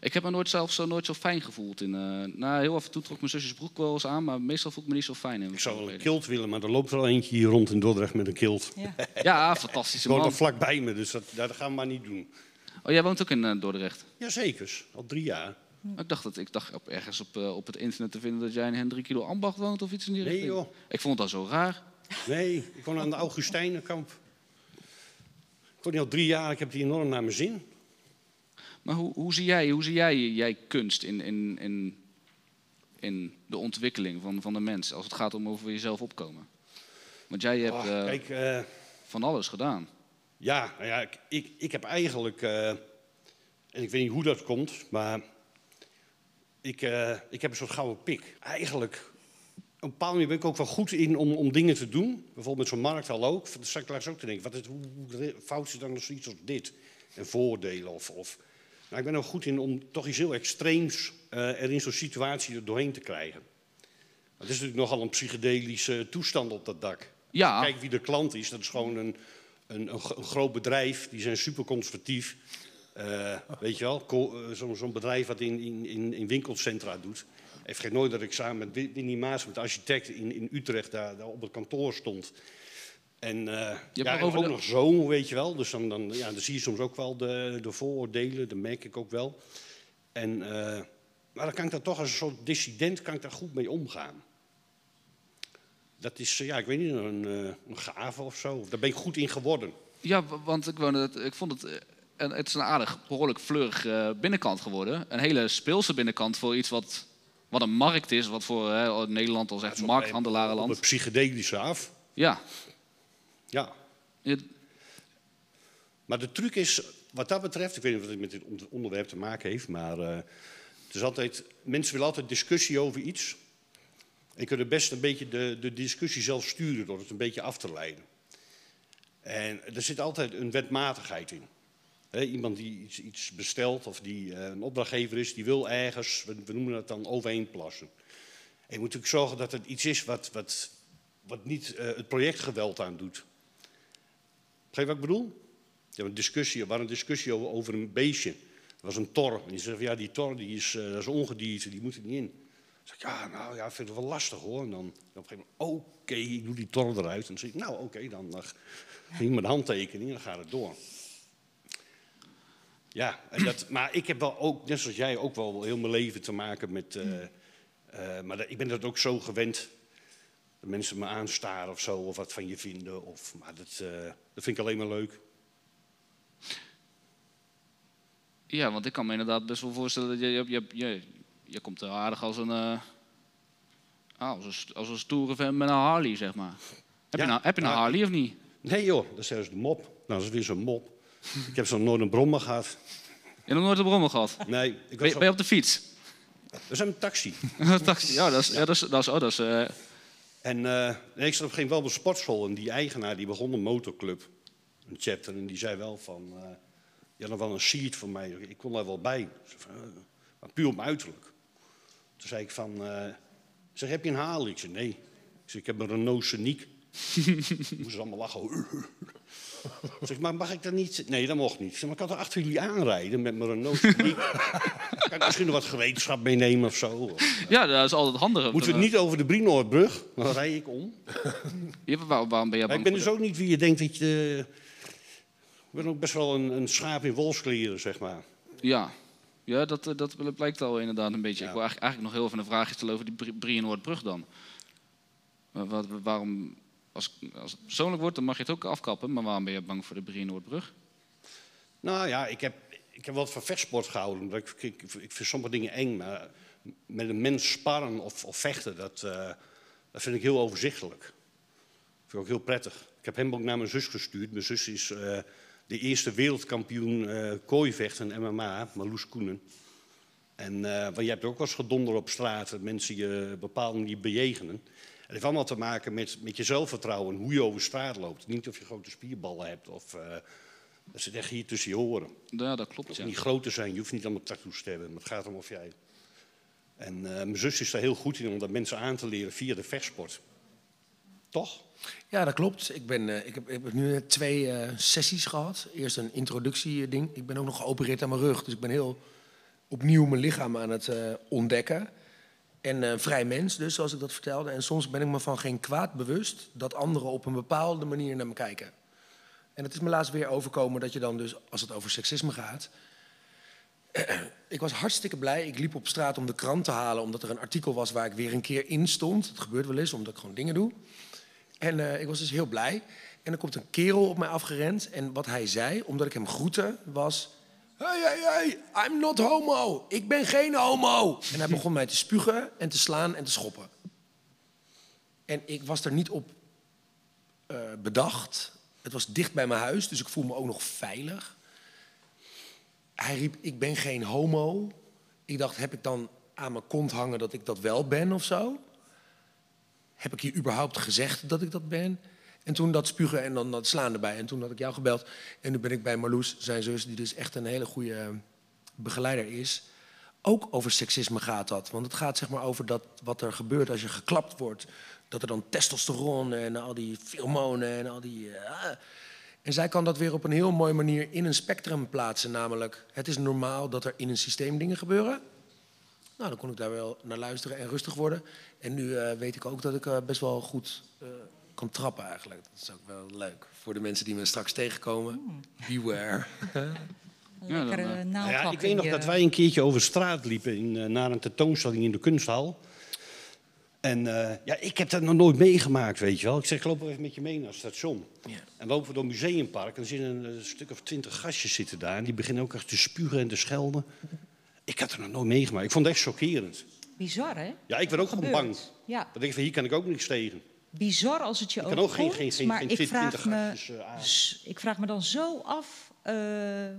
[SPEAKER 2] ik heb me nooit zelf zo, nooit zo fijn gevoeld. In, eh nou, heel af en toe trok mijn zusjes broek wel eens aan, maar meestal voel ik me niet zo fijn. In
[SPEAKER 3] Ik zou wel een kilt willen, maar er loopt er al eentje hier rond in Dordrecht met een kilt.
[SPEAKER 5] Ja.
[SPEAKER 2] Ja,
[SPEAKER 3] Ze
[SPEAKER 2] fantastische
[SPEAKER 3] woont al
[SPEAKER 2] man.
[SPEAKER 3] vlak bij me, dus dat, dat gaan we maar niet doen.
[SPEAKER 2] Oh, jij woont ook in eh, Dordrecht?
[SPEAKER 3] Jazeker, al drie jaar.
[SPEAKER 2] Ik dacht, dat, ik dacht op, ergens op, eh, op het internet te vinden dat jij in Hendrik Kilo Ambacht woont of iets in die
[SPEAKER 3] Nee,
[SPEAKER 2] richting.
[SPEAKER 3] joh.
[SPEAKER 2] Ik vond dat zo raar.
[SPEAKER 3] Nee, ik woon aan de Augustijnenkamp. Ik woon hier al drie jaar, ik heb die enorm naar mijn zin.
[SPEAKER 2] Maar hoe, hoe zie jij, hoe zie jij, jij kunst in, in, in, in de ontwikkeling van, van de mens als het gaat om over jezelf opkomen? Want jij hebt
[SPEAKER 3] Ah,
[SPEAKER 2] eh,
[SPEAKER 3] kijk, eh,
[SPEAKER 2] van alles gedaan.
[SPEAKER 3] ja, nou ja ik, ik, ik heb eigenlijk, eh, en ik weet niet hoe dat komt, maar ik, ik heb een soort gouden pik. Eigenlijk, op een bepaalde manier ben ik ook wel goed in om, om dingen te doen. Bijvoorbeeld met zo'n markthal ook. Dan sta ik laatst ook te denken, wat is, hoe, hoe fout is dan nog zoiets als dit? En voordelen of... of nou, ik ben er ook goed in om toch iets heel extreems eh, er in zo'n situatie er doorheen te krijgen. Het is natuurlijk nogal een psychedelische toestand op dat dak.
[SPEAKER 2] Ja.
[SPEAKER 3] Kijk wie de klant is. Dat is gewoon een, een, een, gro- een groot bedrijf. Die zijn super conservatief. Eh, weet je wel, eh, zo'n bedrijf wat in, in, in, in winkelcentra doet. Ik vergeet nooit dat ik samen met Win- Winnie Maas, met de architect in, in Utrecht, daar, daar op het kantoor stond. En, eh ja, ook
[SPEAKER 2] de-
[SPEAKER 3] nog zo, weet je wel. Dus dan, dan, ja, dan zie je soms ook wel de, de vooroordelen, dat merk ik ook wel. En, eh, Maar dan kan ik daar toch als een soort dissident kan ik daar goed mee omgaan. Dat is, eh, ja, ik weet niet, een, een gave of zo. Daar ben ik goed in geworden.
[SPEAKER 2] Ja, want ik, woonde het, ik vond het... En het is een aardig, behoorlijk fleurig binnenkant geworden. Een hele speelse binnenkant voor iets wat, wat een markt is. Wat voor hè, Nederland als echt
[SPEAKER 3] Op
[SPEAKER 2] markthandelarenland.
[SPEAKER 3] het psychedelische af.
[SPEAKER 2] Ja.
[SPEAKER 3] Ja. Maar de truc is, wat dat betreft, ik weet niet of het met dit onder- onderwerp te maken heeft, maar eh, het is altijd, mensen willen altijd discussie over iets. En kunnen best een beetje de, de discussie zelf sturen door het een beetje af te leiden. En er zit altijd een wetmatigheid in. Iemand die iets, iets bestelt of die eh, een opdrachtgever is, die wil ergens, we, we noemen dat dan overheen plassen. En je moet natuurlijk zorgen dat het iets is wat, wat, wat niet eh, het projectgeweld aan doet. Begrijp wat ik bedoel? Ja, een discussie, was een discussie over, een beestje. Dat was een tor. En die zegt, ja, die tor die is, eh, dat is ongedierte, die moet er niet in. Dan zeg ik, ja, nou ja, ik vind het wel lastig hoor. En dan op een gegeven moment, oké, ik doe die tor eruit. En dan zeg ik, nou oké, dan ging mijn handtekening en dan gaat het door. Ja, en dat, maar ik heb wel ook, net zoals jij, ook wel heel mijn leven te maken met... eh, eh, maar ik ben dat ook zo gewend dat mensen me aanstaren of zo, of wat van je vinden. Of, maar dat, eh, dat vind ik alleen maar leuk.
[SPEAKER 2] Ja, want ik kan me inderdaad best wel voorstellen dat je, je, je, je, je komt er aardig als een, ah, als een, als een stoere vent met een Harley, zeg maar. Heb,
[SPEAKER 3] Ja,
[SPEAKER 2] je, nou, heb je een
[SPEAKER 3] maar-
[SPEAKER 2] Harley of niet?
[SPEAKER 3] Nee joh, dat is zelfs de mop. Nou, dat is weer zo'n mop. ik heb zo nooit een brommer gehad.
[SPEAKER 2] Je hebt nog nooit een brommer gehad?
[SPEAKER 3] Nee, ik
[SPEAKER 2] Ben, je- ben je op de fiets?
[SPEAKER 3] We zijn een taxi.
[SPEAKER 2] Taxi, ja, dat is, ja, dat is, dat is, oh, dat is eh,
[SPEAKER 3] En eh, ik zat op geen wel op sportschool en die eigenaar die begon een motorclub, een chapter, en die zei wel van, eh je had nog wel een seat voor mij, ik kon daar wel bij. Zei eh, maar puur op uiterlijk. Toen zei ik van, zeg, heb je een Harley? Ik zei, nee. Ik zeg, ik heb een Renault Scenic. Moesten ze allemaal lachen. Zeg, maar mag ik dat niet? Nee, dat mocht niet. Zeg, maar ik kan er achter jullie aanrijden met mijn Renault kan ik misschien nog wat gereedschap meenemen of zo? Of-
[SPEAKER 2] ja, dat is altijd handig.
[SPEAKER 3] Moeten we het niet over de Brienoordbrug? Dan rij ik om.
[SPEAKER 2] Ja, waar- waarom ben jij bang
[SPEAKER 3] ik ben dus ook niet wie je denkt dat je... Ik ben ook best wel een, een schaap in wolfskleren, zeg maar.
[SPEAKER 2] Ja, ja dat, eh, dat blijkt al inderdaad een beetje.
[SPEAKER 3] Ja.
[SPEAKER 2] Ik wil eigenlijk, eigenlijk nog heel even een vraagje stellen over die Brie- Brienoordbrug dan. Wa- Wat, waarom, als, als het persoonlijk wordt, dan mag je het ook afkappen. Maar waarom ben je bang voor de Brienoordbrug?
[SPEAKER 3] Nou ja, ik heb, ik heb wat van vechtsport gehouden. Ik, ik, ik vind sommige dingen eng, maar met een mens sparren of, of vechten, dat, eh, dat vind ik heel overzichtelijk. Dat vind ik ook heel prettig. Ik heb hem ook naar mijn zus gestuurd. Mijn zus is eh, de eerste wereldkampioen eh kooivechten en MMA, Marloes Koenen. En want je hebt ook wel eens gedonder op straat, dat mensen je bepaalde manier bejegenen. Het heeft allemaal te maken met, met je zelfvertrouwen, hoe je over straat loopt. Niet of je grote spierballen hebt of... eh, dat zit echt hier tussen je oren.
[SPEAKER 2] Ja, dat klopt.
[SPEAKER 3] Het
[SPEAKER 2] Ja.
[SPEAKER 3] niet groot te zijn, je hoeft niet allemaal tattoos te hebben. Maar het gaat om of jij. En eh, mijn zus is daar heel goed in om dat mensen aan te leren via de vechtsport. Toch?
[SPEAKER 4] Ja, dat klopt. Ik, ben, eh, ik, heb, ik heb nu net twee eh, sessies gehad. Eerst een introductieding. Ik ben ook nog geopereerd aan mijn rug. Dus ik ben heel opnieuw mijn lichaam aan het eh, ontdekken. En eh, vrij mens dus, zoals ik dat vertelde. En soms ben ik me van geen kwaad bewust... dat anderen op een bepaalde manier naar me kijken. En het is me laatst weer overkomen dat je dan dus, als het over seksisme gaat... ik was hartstikke blij. Ik liep op straat om de krant te halen... omdat er een artikel was waar ik weer een keer in stond. Het gebeurt wel eens, omdat ik gewoon dingen doe. En eh, ik was dus heel blij. En er komt een kerel op mij afgerend. En wat hij zei, omdat ik hem groette, was... Hey, hey, hey, I'm not homo. Ik ben geen homo. En hij begon mij te spugen en te slaan en te schoppen. En ik was er niet op eh, bedacht. Het was dicht bij mijn huis, dus ik voel me ook nog veilig. Hij riep, ik ben geen homo. Ik dacht, heb ik dan aan mijn kont hangen dat ik dat wel ben of zo? heb ik je überhaupt gezegd dat ik dat ben? En toen dat spugen en dan dat slaan erbij. En toen had ik jou gebeld. En nu ben ik bij Marloes, zijn zus, die dus echt een hele goede eh, begeleider is. Ook over seksisme gaat dat. Want het gaat zeg maar over dat, wat er gebeurt als je geklapt wordt. Dat er dan testosteron en al die hormonen en al die... eh, en zij kan dat weer op een heel mooie manier in een spectrum plaatsen. Namelijk, het is normaal dat er in een systeem dingen gebeuren. Nou, dan kon ik daar wel naar luisteren en rustig worden. En nu eh, weet ik ook dat ik best wel goed kan trappen eigenlijk. Dat is ook wel leuk voor de mensen die me straks tegenkomen. Beware.
[SPEAKER 5] Een
[SPEAKER 2] Ja, dan,
[SPEAKER 5] lekkere
[SPEAKER 2] eh,
[SPEAKER 3] Nou
[SPEAKER 5] naaldlak
[SPEAKER 3] ja, ik weet nog dat wij een keertje over straat liepen in, eh, naar een tentoonstelling in de kunsthal. En eh, ja, ik heb dat nog nooit meegemaakt, weet je wel. Ik zeg, loop even met je mee naar het station. En lopen we door het museumpark en er zitten een, eh, stuk of twintig gastjes zitten daar. En die beginnen ook echt te spugen en te schelden. Ik had het nog nooit meegemaakt. Ik vond het echt chockerend.
[SPEAKER 5] Bizar, hè?
[SPEAKER 3] Ja, ik werd ook gewoon bang.
[SPEAKER 5] Ja,
[SPEAKER 3] denk ik van, hier kan ik ook niks tegen.
[SPEAKER 5] Bizar als het je
[SPEAKER 3] ook geen-
[SPEAKER 5] overkomt,
[SPEAKER 3] geen- geen-
[SPEAKER 5] maar
[SPEAKER 3] geen
[SPEAKER 5] ik
[SPEAKER 3] 20
[SPEAKER 5] vraag, me,
[SPEAKER 3] eh,
[SPEAKER 5] ik vraag me dan zo af, eh,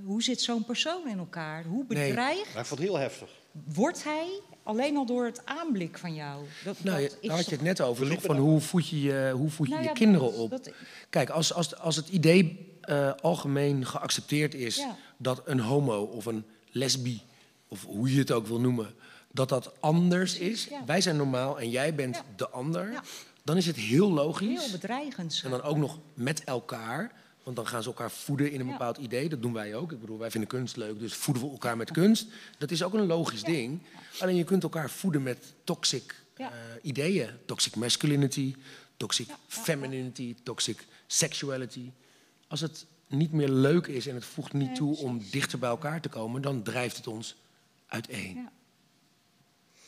[SPEAKER 5] hoe zit zo'n persoon in elkaar? Hoe
[SPEAKER 4] Nee.
[SPEAKER 5] bedreigd
[SPEAKER 3] Maar ik vond het heel heftig.
[SPEAKER 5] wordt hij alleen al door het aanblik van jou? Dat,
[SPEAKER 4] Nou,
[SPEAKER 5] dat
[SPEAKER 4] daar had je het net over, toch? Van hoe voed je je, hoe voed je,
[SPEAKER 5] Nou
[SPEAKER 4] je
[SPEAKER 5] ja,
[SPEAKER 4] kinderen
[SPEAKER 5] dat-
[SPEAKER 4] op?
[SPEAKER 5] dat-
[SPEAKER 4] Kijk, als, als, als het idee eh, algemeen geaccepteerd is
[SPEAKER 5] Ja.
[SPEAKER 4] dat een homo of een lesbi, of hoe je het ook wil noemen, dat dat anders is.
[SPEAKER 5] ja.
[SPEAKER 4] Wij zijn normaal en jij bent
[SPEAKER 5] Ja.
[SPEAKER 4] de ander. Dan is het heel logisch.
[SPEAKER 5] heel bedreigend.
[SPEAKER 4] En dan ook nog met elkaar. Want dan gaan ze elkaar voeden in een
[SPEAKER 5] Ja.
[SPEAKER 4] bepaald idee. Dat doen wij ook. Ik bedoel, wij vinden kunst leuk, dus voeden we elkaar met kunst. Dat is ook een logisch ding. Alleen je kunt elkaar voeden met toxic eh, ideeën. Toxic masculinity, toxic femininity, toxic sexuality. Als het niet meer leuk is en het voegt niet toe om dichter bij elkaar te komen... dan drijft het ons uiteen.
[SPEAKER 5] Ja.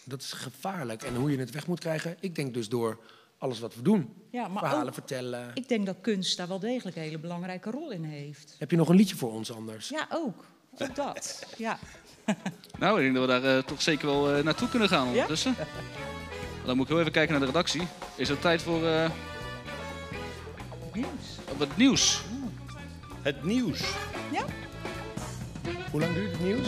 [SPEAKER 4] Dat is gevaarlijk. En hoe je het weg moet krijgen, ik denk dus door alles wat we doen.
[SPEAKER 5] Ja, maar
[SPEAKER 4] Verhalen
[SPEAKER 5] ook-
[SPEAKER 4] vertellen.
[SPEAKER 5] Ik denk dat kunst daar wel degelijk een hele belangrijke rol in heeft.
[SPEAKER 4] Heb je nog een liedje voor ons anders?
[SPEAKER 5] Ja, ook. Ook dat. Ja.
[SPEAKER 2] Nou, ik denk dat we daar eh, toch zeker wel eh, naartoe kunnen gaan ondertussen. Dan moet ik heel even kijken naar de redactie. Is het tijd voor eh,
[SPEAKER 5] Nieuws.
[SPEAKER 2] wat nieuws?
[SPEAKER 3] Het nieuws.
[SPEAKER 5] Ja?
[SPEAKER 4] Hoe lang duurt het nieuws?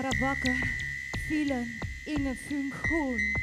[SPEAKER 8] Wakker vielen ingen funktion. Det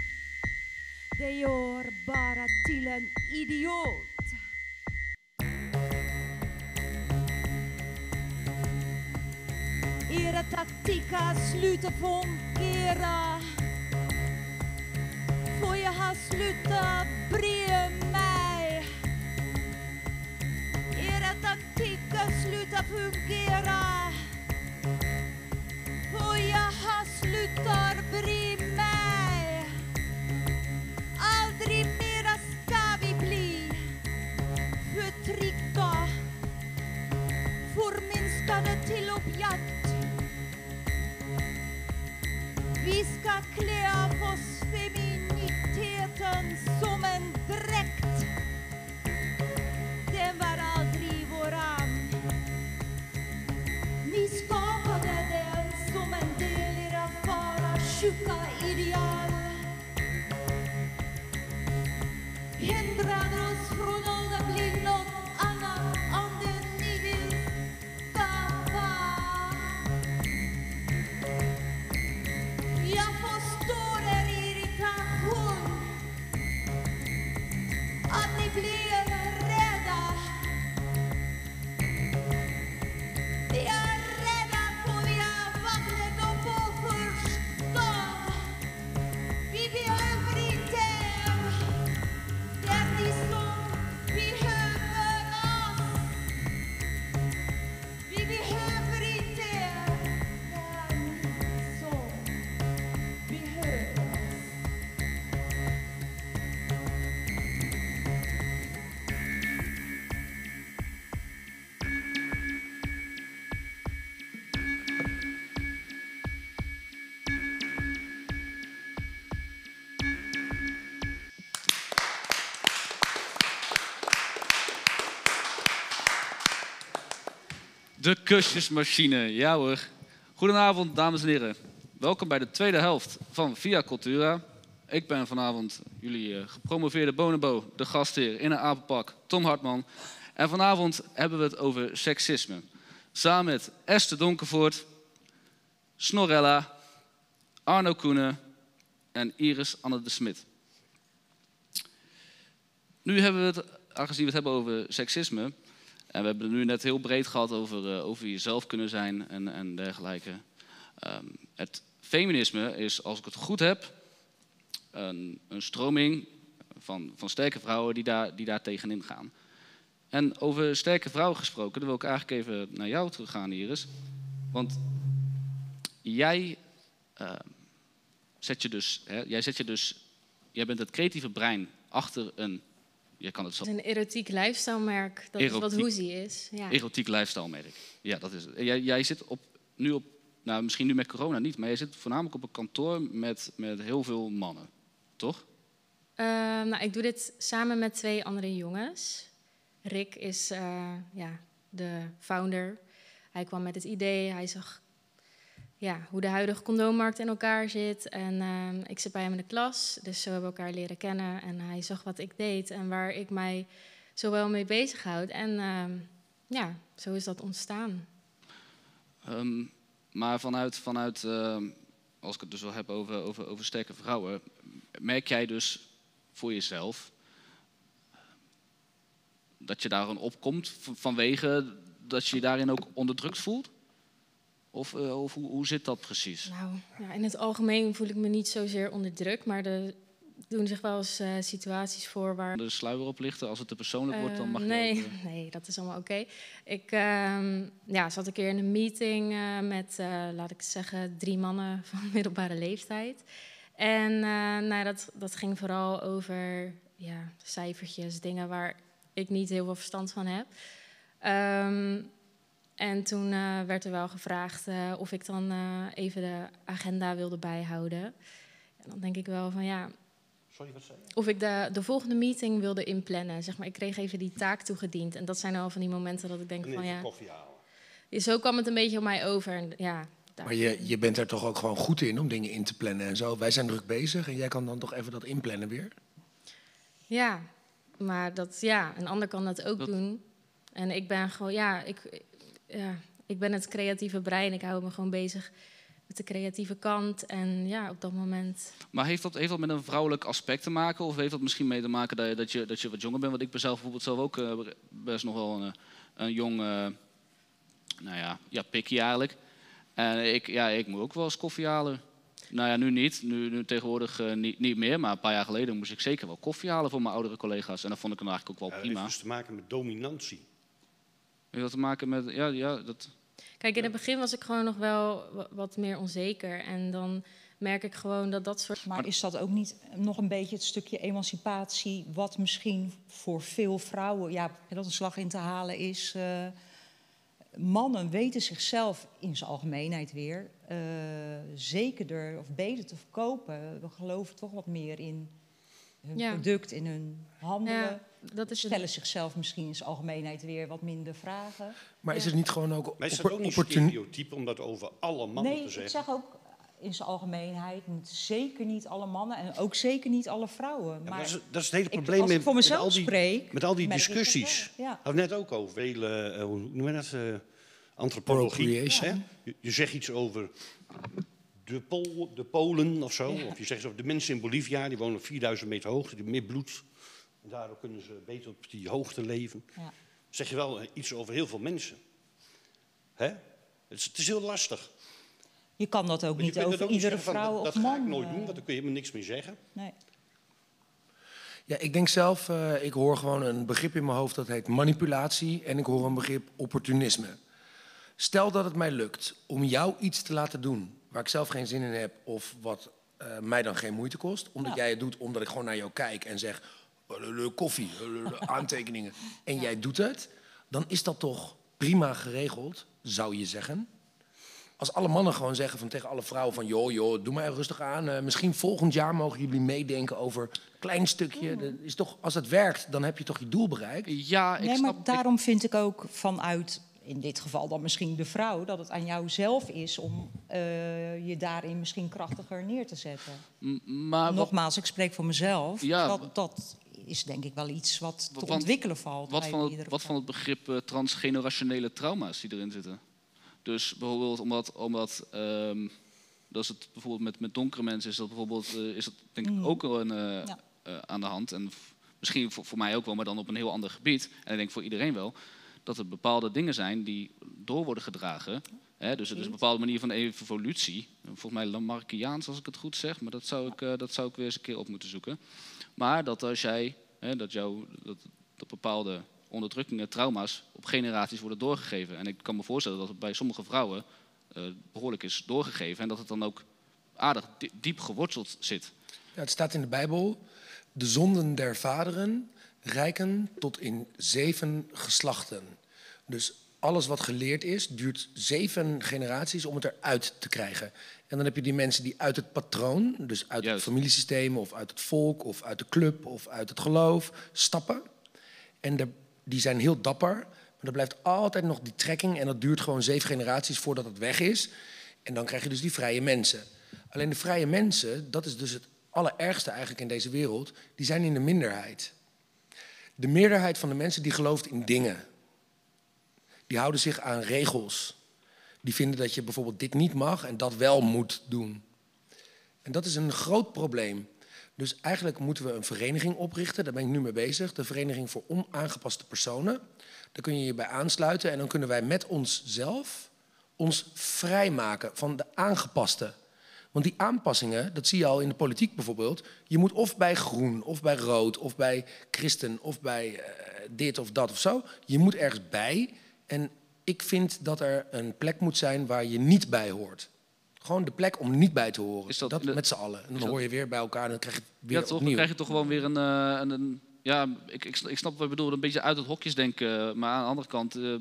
[SPEAKER 2] De kusjesmachine, ja hoor. Goedenavond, dames en heren. Welkom bij de tweede helft van Via Cultura. Ik ben vanavond jullie eh, gepromoveerde bonobo, de gastheer in een apenpak, Tom Hartman. En vanavond hebben we het over seksisme. Samen met Esther Donkervoort, Snorella, Arno Koenen en Iris Anne de Smit. Nu hebben we het, aangezien we het hebben over seksisme, en we hebben het nu net heel breed gehad over, eh, over jezelf kunnen zijn en, en dergelijke. Ehm, het feminisme is, als ik het goed heb, een, een stroming van, van sterke vrouwen die daar, die daar tegenin gaan. En over sterke vrouwen gesproken, dan wil ik eigenlijk even naar jou terug gaan, Iris. Want jij, ehm, zet je dus, hè, jij zet je dus, jij bent het creatieve brein achter een, je kan het zo
[SPEAKER 6] Het is een erotiek lifestyle-merk. Dat is wat
[SPEAKER 2] Erotiek.
[SPEAKER 6] Hoezie is. Ja.
[SPEAKER 2] erotiek lifestyle-merk. Ja, dat is het. Jij, jij zit op, nu op, nou misschien nu met corona niet, maar jij zit voornamelijk op een kantoor met, met heel veel mannen, toch?
[SPEAKER 6] Ehm, nou, ik doe dit samen met twee andere jongens. Rick is eh, ja, de founder. Hij kwam met het idee, hij zag ja, hoe de huidige condoommarkt in elkaar zit. En ehm, ik zit bij hem in de klas, dus zo hebben we elkaar leren kennen. En hij zag wat ik deed en waar ik mij zo wel mee bezighoud. En ehm, ja, zo is dat ontstaan.
[SPEAKER 2] Ehm, maar vanuit, vanuit als ik het dus wel heb over, over, over sterke vrouwen, merk jij dus voor jezelf dat je daarin opkomt v- vanwege dat je je daarin ook onderdrukt voelt? Of, eh, of hoe, hoe zit dat precies?
[SPEAKER 6] Nou, ja, in het algemeen voel ik me niet zozeer onder druk, maar er doen zich wel eens eh, situaties voor waar.
[SPEAKER 2] De sluier oplichten, als het te persoonlijk wordt, dan mag
[SPEAKER 6] Eh,
[SPEAKER 2] je
[SPEAKER 6] nee,
[SPEAKER 2] ook, eh,
[SPEAKER 6] nee, dat is allemaal oké. Ik ehm, ja, zat een keer in een meeting met, laat ik zeggen, drie mannen van middelbare leeftijd. En nou, dat, dat ging vooral over ja, cijfertjes, dingen waar ik niet heel veel verstand van heb. Ehm, en toen eh, werd er wel gevraagd eh, of ik dan eh, even de agenda wilde bijhouden. En dan denk ik wel van ja,
[SPEAKER 3] Sorry, wat zei je?
[SPEAKER 6] of ik de, de volgende meeting wilde inplannen. Zeg maar, ik kreeg even die taak toegediend. En dat zijn al van die momenten dat ik denk
[SPEAKER 3] En
[SPEAKER 6] van
[SPEAKER 3] even
[SPEAKER 6] ja,
[SPEAKER 3] koffie halen.
[SPEAKER 6] zo kwam het een beetje op mij over. En, ja, daar-
[SPEAKER 4] Maar je, je bent er toch ook gewoon goed in om dingen in te plannen en zo. Wij zijn druk bezig en jij kan dan toch even dat inplannen weer?
[SPEAKER 6] ja, maar dat, ja, een ander kan dat ook
[SPEAKER 2] Dat-
[SPEAKER 6] doen. En ik ben gewoon, ja ik, ja, ik ben het creatieve brein. Ik hou me gewoon bezig met de creatieve kant. En ja, op dat moment
[SPEAKER 2] Maar heeft dat, heeft dat met een vrouwelijk aspect te maken? Of heeft dat misschien mee te maken dat je, dat je, dat je wat jonger bent? Want ik ben zelf bijvoorbeeld zelf ook eh, best nog wel een, een jong, eh, nou ja, ja, pikkie eigenlijk. En ik, ja, ik moet ook wel eens koffie halen. Nou ja, nu niet. Nu, nu tegenwoordig eh, niet, niet meer. Maar een paar jaar geleden moest ik zeker wel koffie halen voor mijn oudere collega's. En dat vond ik dan eigenlijk ook wel
[SPEAKER 3] Ja, dat heeft
[SPEAKER 2] prima.
[SPEAKER 3] dus te maken met dominantie.
[SPEAKER 2] Heeft dat te maken met... Ja, ja dat,
[SPEAKER 6] Kijk, in het begin was ik gewoon nog wel wa- wat meer onzeker. En dan merk ik gewoon dat dat soort...
[SPEAKER 5] Maar is dat ook niet nog een beetje het stukje emancipatie, wat misschien voor veel vrouwen, ja, dat een slag in te halen is? eh, mannen weten zichzelf in zijn algemeenheid weer eh, zekerder of beter te verkopen. We geloven toch wat meer in hun
[SPEAKER 6] Ja.
[SPEAKER 5] product, in hun handelen.
[SPEAKER 6] Ja, dat is het-
[SPEAKER 5] Stellen zichzelf misschien in zijn algemeenheid weer wat minder vragen.
[SPEAKER 4] Maar is het niet gewoon ook
[SPEAKER 3] Maar is dat
[SPEAKER 4] oppor-
[SPEAKER 3] ook niet stereotype om dat over alle mannen
[SPEAKER 5] nee,
[SPEAKER 3] te
[SPEAKER 5] ik
[SPEAKER 3] zeggen?
[SPEAKER 5] zeg ook in zijn algemeenheid, niet- zeker niet alle mannen en ook zeker niet alle vrouwen.
[SPEAKER 3] Ja,
[SPEAKER 5] maar
[SPEAKER 3] dat, is, dat is het hele
[SPEAKER 5] ik-
[SPEAKER 3] probleem
[SPEAKER 5] als ik
[SPEAKER 3] met, al die,
[SPEAKER 5] spreek,
[SPEAKER 3] met al die
[SPEAKER 5] ik
[SPEAKER 3] discussies.
[SPEAKER 5] ja.
[SPEAKER 3] We net ook over, hele, eh, hoe noem je dat? eh, antropologie. Hè? Je, je zegt iets over de, Pol, de Polen of zo. Of je zegt over de mensen in Bolivia, die wonen op 4000 meter hoogte, die hebben meer bloed. En daardoor kunnen ze beter op die hoogte leven.
[SPEAKER 5] Ja.
[SPEAKER 3] Zeg je wel eh, iets over heel veel mensen. Hè? Het, is, het is heel lastig.
[SPEAKER 5] Je kan dat ook niet over
[SPEAKER 3] ook
[SPEAKER 5] iedere
[SPEAKER 3] van,
[SPEAKER 5] vrouw
[SPEAKER 3] dat,
[SPEAKER 5] of
[SPEAKER 3] dat ga
[SPEAKER 5] man.
[SPEAKER 3] ik nooit
[SPEAKER 5] eh,
[SPEAKER 3] doen, want daar kun je helemaal niks mee zeggen.
[SPEAKER 5] nee.
[SPEAKER 4] Ja, ik denk zelf, eh, ik hoor gewoon een begrip in mijn hoofd dat heet manipulatie en ik hoor een begrip opportunisme. Stel dat het mij lukt om jou iets te laten doen waar ik zelf geen zin in heb of wat eh, mij dan geen moeite kost, omdat
[SPEAKER 5] Ja.
[SPEAKER 4] jij het doet omdat ik gewoon naar jou kijk en zeg "Eh, eh, koffie, eh, eh, aantekeningen en jij doet het, dan is dat toch prima geregeld, zou je zeggen. Als alle mannen gewoon zeggen van tegen alle vrouwen van... joh, joh, doe maar rustig aan. eh, misschien volgend jaar mogen jullie meedenken over een klein stukje. Dat is toch, als het werkt, dan heb je toch je doel bereikt?
[SPEAKER 2] ja, ik
[SPEAKER 5] nee,
[SPEAKER 2] snap...
[SPEAKER 5] maar daarom vind ik ook vanuit, in dit geval dan misschien de vrouw, dat het aan jou zelf is om eh, je daarin misschien krachtiger neer te zetten.
[SPEAKER 2] m- maar wat,
[SPEAKER 5] Nogmaals, ik spreek voor mezelf.
[SPEAKER 2] Ja,
[SPEAKER 5] dat, dat is denk ik wel iets wat te
[SPEAKER 2] Wat-
[SPEAKER 5] ontwikkelen valt.
[SPEAKER 2] wat
[SPEAKER 5] bij
[SPEAKER 2] van, het, wat van het begrip eh, transgenerationele trauma's die erin zitten? Dus bijvoorbeeld omdat, omdat ehm, dat is het bijvoorbeeld met, met donkere mensen is dat bijvoorbeeld eh, is dat denk ik ook wel een, eh,
[SPEAKER 5] Ja.
[SPEAKER 2] aan de hand. En misschien voor, voor mij ook wel, maar dan op een heel ander gebied. En ik denk voor iedereen wel. Dat er bepaalde dingen zijn die door worden gedragen. Hè, dus het is een bepaalde manier van evolutie. Volgens mij Lamarckiaans als ik het goed zeg. Maar dat zou ik, dat zou ik weer eens een keer op moeten zoeken. Maar dat als jij, hè, dat, jou, dat, bepaalde onderdrukkingen, trauma's op generaties worden doorgegeven. En ik kan me voorstellen dat het bij sommige vrouwen eh, behoorlijk is doorgegeven. En dat het dan ook aardig di- diep geworteld zit.
[SPEAKER 4] Ja, het staat in de Bijbel. De zonden der vaderen rijken tot in zeven geslachten. Dus alles wat geleerd is, duurt zeven generaties om het eruit te krijgen. En dan heb je die mensen die uit het patroon, dus uit
[SPEAKER 2] Juist.
[SPEAKER 4] het familiesysteem of uit het volk of uit de club of uit het geloof, stappen. En de- die zijn heel dapper, maar er blijft altijd nog die trekking en dat duurt gewoon zeven generaties voordat het weg is. En dan krijg je dus die vrije mensen. Alleen de vrije mensen, dat is dus het allerergste eigenlijk in deze wereld, die zijn in de minderheid. De meerderheid van de mensen die gelooft in dingen. Die houden zich aan regels. Die vinden dat je bijvoorbeeld dit niet mag en dat wel moet doen. En dat is een groot probleem. Dus eigenlijk moeten we een vereniging oprichten. Daar ben ik nu mee bezig. De Vereniging voor Onaangepaste Personen. Daar kun je je bij aansluiten. En dan kunnen wij met onszelf ons vrijmaken van de aangepaste. Want die aanpassingen, dat zie je al in de politiek bijvoorbeeld. Je moet of bij groen, of bij rood, of bij christen, of bij eh, dit of dat of zo. Je moet ergens bij. En ik vind dat er een plek moet zijn waar je niet bij hoort. Gewoon de plek om niet bij te horen.
[SPEAKER 2] Is dat
[SPEAKER 4] dat
[SPEAKER 2] in de-
[SPEAKER 4] met z'n allen. En dan hoor je weer bij elkaar en dan krijg je het weer
[SPEAKER 2] Ja, toch? Dan
[SPEAKER 4] opnieuw.
[SPEAKER 2] krijg je toch gewoon weer een... eh, een, een ja, ik, ik, ik snap wat je bedoelt. Een beetje uit het hokjes denken. Maar aan de andere kant... eh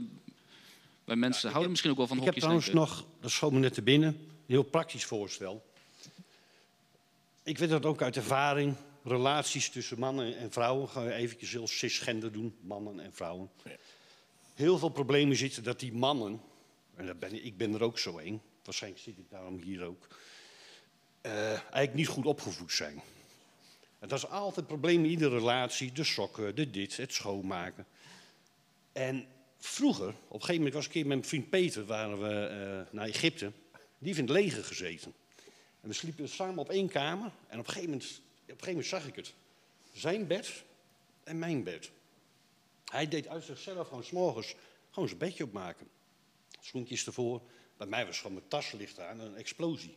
[SPEAKER 2] wij mensen houden misschien ook wel van
[SPEAKER 3] Ik heb
[SPEAKER 2] hokjes
[SPEAKER 3] trouwens
[SPEAKER 2] denken.
[SPEAKER 3] nog, dat schoot me net te binnen, een heel praktisch voorstel. Ik weet dat ook uit ervaring, relaties tussen mannen en vrouwen, gaan we eventjes heel cisgender doen, mannen en vrouwen. Heel veel problemen zitten dat die mannen, en dat ben, ik- ben er ook zo een, waarschijnlijk zit ik daarom hier ook, eh, eigenlijk niet goed opgevoed zijn. En dat is altijd het probleem in iedere relatie, de sokken, de dit, het schoonmaken. En vroeger, op een gegeven moment was ik een keer met mijn vriend Peter, waren we eh, naar Egypte. Die heeft in het leger gezeten. En we sliepen samen op één kamer. En op een gegeven moment, op een gegeven moment zag ik het. Zijn bed en mijn bed. Hij deed uit zichzelf gewoon s'morgens gewoon zijn bedje opmaken. Schoentjes ervoor, Bij mij was gewoon mijn taslicht aan, een explosie.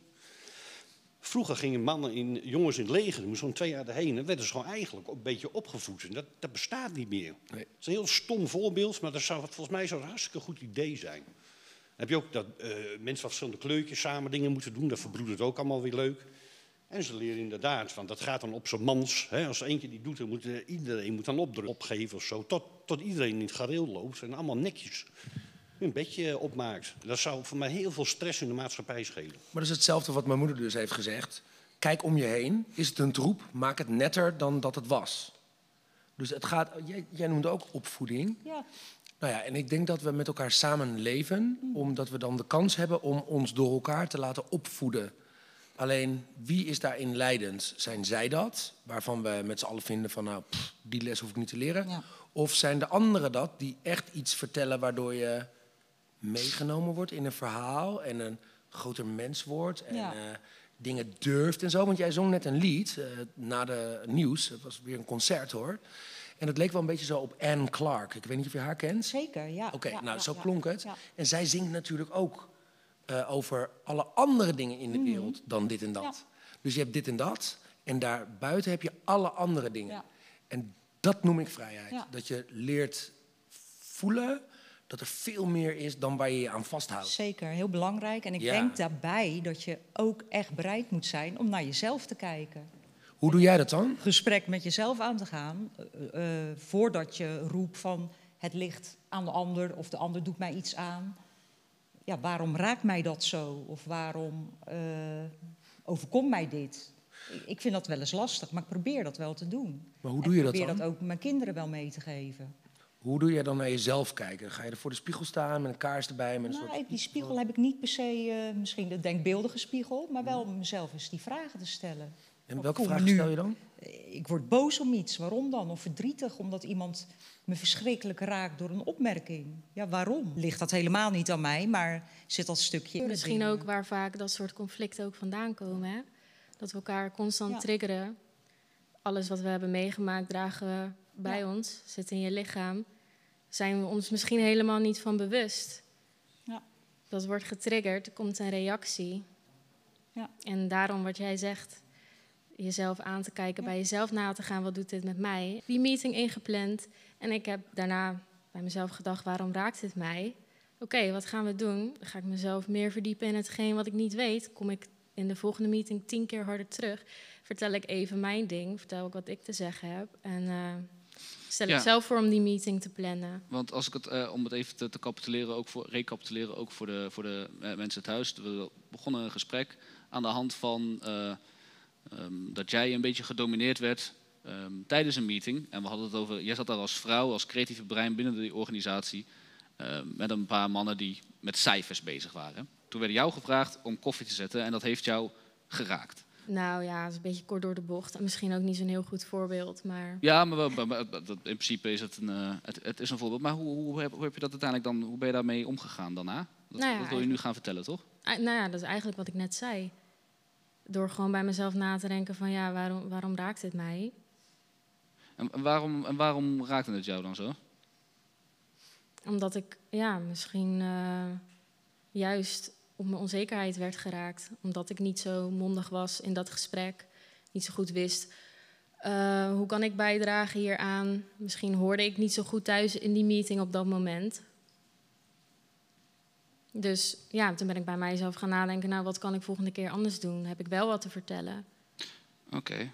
[SPEAKER 3] Vroeger gingen mannen in, jongens in het leger, die moesten zo'n twee jaar erheen, en werden ze gewoon eigenlijk een beetje opgevoed. En dat, dat bestaat niet meer.
[SPEAKER 4] Nee.
[SPEAKER 3] Het is een heel stom voorbeeld, maar dat zou, volgens mij zou een hartstikke goed idee zijn. Dan heb je ook dat eh, mensen van verschillende kleurtjes samen dingen moeten doen, dat verbroedert ook allemaal weer leuk. En ze leren inderdaad, van dat gaat dan op zijn mans. Hè, als er eentje die doet, dan moet eh, iedereen moet dan opgeven of zo. Tot, tot iedereen in het gareel loopt en allemaal netjes een bedje opmaakt. Dat zou voor mij heel veel stress in de maatschappij schelen.
[SPEAKER 4] Maar dat is hetzelfde wat mijn moeder dus heeft gezegd. Kijk om je heen. Is het een troep? Maak het netter dan dat het was. Dus het gaat. Jij, jij noemde ook opvoeding.
[SPEAKER 5] Ja,
[SPEAKER 4] Nou ja, en ik denk dat we met elkaar samen leven, omdat we dan de kans hebben om ons door elkaar te laten opvoeden. Alleen, wie is daarin leidend? Zijn zij dat, waarvan we met z'n allen vinden van, nou, pff, die les hoef ik niet te leren?
[SPEAKER 5] Ja.
[SPEAKER 4] Of zijn de anderen dat, die echt iets vertellen waardoor je meegenomen wordt in een verhaal en een groter mens wordt en
[SPEAKER 5] Ja.
[SPEAKER 4] eh, dingen durft en zo? Want jij zong net een lied eh, na de nieuws, het was weer een concert hoor. En het leek wel een beetje zo op Anne Clark. Ik weet niet of je haar kent.
[SPEAKER 5] zeker. Ja.
[SPEAKER 4] Oké,
[SPEAKER 5] Ja,
[SPEAKER 4] nou zo klonk het. En zij zingt natuurlijk ook eh, over alle andere dingen in de wereld dan dit en dat.
[SPEAKER 5] Mhm. Ja.
[SPEAKER 4] Dus je hebt dit en dat. En daarbuiten heb je alle andere dingen.
[SPEAKER 5] Ja.
[SPEAKER 4] En dat noem ik vrijheid.
[SPEAKER 5] Ja.
[SPEAKER 4] Dat je leert voelen dat er veel meer is dan waar je je aan vasthoudt.
[SPEAKER 5] Zeker, heel belangrijk. En ik denk daarbij dat je ook echt bereid moet zijn om naar jezelf te kijken.
[SPEAKER 4] Hoe doe jij dat dan?
[SPEAKER 5] Gesprek met jezelf aan te gaan eh, eh, voordat je roept van het ligt aan de ander of de ander doet mij iets aan. Ja, waarom raakt mij dat zo? Of waarom eh, overkomt mij dit? Ik- Ik vind dat wel eens lastig, maar ik probeer dat wel te doen.
[SPEAKER 4] Maar hoe doe je
[SPEAKER 5] ik
[SPEAKER 4] dat
[SPEAKER 5] probeer
[SPEAKER 4] dan?
[SPEAKER 5] dat ook mijn kinderen wel mee te geven.
[SPEAKER 4] Hoe doe je dan naar jezelf kijken? Ga je er voor de spiegel staan met een kaars erbij? Met een
[SPEAKER 5] Nou,
[SPEAKER 4] soort...
[SPEAKER 5] die spiegel heb ik niet per se, eh, misschien de denkbeeldige spiegel, maar wel om mezelf eens die vragen te stellen.
[SPEAKER 4] En
[SPEAKER 5] Ik
[SPEAKER 4] welke
[SPEAKER 5] nu-
[SPEAKER 4] stel je dan?
[SPEAKER 5] Ik word boos om iets. Waarom dan? Of verdrietig omdat iemand me verschrikkelijk raakt door een opmerking. Ja, waarom? Ligt dat helemaal niet aan mij, maar zit dat stukje in
[SPEAKER 6] Misschien ook waar vaak dat soort conflicten ook vandaan komen. Hè? Dat we elkaar constant
[SPEAKER 5] Ja.
[SPEAKER 6] triggeren. Alles wat we hebben meegemaakt dragen we bij
[SPEAKER 5] Ja.
[SPEAKER 6] ons, zit in je lichaam. Zijn we ons misschien helemaal niet van bewust.
[SPEAKER 5] Ja.
[SPEAKER 6] Dat wordt getriggerd, er komt een reactie.
[SPEAKER 5] Ja.
[SPEAKER 6] En daarom wat jij zegt, jezelf aan te kijken,
[SPEAKER 5] Ja.
[SPEAKER 6] bij jezelf na te gaan, wat doet dit met mij? Die meeting ingepland en ik heb daarna bij mezelf gedacht, waarom raakt dit mij? Oké, wat gaan we doen? Dan ga ik mezelf meer verdiepen in hetgeen wat ik niet weet. Kom ik in de volgende meeting tien keer harder terug. Vertel ik even mijn ding, vertel ik wat ik te zeggen heb. En eh, stel
[SPEAKER 2] Ja.
[SPEAKER 6] ik zelf voor om die meeting te plannen.
[SPEAKER 2] Want als ik het, eh, om het even te, te capituleren, ook voor, recapituleren, ook voor de, voor de eh, mensen thuis. We begonnen een gesprek aan de hand van eh, ehm, dat jij een beetje gedomineerd werd ehm, tijdens een meeting. En we hadden het over, jij zat daar als vrouw, als creatieve brein binnen die organisatie. ehm, met een paar mannen die met cijfers bezig waren. Toen werd jou gevraagd om koffie te zetten en dat heeft jou geraakt.
[SPEAKER 6] Nou ja, dat is een beetje kort door de bocht. En misschien ook niet zo'n heel goed voorbeeld. Maar
[SPEAKER 2] Ja, maar, wel- in principe is het een, eh, het, het is een voorbeeld. Maar hoe, hoe, heb, hoe heb je dat uiteindelijk dan, hoe ben je daarmee omgegaan daarna? Dat,
[SPEAKER 6] Nou ja,
[SPEAKER 2] dat wil je nu gaan vertellen, toch?
[SPEAKER 6] Ah, nou ja, dat is eigenlijk wat ik net zei. Door gewoon bij mezelf na te denken van ja, waarom, waarom raakt dit mij?
[SPEAKER 2] En, waarom, en waarom raakte het jou dan zo?
[SPEAKER 6] Omdat ik ja, misschien eh, juist op mijn onzekerheid werd geraakt. Omdat ik niet zo mondig was in dat gesprek. Niet zo goed wist. eh, hoe kan ik bijdragen hieraan? Misschien hoorde ik niet zo goed thuis in die meeting op dat moment. Dus ja, toen ben ik bij mijzelf gaan nadenken... nou, wat kan ik volgende keer anders doen? Heb ik wel wat te vertellen?
[SPEAKER 2] Oké.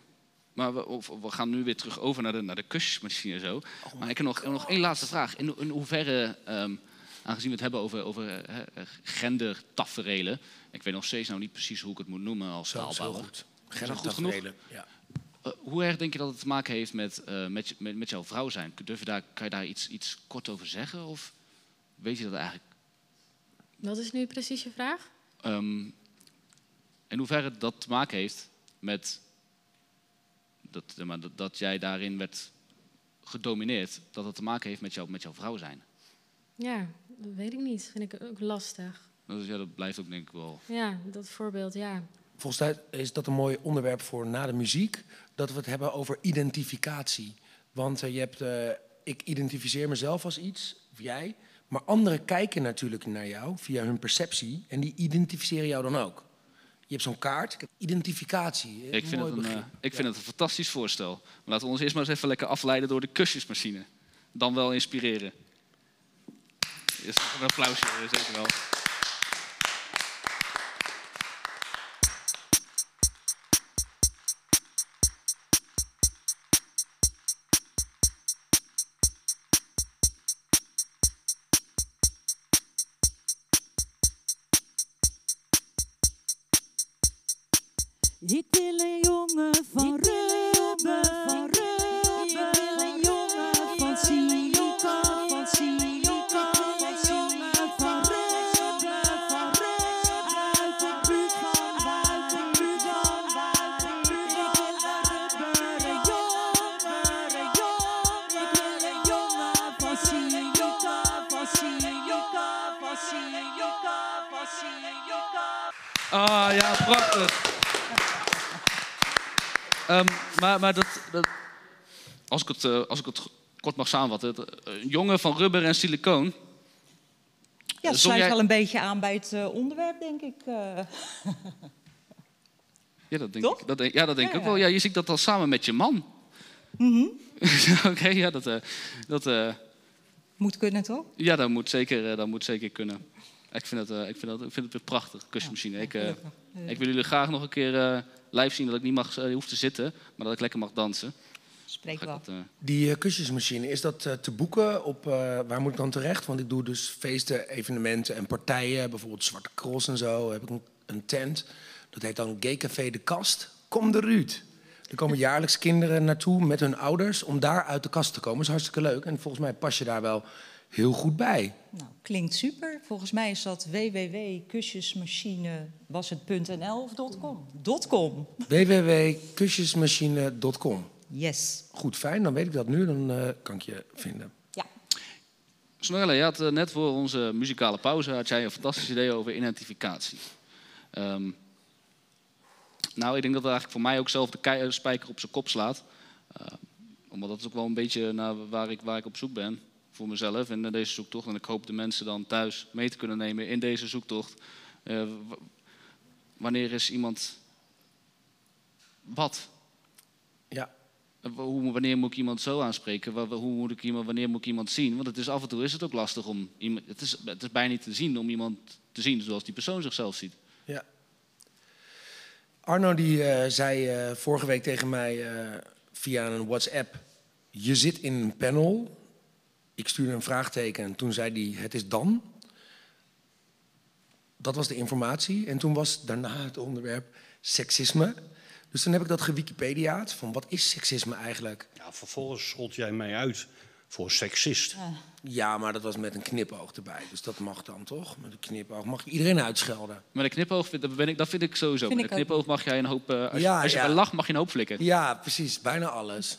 [SPEAKER 2] Maar we, of- we gaan nu weer terug over naar de, naar de kusjesmachine zo.
[SPEAKER 4] Oh
[SPEAKER 2] maar ik heb nog, nog één laatste vraag. In, in hoeverre, ehm, aangezien we het hebben over, over eh, eh, gendertaferelen... ik weet nog steeds nou niet precies hoe ik het moet noemen als taalbouwer.
[SPEAKER 4] goed. Gendertaferelen, Ja.
[SPEAKER 2] Eh, hoe erg denk je dat het te maken heeft met, eh, met, met, met jouw vrouw zijn? Durf je daar, kan je daar iets, iets kort over zeggen? Of weet je dat eigenlijk?
[SPEAKER 6] Wat is nu precies je vraag?
[SPEAKER 2] Ehm, in hoeverre dat te maken heeft met dat, maar dat, dat jij daarin werd gedomineerd, dat het te maken heeft met, jou, met jouw vrouw zijn.
[SPEAKER 6] Ja, dat weet ik niet. Vind ik ook lastig.
[SPEAKER 2] Dus ja, dat blijft ook denk ik wel.
[SPEAKER 6] Ja, dat voorbeeld, ja.
[SPEAKER 4] Volgens mij is dat een mooi onderwerp voor na de muziek. Dat we het hebben over identificatie. Want eh, je hebt, eh, ik identificeer mezelf als iets, of jij. Maar anderen kijken natuurlijk naar jou via hun perceptie en die identificeren jou dan ook. Je hebt zo'n kaart, identificatie.
[SPEAKER 2] Ik vind, het een, eh, ik vind het een fantastisch voorstel. Maar laten we ons eerst maar eens even lekker afleiden door de kusjesmachine. Dan wel inspireren. Eerst nog een applausje, eh, zeker wel.
[SPEAKER 8] Ik wil een jongen van rubber, van rubber. Ik wil een jongen van silica, van silica. Ik wil een jongen van van rubber. Uit de buurt van buiten, buurt van buiten. Ik wil een rubberen jongen, een jongen. Ik wil een jongen van silica, van silica, van silica, van silica.
[SPEAKER 2] Ah ja, prachtig. Ehm, maar maar dat, dat, als, ik het, eh, als ik het kort mag samenvatten. eh, Een jongen van rubber en silicoon.
[SPEAKER 5] Ja, dat sluit
[SPEAKER 2] jij-
[SPEAKER 5] wel een beetje aan bij het eh, onderwerp, denk ik.
[SPEAKER 2] Ja, dat denk
[SPEAKER 5] Toch?
[SPEAKER 2] ik, dat denk, ja, dat denk
[SPEAKER 5] Ja,
[SPEAKER 2] ik ook
[SPEAKER 5] ja.
[SPEAKER 2] wel. Ja, je ziet dat dan samen met je man. Oké, ja, dat, dat,
[SPEAKER 5] Moet kunnen, toch?
[SPEAKER 2] ja, dat, moet zeker, dat moet zeker kunnen. Ik vind het, eh, ik vind het, ik vind het weer prachtig, kusjesmachine. ik, eh, ik wil jullie graag nog een keer eh, live zien dat ik niet mag, eh, hoef te zitten, maar dat ik lekker mag dansen.
[SPEAKER 5] Spreek wel.
[SPEAKER 2] dat,
[SPEAKER 4] Die eh, kusjesmachine, is dat eh, te boeken op, eh, waar moet ik dan terecht? Want ik doe dus feesten, evenementen en partijen, bijvoorbeeld Zwarte Cross en zo, heb ik een, een tent. Dat heet dan Gay Café De Kast. Kom de Ruud. Er komen jaarlijks kinderen naartoe met hun ouders om daar uit de kast te komen. Dat is hartstikke leuk en volgens mij pas je daar wel heel goed bij.
[SPEAKER 5] Nou, klinkt super. Volgens mij is dat www.kusjesmachine was het .nl of .com? .com.
[SPEAKER 4] www.kusjesmachine.com
[SPEAKER 5] Yes.
[SPEAKER 4] Goed, fijn, dan weet ik dat nu, dan eh, kan ik je vinden.
[SPEAKER 5] Ja.
[SPEAKER 2] Je had eh, net voor onze muzikale pauze had jij een fantastisch idee over identificatie. Ehm, nou, ik denk dat het eigenlijk voor mij ook zelf de spijker op zijn kop slaat. Eh, omdat dat is ook wel een beetje naar waar ik, waar ik op zoek ben voor mezelf in deze zoektocht. En ik hoop de mensen dan thuis mee te kunnen nemen in deze zoektocht. Eh, wanneer is iemand wat?
[SPEAKER 4] Ja,
[SPEAKER 2] Eh, Hoe, wanneer moet ik iemand zo aanspreken? Hoe moet ik iemand, wanneer moet ik iemand zien? Want het is af en toe is het ook lastig om iemand. Het is, het is bijna niet te zien om iemand te zien zoals die persoon zichzelf ziet.
[SPEAKER 4] Ja. Arno die eh, zei vorige week tegen mij via een WhatsApp: Je zit in een panel. Ik stuurde een vraagteken en toen zei hij: Het is dan. Dat was de informatie. En toen was daarna het onderwerp seksisme. Dus toen heb ik dat gewikipediaat van wat is seksisme eigenlijk?
[SPEAKER 3] Ja, vervolgens schold jij mij uit voor seksist.
[SPEAKER 4] Ja, maar dat was met een knipoog erbij. Dus dat mag dan toch? Met een knipoog mag je iedereen uitschelden.
[SPEAKER 2] Met een knipoog, vind, dat, ben ik, dat vind ik sowieso.
[SPEAKER 5] Vind
[SPEAKER 2] Met een knipoog mag jij een hoop. eh, als je,
[SPEAKER 4] Ja,
[SPEAKER 2] als je
[SPEAKER 4] ja.
[SPEAKER 2] lacht, mag je een hoop flikken.
[SPEAKER 4] Ja, precies. Bijna alles.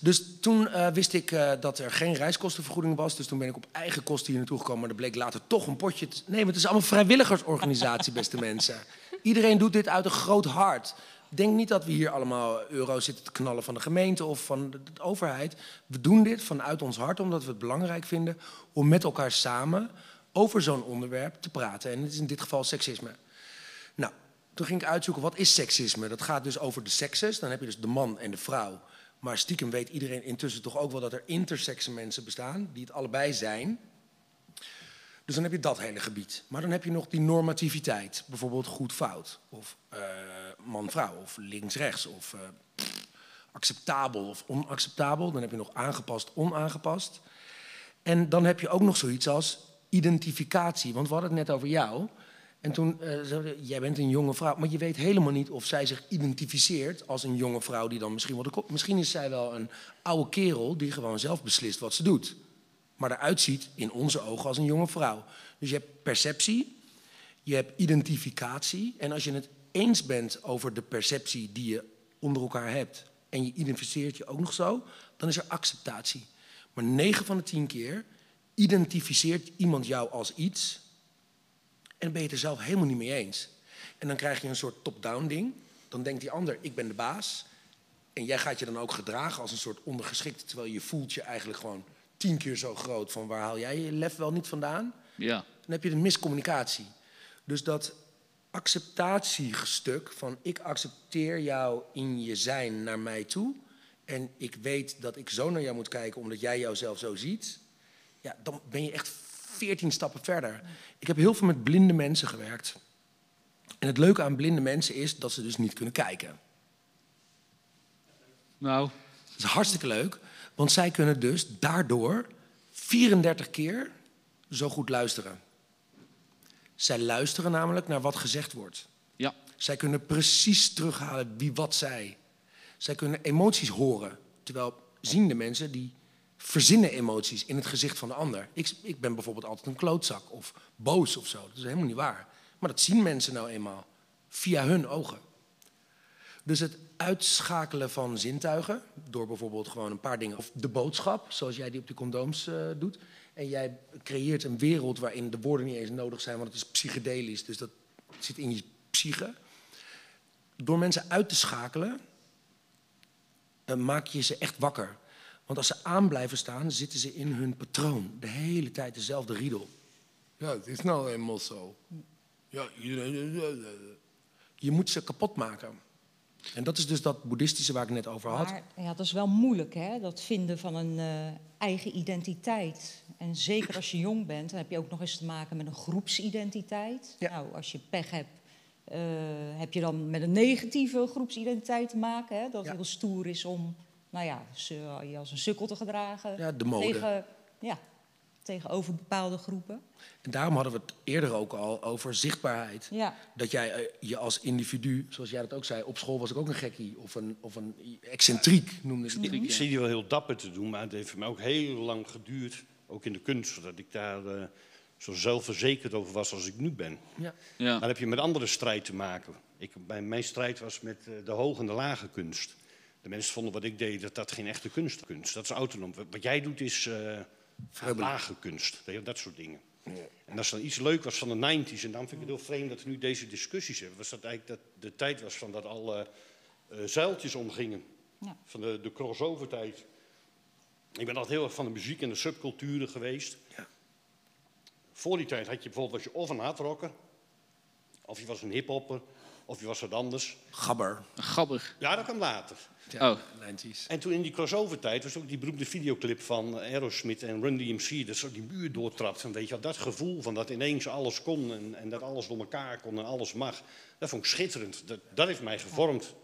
[SPEAKER 4] Dus toen eh, wist ik eh, dat er geen reiskostenvergoeding was. Dus toen ben ik op eigen kosten hier naartoe gekomen. Maar er bleek later toch een potje te... Nee, maar het is allemaal vrijwilligersorganisatie, beste mensen. Iedereen doet dit uit een groot hart. Denk niet dat we hier allemaal euro's zitten te knallen van de gemeente of van de, de overheid. We doen dit vanuit ons hart omdat we het belangrijk vinden... om met elkaar samen over zo'n onderwerp te praten. En het is in dit geval seksisme. Nou, toen ging ik uitzoeken wat is seksisme. Dat gaat dus over de sekses. Dan heb je dus de man en de vrouw. Maar stiekem weet iedereen intussen toch ook wel dat er intersexe mensen bestaan, die het allebei zijn. Dus dan heb je dat hele gebied. Maar dan heb je nog die normativiteit. Bijvoorbeeld goed-fout. Of eh, man-vrouw. Of links-rechts. Of eh, acceptabel of onacceptabel. Dan heb je nog aangepast-onaangepast. En dan heb je ook nog zoiets als identificatie. Want we hadden het net over jou. En toen eh, zeiden we, jij bent een jonge vrouw. Maar je weet helemaal niet of zij zich identificeert als een jonge vrouw die dan misschien wel de. Misschien is zij wel een oude kerel die gewoon zelf beslist wat ze doet. Maar eruit ziet in onze ogen als een jonge vrouw. Dus je hebt perceptie, je hebt identificatie. En als je het eens bent over de perceptie die je onder elkaar hebt. en je identificeert je ook nog zo, dan is er acceptatie. Maar 9 van de 10 keer identificeert iemand jou als iets. En ben je het er zelf helemaal niet mee eens. En dan krijg je een soort top-down ding. Dan denkt die ander, ik ben de baas. En jij gaat je dan ook gedragen als een soort ondergeschikte, terwijl je voelt je eigenlijk gewoon tien keer zo groot. Van waar haal jij je lef wel niet vandaan?
[SPEAKER 2] Ja.
[SPEAKER 4] Dan heb je de miscommunicatie. Dus dat acceptatiestuk van ik accepteer jou in je zijn naar mij toe. En ik weet dat ik zo naar jou moet kijken omdat jij jouzelf zo ziet. Ja, dan ben je echt veertien stappen verder. Ik heb heel veel met blinde mensen gewerkt. En het leuke aan blinde mensen is dat ze dus niet kunnen kijken.
[SPEAKER 2] Nou,
[SPEAKER 4] Dat is hartstikke leuk, want zij kunnen dus daardoor 34 keer zo goed luisteren. Zij luisteren namelijk naar wat gezegd wordt.
[SPEAKER 2] ja.
[SPEAKER 4] Zij kunnen precies terughalen wie wat zei. Zij kunnen emoties horen, terwijl ziende mensen die verzinnen emoties in het gezicht van de ander. Ik, ik ben bijvoorbeeld altijd een klootzak of boos of zo. Dat is helemaal niet waar. Maar dat zien mensen nou eenmaal via hun ogen. Dus het uitschakelen van zintuigen, door bijvoorbeeld gewoon een paar dingen, of de boodschap, zoals jij die op de condooms eh, doet. En jij creëert een wereld waarin de woorden niet eens nodig zijn, want het is psychedelisch, dus dat zit in je psyche. Door mensen uit te schakelen, eh, maak je ze echt wakker. Want als ze aan blijven staan, zitten ze in hun patroon. De hele tijd dezelfde riedel. Ja, het is nou eenmaal zo. Ja, iedereen- je moet ze kapot maken. En dat is dus dat boeddhistische waar ik net over had.
[SPEAKER 5] Maar ja, dat is wel moeilijk, hè? dat vinden van een eh, eigen identiteit. En zeker als je jong bent, dan heb je ook nog eens te maken met een groepsidentiteit.
[SPEAKER 4] Ja.
[SPEAKER 5] Nou, als je pech hebt, eh, heb je dan met een negatieve groepsidentiteit te maken. Hè? Dat
[SPEAKER 4] Ja.
[SPEAKER 5] heel stoer is om nou ja, ze- je als een sukkel te gedragen.
[SPEAKER 4] Ja, de mode.
[SPEAKER 5] Tegen, ja, tegenover bepaalde groepen.
[SPEAKER 4] En daarom hadden we het eerder ook al over zichtbaarheid.
[SPEAKER 5] Ja.
[SPEAKER 4] Dat jij eh, je als individu, zoals jij dat ook zei, op school was ik ook een gekkie. Of een, of een excentriek noemde ze het.
[SPEAKER 3] Ik zie die wel heel dapper te doen, maar het heeft voor mij ook heel lang geduurd, ook in de kunst, dat ik daar eh, zo zelfverzekerd over was als ik nu ben.
[SPEAKER 4] Ja.
[SPEAKER 2] Ja.
[SPEAKER 3] Maar dan heb je met andere strijd te maken. Ik, mijn, mijn strijd was met eh, de hoge en de lage kunst. De mensen vonden wat ik deed, dat dat geen echte kunst kunst. Dat is autonoom. Wat, jij doet is eh lage kunst, weet je, dat soort dingen. En als er dan iets leuk was van de 90s, en dan vind ik het heel vreemd dat we nu deze discussies hebben, was dat eigenlijk dat de tijd was van dat alle eh zeiltjes omgingen.
[SPEAKER 5] Ja.
[SPEAKER 3] Van de, de crossover tijd. Ik ben altijd heel erg van de muziek en de subculturen geweest.
[SPEAKER 4] Ja.
[SPEAKER 3] Voor die tijd had je bijvoorbeeld, was je of een hardrocker, of je was een hiphopper, of je was wat anders.
[SPEAKER 4] Gabber.
[SPEAKER 2] Grappig.
[SPEAKER 3] Ja, dat kwam later.
[SPEAKER 4] Ja,
[SPEAKER 2] Oh.
[SPEAKER 4] 90s.
[SPEAKER 3] En toen in die crossover tijd was ook die beroemde videoclip van Aerosmith en Run DMC. Dat zo die muur doortrapt. En weet je, wel, dat gevoel van dat ineens alles kon en, en dat alles door elkaar kon en alles mag. Dat vond ik schitterend. Dat, dat heeft mij gevormd.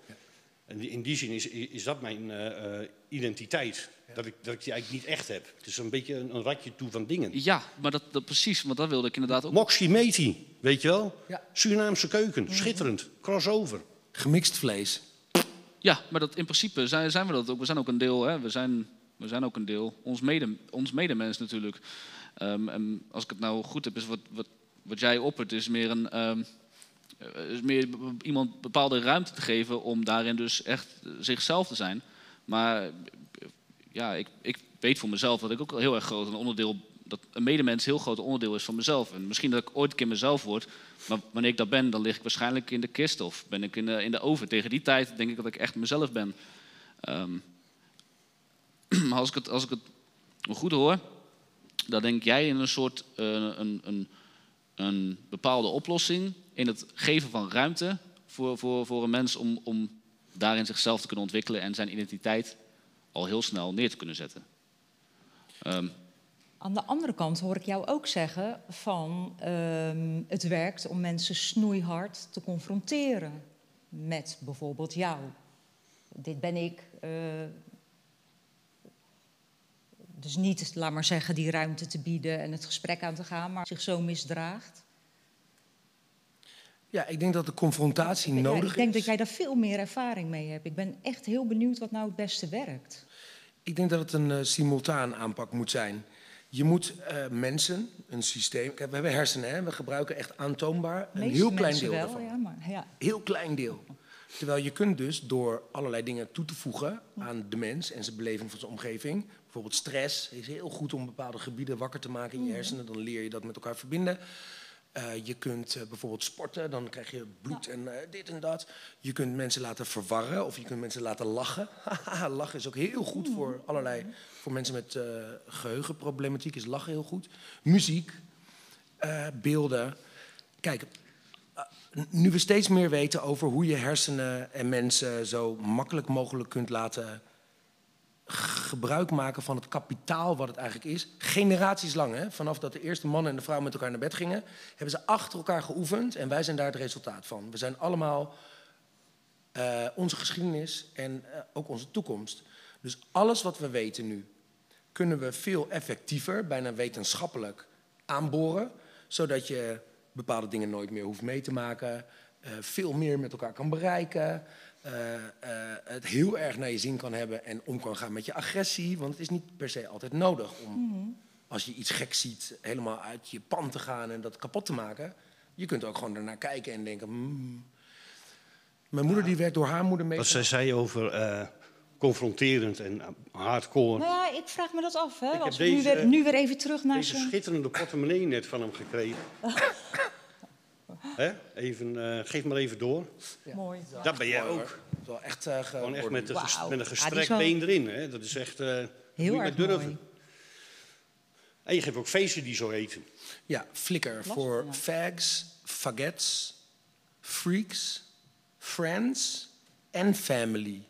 [SPEAKER 3] En die- in die zin is, is dat mijn eh, eh, identiteit. Dat, ik, dat ik die eigenlijk niet echt heb. Het is een beetje een, een ratje toe van dingen.
[SPEAKER 2] Ja, maar dat, dat precies, want dat wilde ik inderdaad ook.
[SPEAKER 3] Moxie Meti, weet je wel?
[SPEAKER 4] Ja.
[SPEAKER 3] Surinaamse keuken, schitterend. Crossover.
[SPEAKER 4] Gemixt vlees.
[SPEAKER 2] Ja, maar dat, in principe zijn, zijn we dat ook. We zijn ook een deel, hè? We, zijn, we zijn ook een deel. Ons, mede, ons medemens natuurlijk. Ehm, en als ik het nou goed heb, is wat, wat, wat jij oppert, is meer een. ehm, eh, is meer iemand bepaalde ruimte te geven om daarin dus echt eh, zichzelf te zijn. Maar eh, ja, ik, ik weet voor mezelf dat ik ook heel erg groot een onderdeel, dat een medemens heel groot onderdeel is van mezelf. En misschien dat ik ooit een keer mezelf word, maar wanneer ik dat ben, dan lig ik waarschijnlijk in de kist of ben ik in de, in de oven. Tegen die tijd denk ik dat ik echt mezelf ben. Ehm, maar als ik het, als ik het goed hoor, dan denk jij in een soort eh, een, een, een bepaalde oplossing in het geven van ruimte voor, voor, voor een mens om, om daarin zichzelf te kunnen ontwikkelen en zijn identiteit al heel snel neer te kunnen zetten. Ehm,
[SPEAKER 5] Aan de andere kant hoor ik jou ook zeggen van ehm, het werkt om mensen snoeihard te confronteren met bijvoorbeeld jou. Dit ben ik. eh, dus niet, laat maar zeggen, die ruimte te bieden en het gesprek aan te gaan, maar zich zo misdraagt.
[SPEAKER 4] Ja, ik denk dat de confrontatie
[SPEAKER 5] Ja,
[SPEAKER 4] nodig
[SPEAKER 5] ik denk
[SPEAKER 4] is.
[SPEAKER 5] dat jij daar veel meer ervaring mee hebt. Ik ben echt heel benieuwd wat nou het beste werkt.
[SPEAKER 4] Ik denk dat het een eh, simultaan aanpak moet zijn. Je moet eh, mensen, een systeem. Kijk, we hebben hersenen, hè? we gebruiken echt aantoonbaar een
[SPEAKER 5] meeste
[SPEAKER 4] heel klein deel
[SPEAKER 5] wel,
[SPEAKER 4] daarvan.
[SPEAKER 5] ja, maar ja.
[SPEAKER 4] Heel klein deel. Terwijl je kunt dus door allerlei dingen toe te voegen aan de mens en zijn beleving van zijn omgeving. Bijvoorbeeld stress is heel goed om bepaalde gebieden wakker te maken in je hersenen. Dan leer je dat met elkaar verbinden. Eh, je kunt eh, bijvoorbeeld sporten, dan krijg je bloed en eh, dit en dat. Je kunt mensen laten verwarren of je kunt mensen laten lachen. Lachen is ook heel goed voor allerlei... Voor mensen met eh, geheugenproblematiek is lachen heel goed. Muziek, beelden. Kijk, nu we steeds meer weten over hoe je hersenen en mensen zo makkelijk mogelijk kunt laten gebruik maken van het kapitaal wat het eigenlijk is. Generaties lang, hè? vanaf dat de eerste man en de vrouw met elkaar naar bed gingen, hebben ze achter elkaar geoefend en wij zijn daar het resultaat van. We zijn allemaal eh, onze geschiedenis en eh, ook onze toekomst. Dus alles wat we weten nu, kunnen we veel effectiever, bijna wetenschappelijk aanboren, zodat je bepaalde dingen nooit meer hoeft mee te maken, eh, veel meer met elkaar kan bereiken, eh, eh, het heel erg naar je zin kan hebben en om kan gaan met je agressie, want het is niet per se altijd nodig om, als je iets gek ziet, helemaal uit je pan te gaan en dat kapot te maken. Je kunt ook gewoon ernaar kijken en denken. "Hmm." Mijn moeder die werd door haar moeder mee.
[SPEAKER 3] Wat zij zei over eh, confronterend en hardcore.
[SPEAKER 5] Nou ja, ik vraag me dat af. Hè?
[SPEAKER 3] heb
[SPEAKER 5] Als we nu, weer, nu weer even terug naar
[SPEAKER 3] Deze schitterende portemonnee net van hem gekregen. Hè? Even, eh, geef maar even door.
[SPEAKER 5] Mooi.
[SPEAKER 3] Dat ben jij ook.
[SPEAKER 4] Wel echt, eh,
[SPEAKER 3] Gewoon echt met, met een
[SPEAKER 5] Ja,
[SPEAKER 3] gestrekt
[SPEAKER 5] wel
[SPEAKER 3] been erin. Hè? Dat is echt... eh
[SPEAKER 5] Heel erg
[SPEAKER 3] durven.
[SPEAKER 5] mooi.
[SPEAKER 3] En je geeft ook feesten die zo heten.
[SPEAKER 4] Ja, flikker voor
[SPEAKER 5] ja.
[SPEAKER 4] fags, fagettes, freaks, friends en family.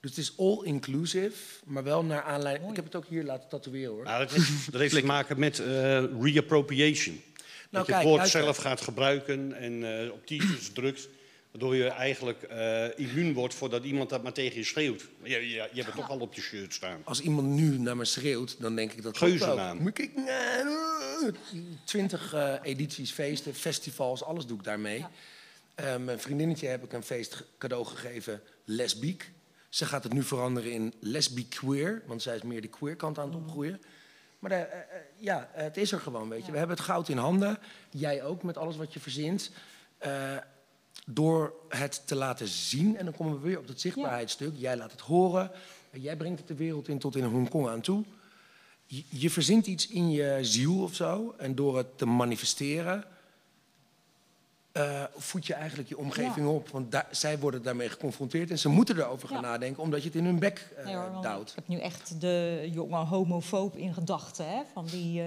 [SPEAKER 4] Dus het is all inclusive, maar wel naar aanleiding. Ik heb het ook hier laten tatoeëren hoor.
[SPEAKER 3] Nou, dat heeft, dat heeft te maken met eh, reappropriation. Dat je het woord
[SPEAKER 4] luister.
[SPEAKER 3] zelf gaat gebruiken en eh, op t-shirts drukt. Waardoor je eigenlijk eh, immuun wordt voordat iemand dat maar tegen je schreeuwt. Je, je, je hebt het toch al op je shirt staan.
[SPEAKER 4] Als iemand nu naar me schreeuwt, dan denk ik dat.
[SPEAKER 3] Geuzennaam.
[SPEAKER 4] Moet ik twintig eh, edities, feesten, festivals, alles doe ik daarmee. Mijn vriendinnetje heb ik een feest cadeau gegeven, lesbiek. Ze gaat het nu veranderen in lesbiek queer, want zij is meer de queer kant aan het opgroeien. Maar eh, eh, eh, ja, het is er gewoon, weet je. We hebben het goud in handen. Jij ook, met alles wat je verzint. Door het te laten zien, en dan komen we weer op dat zichtbaarheidsstuk. Jij laat het horen, jij brengt het de wereld in tot in Hongkong aan toe. Je, je verzint iets in je ziel of zo, en door het te manifesteren, eh, voed je eigenlijk je omgeving op. Want zij worden daarmee geconfronteerd en ze moeten erover gaan
[SPEAKER 5] Ja.
[SPEAKER 4] nadenken, omdat je het in hun bek
[SPEAKER 5] Nee, hoor, want
[SPEAKER 4] duwt.
[SPEAKER 5] ik heb nu echt de jonge homofoob in gedachten. Hè? Van die eh,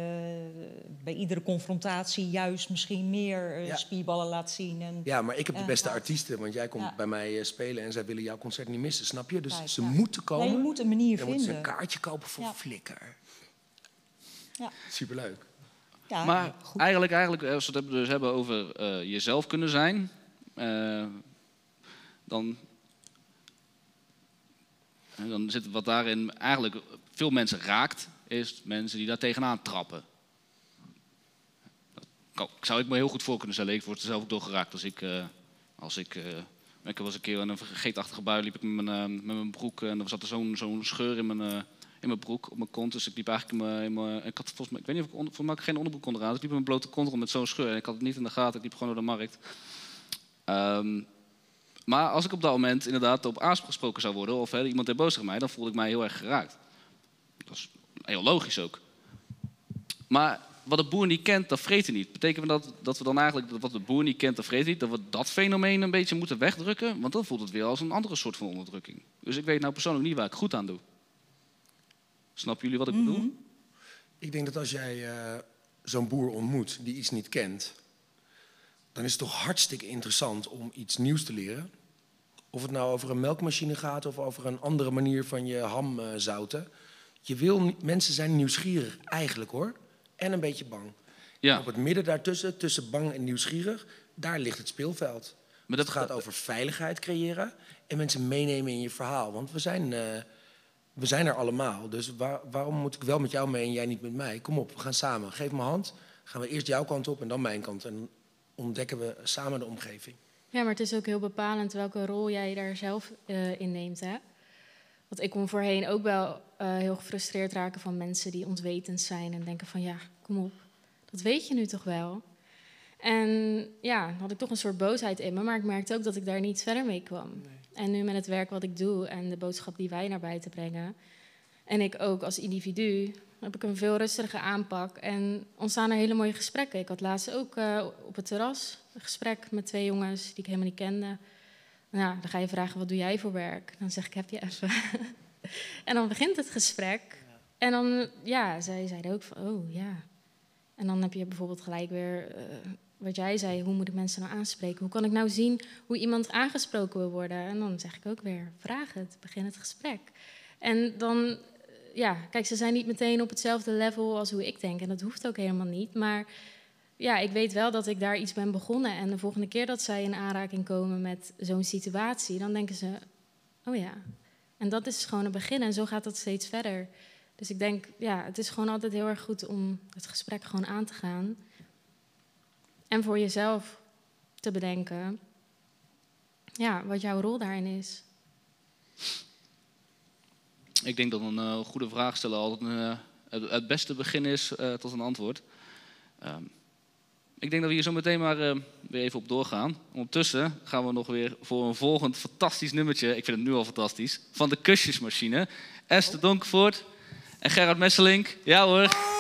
[SPEAKER 5] bij iedere confrontatie juist misschien meer
[SPEAKER 4] Ja.
[SPEAKER 5] spierballen laat zien. En,
[SPEAKER 4] Ja, maar ik heb de beste artiesten, want jij komt bij mij spelen en zij willen jouw concert niet missen, snap je? Dus
[SPEAKER 5] Kijk,
[SPEAKER 4] ze moeten komen.
[SPEAKER 5] Ja, je moet een manier
[SPEAKER 4] Dan moeten ze een
[SPEAKER 5] vinden.
[SPEAKER 4] kaartje kopen voor
[SPEAKER 5] Ja.
[SPEAKER 4] Flikker.
[SPEAKER 5] Ja.
[SPEAKER 4] Superleuk.
[SPEAKER 5] Ja,
[SPEAKER 2] Maar
[SPEAKER 5] goed.
[SPEAKER 2] eigenlijk, eigenlijk, als we het dus hebben over eh, jezelf kunnen zijn, eh, dan, dan zit wat daarin eigenlijk veel mensen raakt, is mensen die daar tegenaan trappen. Dat zou ik me heel goed voor kunnen stellen. Ik word er zelf ook door geraakt als ik, eh, als ik eh, ik was een keer in een vergeetachtige bui, liep ik met mijn, eh, met mijn broek en er zat er zo'n zo'n scheur in mijn, eh, in mijn broek, op mijn kont. Dus ik liep eigenlijk in mijn, ik had volgens mij, ik weet niet of ik, onder, mij geen onderbroek kon eraan. Dus ik liep in mijn blote kont rond met zo'n scheur en ik had het niet in de gaten. Ik liep gewoon door de markt. Ehm, maar als ik op dat moment inderdaad op aangesproken zou worden, of iemand deed boos tegen mij, dan voelde ik mij heel erg geraakt. Dat is heel logisch ook. Maar wat de boer niet kent, dat vreet hij niet. Betekent dat dat we dan eigenlijk, wat de boer niet kent, dat vreet hij niet, dat we dat fenomeen een beetje moeten wegdrukken? Want dan voelt het weer als een andere soort van onderdrukking. Dus ik weet nou persoonlijk niet waar ik goed aan doe. Snappen jullie wat ik bedoel?
[SPEAKER 4] Ik denk dat als jij eh, zo'n boer ontmoet die iets niet kent, dan is het toch hartstikke interessant om iets nieuws te leren. Of het nou over een melkmachine gaat of over een andere manier van je ham eh, zouten. Je wil, mensen zijn nieuwsgierig, eigenlijk hoor. En een beetje bang.
[SPEAKER 2] Ja.
[SPEAKER 4] Op het midden daartussen, tussen bang en nieuwsgierig, daar ligt het speelveld.
[SPEAKER 2] Maar
[SPEAKER 4] dat
[SPEAKER 2] dat
[SPEAKER 4] gaat over veiligheid creëren en mensen meenemen in je verhaal. Want we zijn, eh, we zijn er allemaal. Dus waar- waarom moet ik wel met jou mee en jij niet met mij? Kom op, we gaan samen. Geef me hand. Gaan we eerst jouw kant op en dan mijn kant. En ontdekken we samen de omgeving.
[SPEAKER 6] Ja, maar het is ook heel bepalend welke rol jij daar zelf eh in neemt. Hè? Want ik kon voorheen ook wel eh, heel gefrustreerd raken van mensen die ontwetend zijn en denken van ja, kom op, dat weet je nu toch wel. En ja, dan had ik toch een soort boosheid in me, maar ik merkte ook dat ik daar niet verder mee kwam. En nu met het werk wat ik doe en de boodschap die wij naar buiten brengen, en ik ook als individu, heb ik een veel rustige aanpak en ontstaan er hele mooie gesprekken. Ik had laatst ook eh, op het terras een gesprek met twee jongens die ik helemaal niet kende. Nou, dan ga je vragen, wat doe jij voor werk? Dan zeg ik, heb je even. en dan begint het gesprek. En dan, ja, zij zeiden ook van, oh ja. En dan heb je bijvoorbeeld gelijk weer, eh, wat jij zei, hoe moet ik mensen nou aanspreken? Hoe kan ik nou zien hoe iemand aangesproken wil worden? En dan zeg ik ook weer, vraag het, begin het gesprek. En dan, eh, ja, kijk, ze zijn niet meteen op hetzelfde level als hoe ik denk. En dat hoeft ook helemaal niet. Maar ja, ik weet wel dat ik daar iets ben begonnen. En de volgende keer dat zij in aanraking komen met zo'n situatie, dan denken ze, oh ja. En dat is gewoon een begin en zo gaat dat steeds verder. Dus ik denk, ja, het is gewoon altijd heel erg goed om het gesprek gewoon aan te gaan. En voor jezelf te bedenken, ja, wat jouw rol daarin is.
[SPEAKER 8] Ik denk dat een eh, goede vraag stellen altijd een, eh, het, beste begin is eh, tot een antwoord. Ehm, ik denk dat we hier zo meteen maar weer even op doorgaan. Ondertussen gaan we nog weer voor een volgend fantastisch nummertje, ik vind het nu al fantastisch, van de kusjesmachine. Esther Donkervoort en Gerard Messelink. Ja hoor.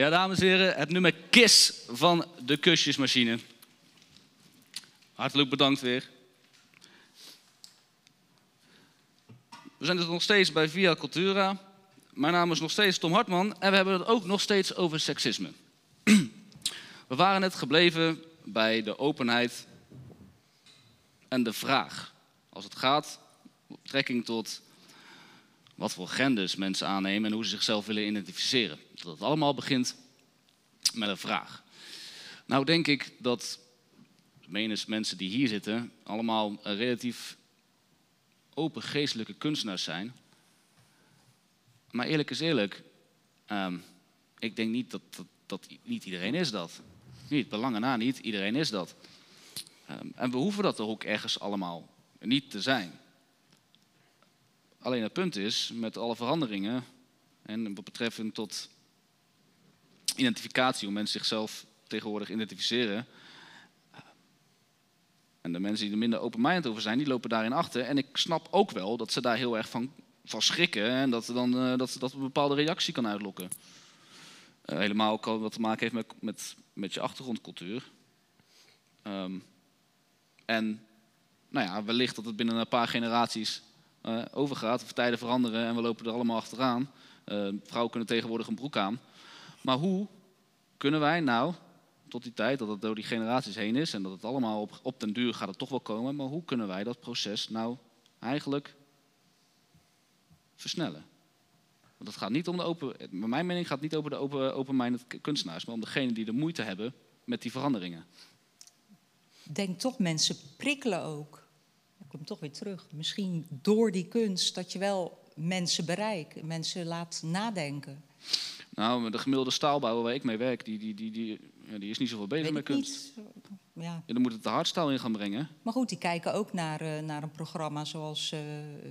[SPEAKER 8] Ja, dames en heren, het nummer Kiss van de kusjesmachine. Hartelijk bedankt weer. We zijn dus nog steeds bij Via Cultura. Mijn naam is nog steeds Tom Hartman en we hebben het ook nog steeds over seksisme.
[SPEAKER 2] We waren net gebleven bij de openheid en de vraag. Als het gaat op betrekking tot wat voor genders mensen aannemen en hoe ze zichzelf willen identificeren. Dat het allemaal begint met een vraag. Nou denk ik dat menens mensen die hier zitten allemaal relatief open geestelijke kunstenaars zijn. Maar eerlijk is eerlijk, ehm, ik denk niet dat, dat, niet iedereen is dat. Niet, belangen na niet, iedereen is dat. Ehm, en we hoeven dat er ook ergens allemaal niet te zijn. Alleen het punt is, met alle veranderingen en wat betreffend tot identificatie, hoe mensen zichzelf tegenwoordig identificeren. En de mensen die er minder open-minded over zijn, die lopen daarin achter. En ik snap ook wel dat ze daar heel erg van, van schrikken en dat, er dan, eh, dat, dat een bepaalde reactie kan uitlokken. Eh, helemaal ook wat te maken heeft met, met, met je achtergrondcultuur. Ehm, en nou ja, wellicht dat het binnen een paar generaties eh, overgaat, of tijden veranderen en we lopen er allemaal achteraan. Eh, vrouwen kunnen tegenwoordig een broek aan. Maar hoe kunnen wij nou, tot die tijd dat het door die generaties heen is en dat het allemaal op, op den duur gaat het toch wel komen, maar hoe kunnen wij dat proces nou eigenlijk versnellen? Want het gaat niet om de open, mijn mening gaat niet over de open, open-minded kunstenaars, maar om degenen die de moeite hebben met die veranderingen.
[SPEAKER 5] Denk toch, mensen prikkelen ook. Ik kom toch weer terug. Misschien door die kunst dat je wel mensen bereikt, mensen laat nadenken.
[SPEAKER 2] Nou, de gemiddelde staalbouwer waar ik mee werk, die, die, die, die, ja, die is niet zoveel bezig met kunst.
[SPEAKER 5] niet. Ja.
[SPEAKER 2] Ja, dan moet het de hardstaal in gaan brengen.
[SPEAKER 5] Maar goed, die kijken ook naar, eh, naar een programma zoals, eh,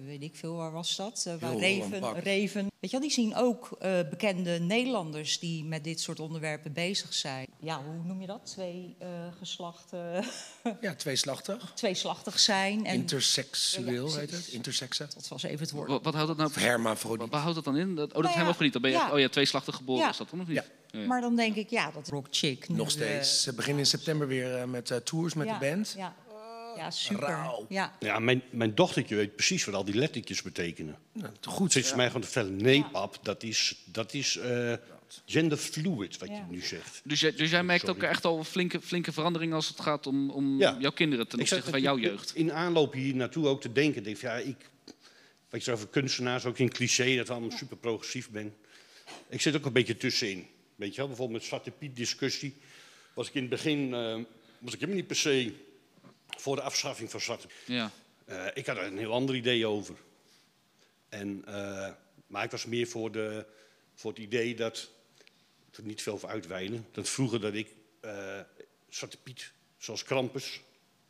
[SPEAKER 5] weet ik veel, waar was dat? Eh, waar Reven. Reven. Weet je wel, die zien ook eh, bekende Nederlanders die met dit soort onderwerpen bezig zijn. Ja, hoe noem je dat? Twee eh, geslachten,
[SPEAKER 4] Ja, tweeslachtig.
[SPEAKER 5] tweeslachtig zijn. En,
[SPEAKER 4] Interseksueel
[SPEAKER 5] Ja,
[SPEAKER 4] heet het.
[SPEAKER 5] dat was even het woord.
[SPEAKER 2] Wat, wat houdt dat nou
[SPEAKER 4] hermafrodiet.
[SPEAKER 2] Wat, wat houdt dat dan in? Dat, oh, dat
[SPEAKER 5] Nou
[SPEAKER 2] hebben
[SPEAKER 5] ja,
[SPEAKER 2] niet. Dan ben je
[SPEAKER 5] ja.
[SPEAKER 2] oh ja, tweeslachtig geboren
[SPEAKER 5] Ja.
[SPEAKER 2] is dat dan of niet?
[SPEAKER 4] Ja.
[SPEAKER 2] Ja.
[SPEAKER 5] Maar dan denk ik, ja, dat rock chick. nu,
[SPEAKER 4] Nog
[SPEAKER 5] eh,
[SPEAKER 4] steeds. Ze beginnen in september weer eh, met eh, tours met
[SPEAKER 5] ja,
[SPEAKER 4] de band.
[SPEAKER 5] Ja, ja super.
[SPEAKER 4] rauw.
[SPEAKER 5] Ja.
[SPEAKER 3] Ja, mijn, mijn dochtertje weet precies wat al die lettertjes betekenen.
[SPEAKER 4] Nou, goed.
[SPEAKER 3] Zit ze mij gewoon te vertellen, nee pap, dat is, dat is eh, genderfluid wat
[SPEAKER 5] Ja.
[SPEAKER 3] je nu zegt.
[SPEAKER 2] Dus, jij, dus jij merkt
[SPEAKER 3] Sorry.
[SPEAKER 2] ook echt al flinke, flinke veranderingen als het gaat om, om
[SPEAKER 3] Ja.
[SPEAKER 2] jouw kinderen ten
[SPEAKER 3] Ik
[SPEAKER 2] opzichte van jouw jeugd.
[SPEAKER 3] In aanloop hier naartoe ook te denken. Denk, ja, ik, wat je over kunstenaars, ook in cliché, dat we allemaal super progressief ben. Ik zit ook een beetje tussenin. Weet je wel, bijvoorbeeld met Zwarte Piet discussie. Was ik in het begin, eh, was ik helemaal niet per se voor de afschaffing van Zwarte Piet.
[SPEAKER 2] Ja.
[SPEAKER 3] Eh, ik had er een heel ander idee over. En, eh, maar ik was meer voor, de, voor het idee dat, ik er niet veel over uitweiden, dat vroeger dat ik eh Zwarte Piet, zoals Krampus,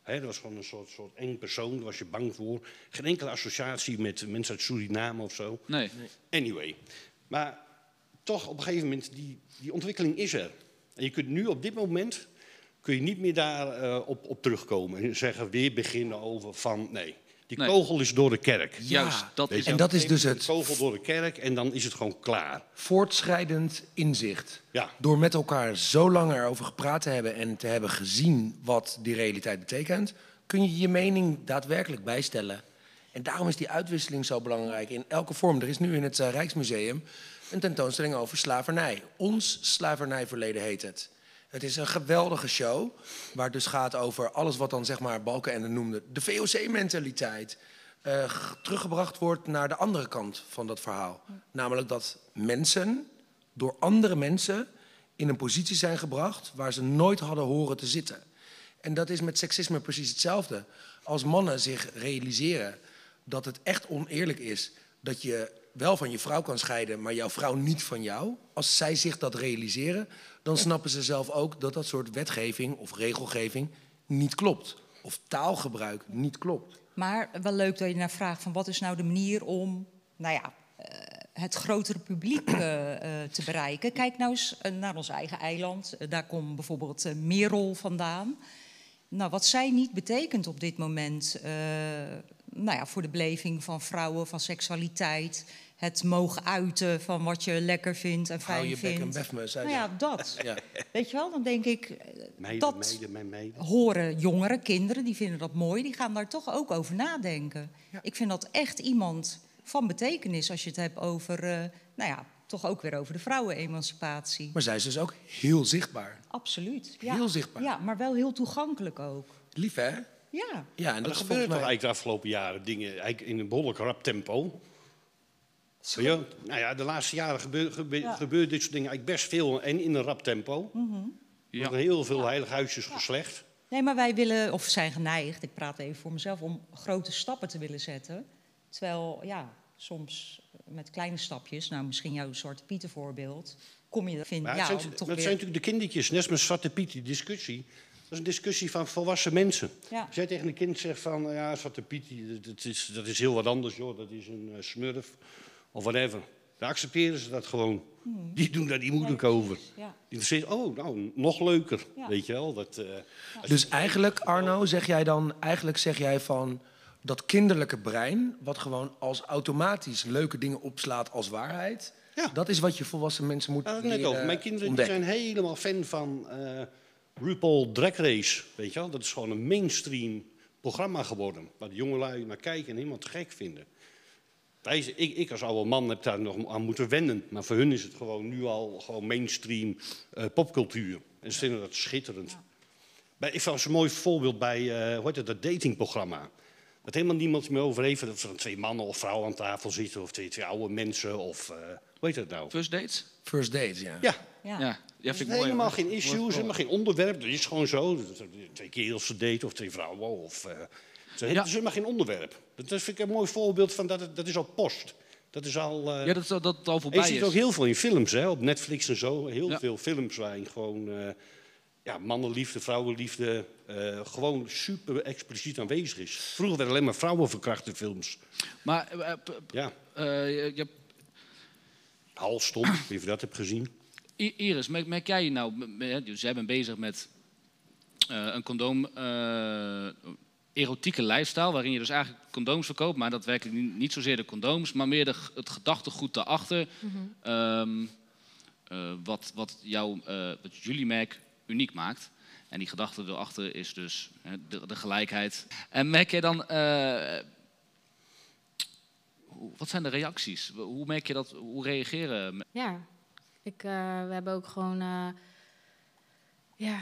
[SPEAKER 3] hè, dat was gewoon een soort, soort eng persoon, daar was je bang voor. Geen enkele associatie met mensen uit Suriname of zo.
[SPEAKER 2] Nee.
[SPEAKER 3] Anyway, maar toch op een gegeven moment, die, die ontwikkeling is er. En je kunt nu op dit moment, kun je niet meer daar eh, op, op terugkomen en zeggen, weer beginnen over van, nee, die
[SPEAKER 2] Nee.
[SPEAKER 3] kogel is door de kerk.
[SPEAKER 2] Juist, dat
[SPEAKER 3] Weet
[SPEAKER 2] is
[SPEAKER 4] En dat is dus het
[SPEAKER 3] kogel door de kerk en dan is het gewoon klaar.
[SPEAKER 4] voortschrijdend inzicht.
[SPEAKER 3] Ja.
[SPEAKER 4] Door met elkaar zo lang erover gepraat te hebben en te hebben gezien wat die realiteit betekent, kun je je mening daadwerkelijk bijstellen. En daarom is die uitwisseling zo belangrijk in elke vorm. Er is nu in het eh, Rijksmuseum een tentoonstelling over slavernij. Ons slavernijverleden heet het. Het is een geweldige show, waar het dus gaat over alles wat dan zeg maar Balkenende noemde, de VOC-mentaliteit, eh, teruggebracht wordt naar de andere kant van dat verhaal. Namelijk dat mensen door andere mensen in een positie zijn gebracht waar ze nooit hadden horen te zitten. En dat is met seksisme precies hetzelfde. Als mannen zich realiseren dat het echt oneerlijk is dat je wel van je vrouw kan scheiden, maar jouw vrouw niet van jou. Als zij zich dat realiseren, dan snappen ze zelf ook dat dat soort wetgeving of regelgeving niet klopt. Of taalgebruik niet klopt.
[SPEAKER 5] Maar wel leuk dat je naar vraagt van wat is nou de manier om, nou ja, eh, het grotere publiek eh, eh, te bereiken. Kijk nou eens naar ons eigen eiland. Daar komt bijvoorbeeld Merel vandaan. Nou, wat zij niet betekent op dit moment, nou ja, voor de beleving van vrouwen, van seksualiteit, het mogen uiten van wat je lekker vindt en
[SPEAKER 4] Hou
[SPEAKER 5] fijn
[SPEAKER 4] je bek en
[SPEAKER 5] vindt.
[SPEAKER 4] bef me, zei
[SPEAKER 5] Nou ja, dat.
[SPEAKER 4] Ja.
[SPEAKER 5] Weet je wel, dan denk ik, eh,
[SPEAKER 3] Meiden,
[SPEAKER 5] dat
[SPEAKER 3] meiden, meiden.
[SPEAKER 5] horen jongeren, kinderen, die vinden dat mooi. Die gaan daar toch ook over nadenken. Ik vind dat echt iemand van betekenis als je het hebt over, eh, nou ja, toch ook weer over de vrouwenemancipatie.
[SPEAKER 4] Maar zij is dus ook heel zichtbaar.
[SPEAKER 5] Absoluut. Ja.
[SPEAKER 4] Heel zichtbaar.
[SPEAKER 5] Ja, maar wel heel toegankelijk ook.
[SPEAKER 4] Lief, hè?
[SPEAKER 5] Ja.
[SPEAKER 4] Ja, en
[SPEAKER 3] Maar
[SPEAKER 4] dat
[SPEAKER 3] er gebeuren
[SPEAKER 4] volgens
[SPEAKER 3] toch
[SPEAKER 4] mij...
[SPEAKER 3] eigenlijk de afgelopen jaren dingen eigenlijk in een behoorlijk rap tempo. Je, nou ja, de laatste jaren gebeurt gebe gebeurt dit soort dingen eigenlijk best veel en in een rap tempo. Er
[SPEAKER 2] Ja.
[SPEAKER 3] worden heel veel heilige huisjes geslecht.
[SPEAKER 5] Nee, maar wij willen, of zijn geneigd, ik praat even voor mezelf, om grote stappen te willen zetten. Terwijl, ja, soms met kleine stapjes, nou misschien jouw Zwarte Pieten voorbeeld, kom je er, vind
[SPEAKER 3] Maar
[SPEAKER 5] ja,
[SPEAKER 3] het, zijn,
[SPEAKER 5] toch
[SPEAKER 3] dat
[SPEAKER 5] weer...
[SPEAKER 3] zijn natuurlijk de kindertjes, net als met Zwarte Piet, die discussie. Dat is een discussie van volwassen mensen.
[SPEAKER 5] Ja.
[SPEAKER 3] Als jij tegen een kind zegt van, ja, Zwarte Piet, dat is, dat is heel wat anders, joh. Dat is een eh, smurf of whatever. Dan accepteren ze dat gewoon. Die doen daar niet moeilijk over.
[SPEAKER 5] Ja.
[SPEAKER 3] Die zeggen, oh, nou, nog leuker,
[SPEAKER 5] Ja.
[SPEAKER 3] weet je wel. Dat, eh,
[SPEAKER 4] Dus eigenlijk, Arno, zeg jij dan... Eigenlijk zeg jij van dat kinderlijke brein... wat gewoon als automatisch leuke dingen opslaat als waarheid...
[SPEAKER 3] Ja.
[SPEAKER 4] dat is wat je volwassen mensen moet
[SPEAKER 3] net
[SPEAKER 4] leren.
[SPEAKER 3] Mijn kinderen die
[SPEAKER 4] ontdekken.
[SPEAKER 3] zijn helemaal fan van eh RuPaul Drag Race. Weet je wel? Dat is gewoon een mainstream programma geworden. Waar de jongelui naar kijken en helemaal te gek vinden. Wij, ik, ik als oude man heb daar nog aan moeten wennen. Maar voor hun is het gewoon nu al gewoon mainstream eh, popcultuur. En ze vinden dat schitterend. Bij, ik vond een mooi voorbeeld bij eh, hoe heet het, dat datingprogramma. Dat helemaal niemand meer over heeft. Dat er twee mannen of vrouwen aan tafel zitten. Of twee, twee oude mensen. Of eh, hoe heet dat nou?
[SPEAKER 2] First dates?
[SPEAKER 4] First date, ja.
[SPEAKER 3] Ja,
[SPEAKER 5] Ja.
[SPEAKER 2] Ja, vind
[SPEAKER 3] is
[SPEAKER 2] ik mooi.
[SPEAKER 3] helemaal
[SPEAKER 2] hoor.
[SPEAKER 3] geen issues, helemaal geen onderwerp. Dat is gewoon zo. Twee kerels te daten of twee vrouwen. Of, eh, het is
[SPEAKER 2] Ja.
[SPEAKER 3] helemaal geen onderwerp. Dat vind ik een mooi voorbeeld van dat. het- Dat is al post. Dat is al. eh,
[SPEAKER 2] Ja, dat, dat het al
[SPEAKER 3] je
[SPEAKER 2] voorbij
[SPEAKER 3] ziet
[SPEAKER 2] is.
[SPEAKER 3] het ook heel veel in films, hè, op Netflix en zo. Heel
[SPEAKER 2] Ja.
[SPEAKER 3] veel films waarin gewoon eh, ja, mannenliefde, vrouwenliefde eh, gewoon super expliciet aanwezig is. Vroeger werden alleen maar vrouwen verkracht in films.
[SPEAKER 2] Maar
[SPEAKER 3] Ja,
[SPEAKER 2] eh, je hebt
[SPEAKER 3] Halstom, je of je dat hebt gezien.
[SPEAKER 2] Iris, merk, jij nou, dus jij bent bezig met eh, een condoom, eh, erotieke lifestyle, waarin je dus eigenlijk condooms verkoopt, maar daadwerkelijk niet, niet zozeer de condooms, maar meer de, het gedachtegoed daarachter. Ehm, eh, wat, wat, jou, wat jullie merk uniek maakt. En die gedachte erachter is dus hè, de, de gelijkheid. En merk jij dan, wat zijn de reacties? Hoe merk je dat, hoe reageren
[SPEAKER 6] Ja, ik, eh, we hebben ook gewoon. eh, ja,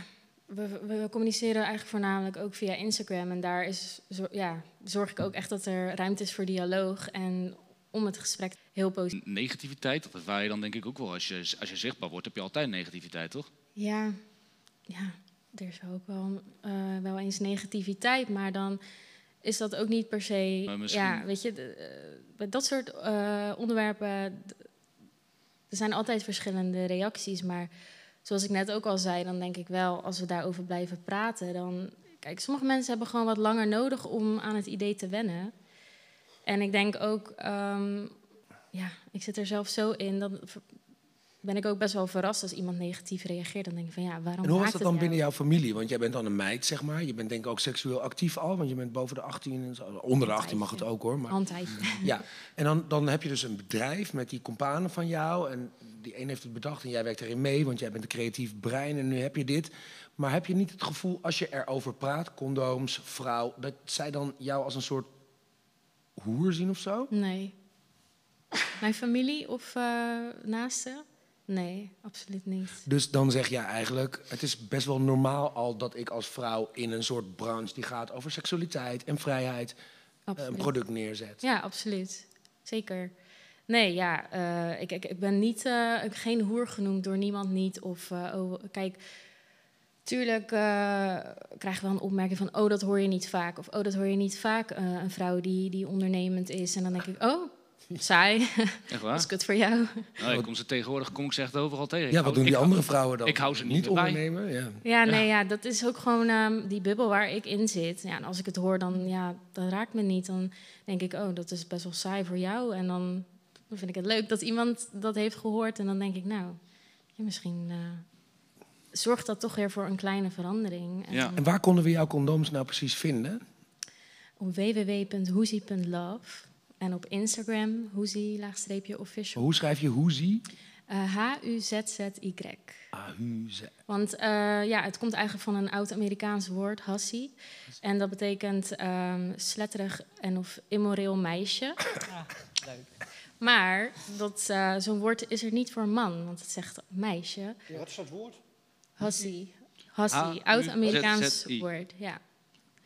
[SPEAKER 6] we, we, communiceren eigenlijk voornamelijk ook via Instagram. En daar is, zo- ja, zorg ik ook echt dat er ruimte is voor dialoog. En om het gesprek heel positief.
[SPEAKER 2] negativiteit, dat ervaar je dan denk ik ook wel. Als je, als je zichtbaar wordt, heb je altijd negativiteit, toch?
[SPEAKER 6] Ja, ja, er is ook wel, eh, wel eens negativiteit, maar dan is dat ook niet per se.
[SPEAKER 2] Maar misschien-
[SPEAKER 6] Ja, weet je, de- bij dat soort onderwerpen. Er zijn altijd verschillende reacties, maar zoals ik net ook al zei, dan denk ik wel, als we daarover blijven praten, dan. Kijk, sommige mensen hebben gewoon wat langer nodig om aan het idee te wennen. En ik denk ook, ehm, ja, ik zit er zelf zo in, ver- ben ik ook best wel verrast als iemand negatief reageert. Dan denk ik van ja, waarom
[SPEAKER 4] En hoe was dat dan binnen jouw familie? Want jij bent dan een meid, zeg maar. Je bent denk ik ook seksueel actief al, want je bent boven de 18. En zo. Onder de 18 mag het ook hoor. Maar, ja. En dan, dan heb je dus een bedrijf met die companen van jou. En die een heeft het bedacht en jij werkt erin mee, want jij bent een creatief brein en nu heb je dit. Maar heb je niet het gevoel, als je erover praat, condooms, vrouw, dat zij dan jou als een soort hoer zien of zo?
[SPEAKER 6] Nee. Mijn familie of eh naasten? Nee, absoluut niet.
[SPEAKER 4] Dus dan zeg jij eigenlijk, het is best wel normaal al dat ik als vrouw in een soort branche die gaat over seksualiteit en vrijheid eh, een product neerzet.
[SPEAKER 6] Ja, absoluut. Zeker. Nee, ja, eh, ik, ik, ik ben niet, eh, ik- geen hoer genoemd door niemand niet. Of, oh, kijk, tuurlijk krijgen we een opmerking van, oh, dat hoor je niet vaak. Of, oh, dat hoor je niet vaak, een vrouw die, die ondernemend is. En dan denk ik, oh, saai,
[SPEAKER 2] Echt
[SPEAKER 6] dat
[SPEAKER 2] waar?
[SPEAKER 6] is kut voor jou.
[SPEAKER 2] Nou, ik kom ze tegenwoordig kom ik ze echt overal tegen.
[SPEAKER 4] Ja, wat doen die
[SPEAKER 2] ik-
[SPEAKER 4] andere vrouwen dan?
[SPEAKER 2] ik hou ze niet bij.
[SPEAKER 4] ondernemen? Ja.
[SPEAKER 6] Ja, nee, ja, dat is ook gewoon ehm, die bubbel waar ik in zit. Ja, en als ik het hoor, dan ja, dat raakt me niet. Dan denk ik, oh, dat is best wel saai voor jou. En dan, dan vind ik het leuk dat iemand dat heeft gehoord. En dan denk ik, nou, ja, misschien eh, zorgt dat toch weer voor een kleine verandering. En
[SPEAKER 2] Ja.
[SPEAKER 4] En waar konden we jouw condooms nou precies vinden?
[SPEAKER 6] Op www.hoezie.love en op Instagram, hoezie-official.
[SPEAKER 4] Hoe schrijf je hoezie?
[SPEAKER 6] Eh, H-U-Z-Z-Y.
[SPEAKER 4] Ahuze.
[SPEAKER 6] Want eh, ja, het komt eigenlijk van een oud-Amerikaans woord, hassie. En dat betekent ehm, sletterig en of immoreel meisje.
[SPEAKER 5] leuk.
[SPEAKER 6] Maar dat, eh, zo'n woord is er niet voor man, want het zegt meisje.
[SPEAKER 3] Wat is dat woord?
[SPEAKER 6] Hassie. Hassie, oud-Amerikaans woord. Ja.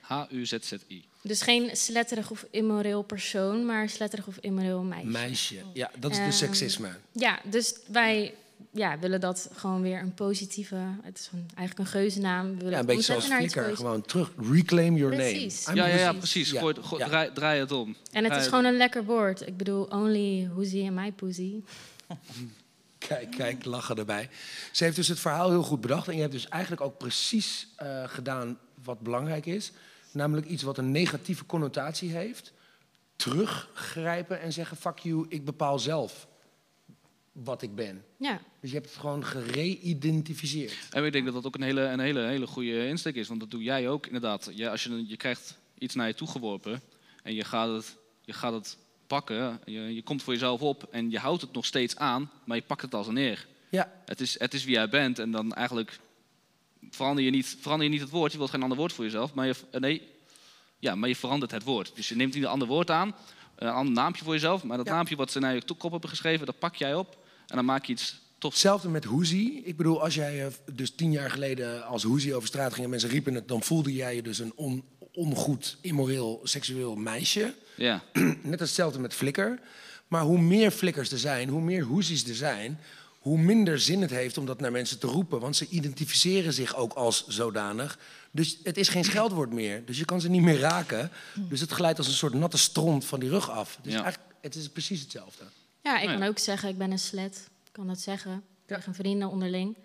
[SPEAKER 2] H-U-Z-Z-I.
[SPEAKER 6] Dus geen sletterig of immoreel persoon, maar sletterig of immoreel meisje.
[SPEAKER 4] Meisje. Ja, dat is
[SPEAKER 6] Ehm,
[SPEAKER 4] dus seksisme.
[SPEAKER 6] Ja, dus wij ja, willen dat gewoon weer een positieve... Het is een, eigenlijk een geuzennaam. We willen
[SPEAKER 4] Ja, een beetje zoals Flickr. Gewoon terug. Reclaim your
[SPEAKER 6] Precies.
[SPEAKER 4] name.
[SPEAKER 2] Ja, ja, ja, precies.
[SPEAKER 4] Ja,
[SPEAKER 2] Gooi, gooi-
[SPEAKER 4] ja.
[SPEAKER 2] draai, draai het om.
[SPEAKER 6] En het
[SPEAKER 2] Draai
[SPEAKER 6] is gewoon een lekker woord. Ik bedoel, only hoezie en my pussy.
[SPEAKER 4] Kijk, kijk, lachen erbij. Ze heeft dus het verhaal heel goed bedacht. En je hebt dus eigenlijk ook precies eh, gedaan wat belangrijk is. Namelijk iets wat een negatieve connotatie heeft. Teruggrijpen en zeggen, fuck you, ik bepaal zelf wat ik ben.
[SPEAKER 6] Ja,
[SPEAKER 4] Dus je hebt het gewoon gereïdentificeerd.
[SPEAKER 2] En ik denk dat dat ook een hele, een hele, hele goede insteek is. Want dat doe jij ook inderdaad. Ja, als je, je krijgt iets naar je toe geworpen en je gaat het, je gaat het pakken. Je, je komt voor jezelf op en je houdt het nog steeds aan, maar je pakt het als een neer.
[SPEAKER 4] Ja,
[SPEAKER 2] Het is, het is wie jij bent en dan eigenlijk verander je niet, verander je niet het woord. Je wilt geen ander woord voor jezelf, maar je, eh, nee, ja, maar je verandert het woord. Dus je neemt niet een ander woord aan, een ander naampje voor jezelf. Maar dat
[SPEAKER 4] Ja.
[SPEAKER 2] naampje wat ze naar je kop hebben geschreven, dat pak jij op en dan maak je iets tofs.
[SPEAKER 4] Hetzelfde met hoezie. Ik bedoel, als jij eh, dus tien jaar geleden als hoezie over straat ging en mensen riepen het, dan voelde jij je dus een on, ongoed, immoreel, seksueel meisje.
[SPEAKER 2] Ja.
[SPEAKER 4] Net hetzelfde met flikker. Maar hoe meer flikkers er zijn, hoe meer hoezies er zijn, hoe minder zin het heeft om dat naar mensen te roepen. Want ze identificeren zich ook als zodanig. Dus het is geen scheldwoord meer. Dus je kan ze niet meer raken. Dus het glijdt als een soort natte stront van die rug af. Dus
[SPEAKER 2] Ja.
[SPEAKER 4] eigenlijk, het is precies hetzelfde.
[SPEAKER 6] ja ik
[SPEAKER 2] Nou ja.
[SPEAKER 6] kan ook zeggen, ik ben een slet. Ik kan dat zeggen tegen vrienden onderling.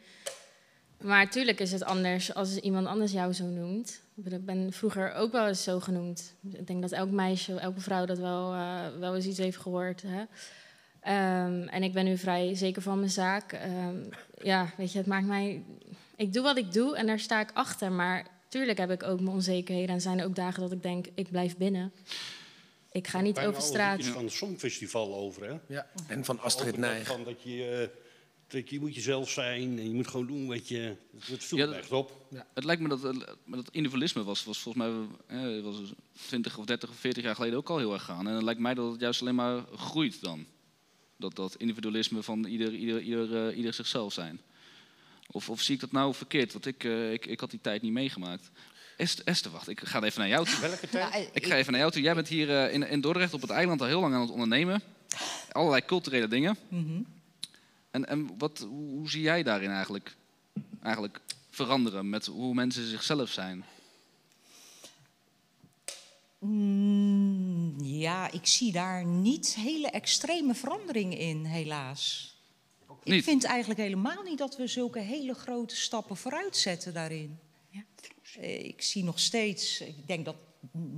[SPEAKER 6] Maar natuurlijk is het anders als iemand anders jou zo noemt. Ik ben vroeger ook wel eens zo genoemd. Ik denk dat elk meisje, elke vrouw dat wel, eh, wel eens iets heeft gehoord. Hè? Ehm, en ik ben nu vrij zeker van mijn zaak. Ehm, ja, weet je, het maakt mij... Ik doe wat ik doe en daar sta ik achter. Maar tuurlijk heb ik ook mijn onzekerheden. En zijn er ook dagen dat ik denk, ik blijf binnen. Ik ga niet
[SPEAKER 3] Bijna
[SPEAKER 6] over straat.
[SPEAKER 3] iets van het Songfestival over, hè?
[SPEAKER 4] Ja. En van Astrid Nijg.
[SPEAKER 3] Van dat je, eh, dat je moet jezelf zijn en je moet gewoon doen wat je... Het viel
[SPEAKER 2] Ja,
[SPEAKER 3] echt op.
[SPEAKER 2] Het lijkt me dat, eh, dat individualisme was, was volgens mij eh, was het 20 of 30 of 40 jaar geleden ook al heel erg gaan. En het lijkt mij dat het juist alleen maar groeit dan. Dat, dat individualisme van ieder, ieder, ieder, eh, ieder zichzelf zijn. Of, of zie ik dat nou verkeerd? Want ik, eh, ik, ik had die tijd niet meegemaakt. Esther, Esther, wacht, ik ga even naar jou toe.
[SPEAKER 3] Welke tijd?
[SPEAKER 5] Nou,
[SPEAKER 2] Ik ga even naar jou toe. Jij bent hier eh, in, in Dordrecht op het eiland al heel lang aan het ondernemen. Allerlei culturele dingen.
[SPEAKER 5] mhm.
[SPEAKER 2] En, en wat, hoe, hoe zie jij daarin eigenlijk, eigenlijk veranderen met hoe mensen zichzelf zijn?
[SPEAKER 5] Mm, ja, ik zie daar niet hele extreme veranderingen in, helaas. Ik
[SPEAKER 2] Niet?
[SPEAKER 5] vind eigenlijk helemaal niet dat we zulke hele grote stappen vooruit zetten daarin.
[SPEAKER 6] Ja.
[SPEAKER 5] Eh, Ik zie nog steeds, ik denk dat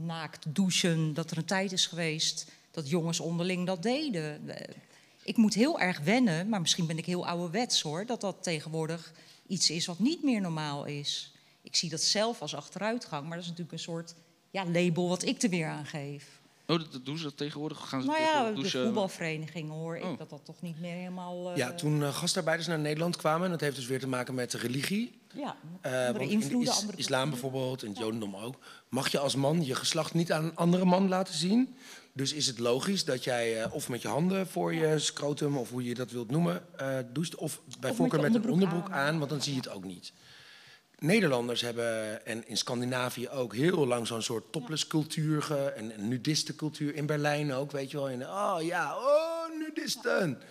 [SPEAKER 5] naakt douchen, dat er een tijd is geweest dat jongens onderling dat deden. Eh, Ik moet heel erg wennen, maar misschien ben ik heel ouderwets hoor, dat dat tegenwoordig iets is wat niet meer normaal is. Ik zie dat zelf als achteruitgang, maar dat is natuurlijk een soort ja, label wat ik er weer aan geef.
[SPEAKER 2] Oh, dat, dat doen ze dat tegenwoordig? Gaan ze
[SPEAKER 5] Nou ja, de voetbalverenigingen hoor ik
[SPEAKER 2] Oh.
[SPEAKER 5] dat dat toch niet meer helemaal... eh,
[SPEAKER 4] Ja, toen eh, gastarbeiders naar Nederland kwamen, en dat heeft dus weer te maken met de religie.
[SPEAKER 5] ja,
[SPEAKER 4] Eh,
[SPEAKER 5] andere
[SPEAKER 4] want
[SPEAKER 5] invloeden,
[SPEAKER 4] in de is-
[SPEAKER 5] andere
[SPEAKER 4] islam bijvoorbeeld, en het jodendom ook, mag je als man je geslacht niet aan een andere man laten zien. Dus is het logisch dat jij eh, of met je handen voor je scrotum, of hoe je dat wilt noemen, eh doucht, of bij
[SPEAKER 5] met
[SPEAKER 4] voorkeur met, een
[SPEAKER 5] onderbroek
[SPEAKER 4] onderbroek
[SPEAKER 5] aan.
[SPEAKER 4] aan, want dan zie je het ook niet. Nederlanders hebben, en in Scandinavië ook, heel lang zo'n soort topless cultuur, ge, en, en nudistencultuur, in Berlijn ook, weet je wel. In, oh ja, oh, nudisten.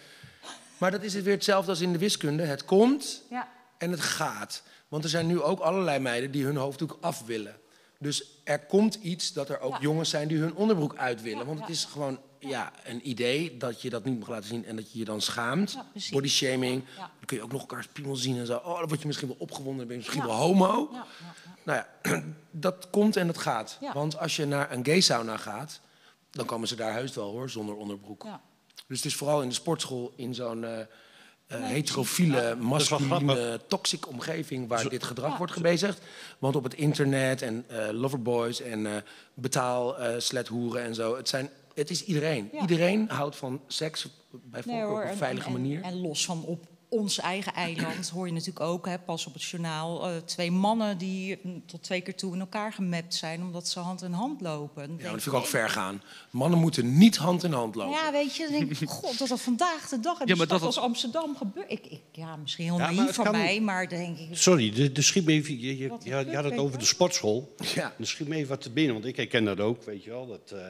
[SPEAKER 4] Maar dat is het weer hetzelfde als in de wiskunde. Het komt
[SPEAKER 5] Ja.
[SPEAKER 4] en het gaat. Want er zijn nu ook allerlei meiden die hun hoofddoek af willen. Dus er komt iets dat er ook
[SPEAKER 5] Ja.
[SPEAKER 4] jongens zijn die hun onderbroek uit willen.
[SPEAKER 5] Ja,
[SPEAKER 4] Want het is gewoon ja, een idee dat je dat niet mag laten zien en dat je je dan schaamt.
[SPEAKER 5] Ja.
[SPEAKER 4] Body shaming.
[SPEAKER 5] Ja.
[SPEAKER 4] Dan kun je ook nog elkaars piemel zien en zo. Oh, dan word je misschien wel opgewonden, dan ben je misschien
[SPEAKER 5] Ja.
[SPEAKER 4] wel homo.
[SPEAKER 5] Ja, ja, ja.
[SPEAKER 4] Nou ja, dat komt en dat gaat.
[SPEAKER 5] Ja.
[SPEAKER 4] Want als je naar een gay sauna gaat, dan komen ze daar heus wel hoor, zonder onderbroek.
[SPEAKER 5] Ja.
[SPEAKER 4] Dus het is vooral in de sportschool in zo'n eh, eh, heterofiele, masculine, toxic omgeving waar dit gedrag
[SPEAKER 5] Ja.
[SPEAKER 4] wordt gebezigd. Want op het internet en eh, loverboys en eh betaal eh slethoeren en zo, het, zijn, het is iedereen.
[SPEAKER 5] Ja.
[SPEAKER 4] Iedereen houdt van seks bij
[SPEAKER 5] Nee,
[SPEAKER 4] voorkeur
[SPEAKER 5] hoor,
[SPEAKER 4] op een
[SPEAKER 5] en-
[SPEAKER 4] veilige
[SPEAKER 5] en,
[SPEAKER 4] manier.
[SPEAKER 5] En los van op ons eigen eiland hoor je natuurlijk ook, hè, pas op het journaal, eh, twee mannen die mm, tot twee keer toe in elkaar gemapt zijn omdat ze hand in hand lopen. Dan
[SPEAKER 4] Ja, dat vind ik ook ver gaan. Mannen moeten niet hand in hand lopen.
[SPEAKER 5] Ja, weet je, dan denk ik, god, dat dat vandaag de dag in
[SPEAKER 2] Ja, maar dat
[SPEAKER 5] als Amsterdam gebeurt. Ik, ik, ja, misschien heel
[SPEAKER 3] Ja,
[SPEAKER 5] naïef van
[SPEAKER 3] kan-
[SPEAKER 5] mij, maar dan denk ik...
[SPEAKER 3] Sorry, de, de schiet me even, je, je, had- het over de sportschool.
[SPEAKER 4] Ja.
[SPEAKER 3] Er schiet me even wat te binnen, want ik herken dat ook, weet je wel. Dat, eh,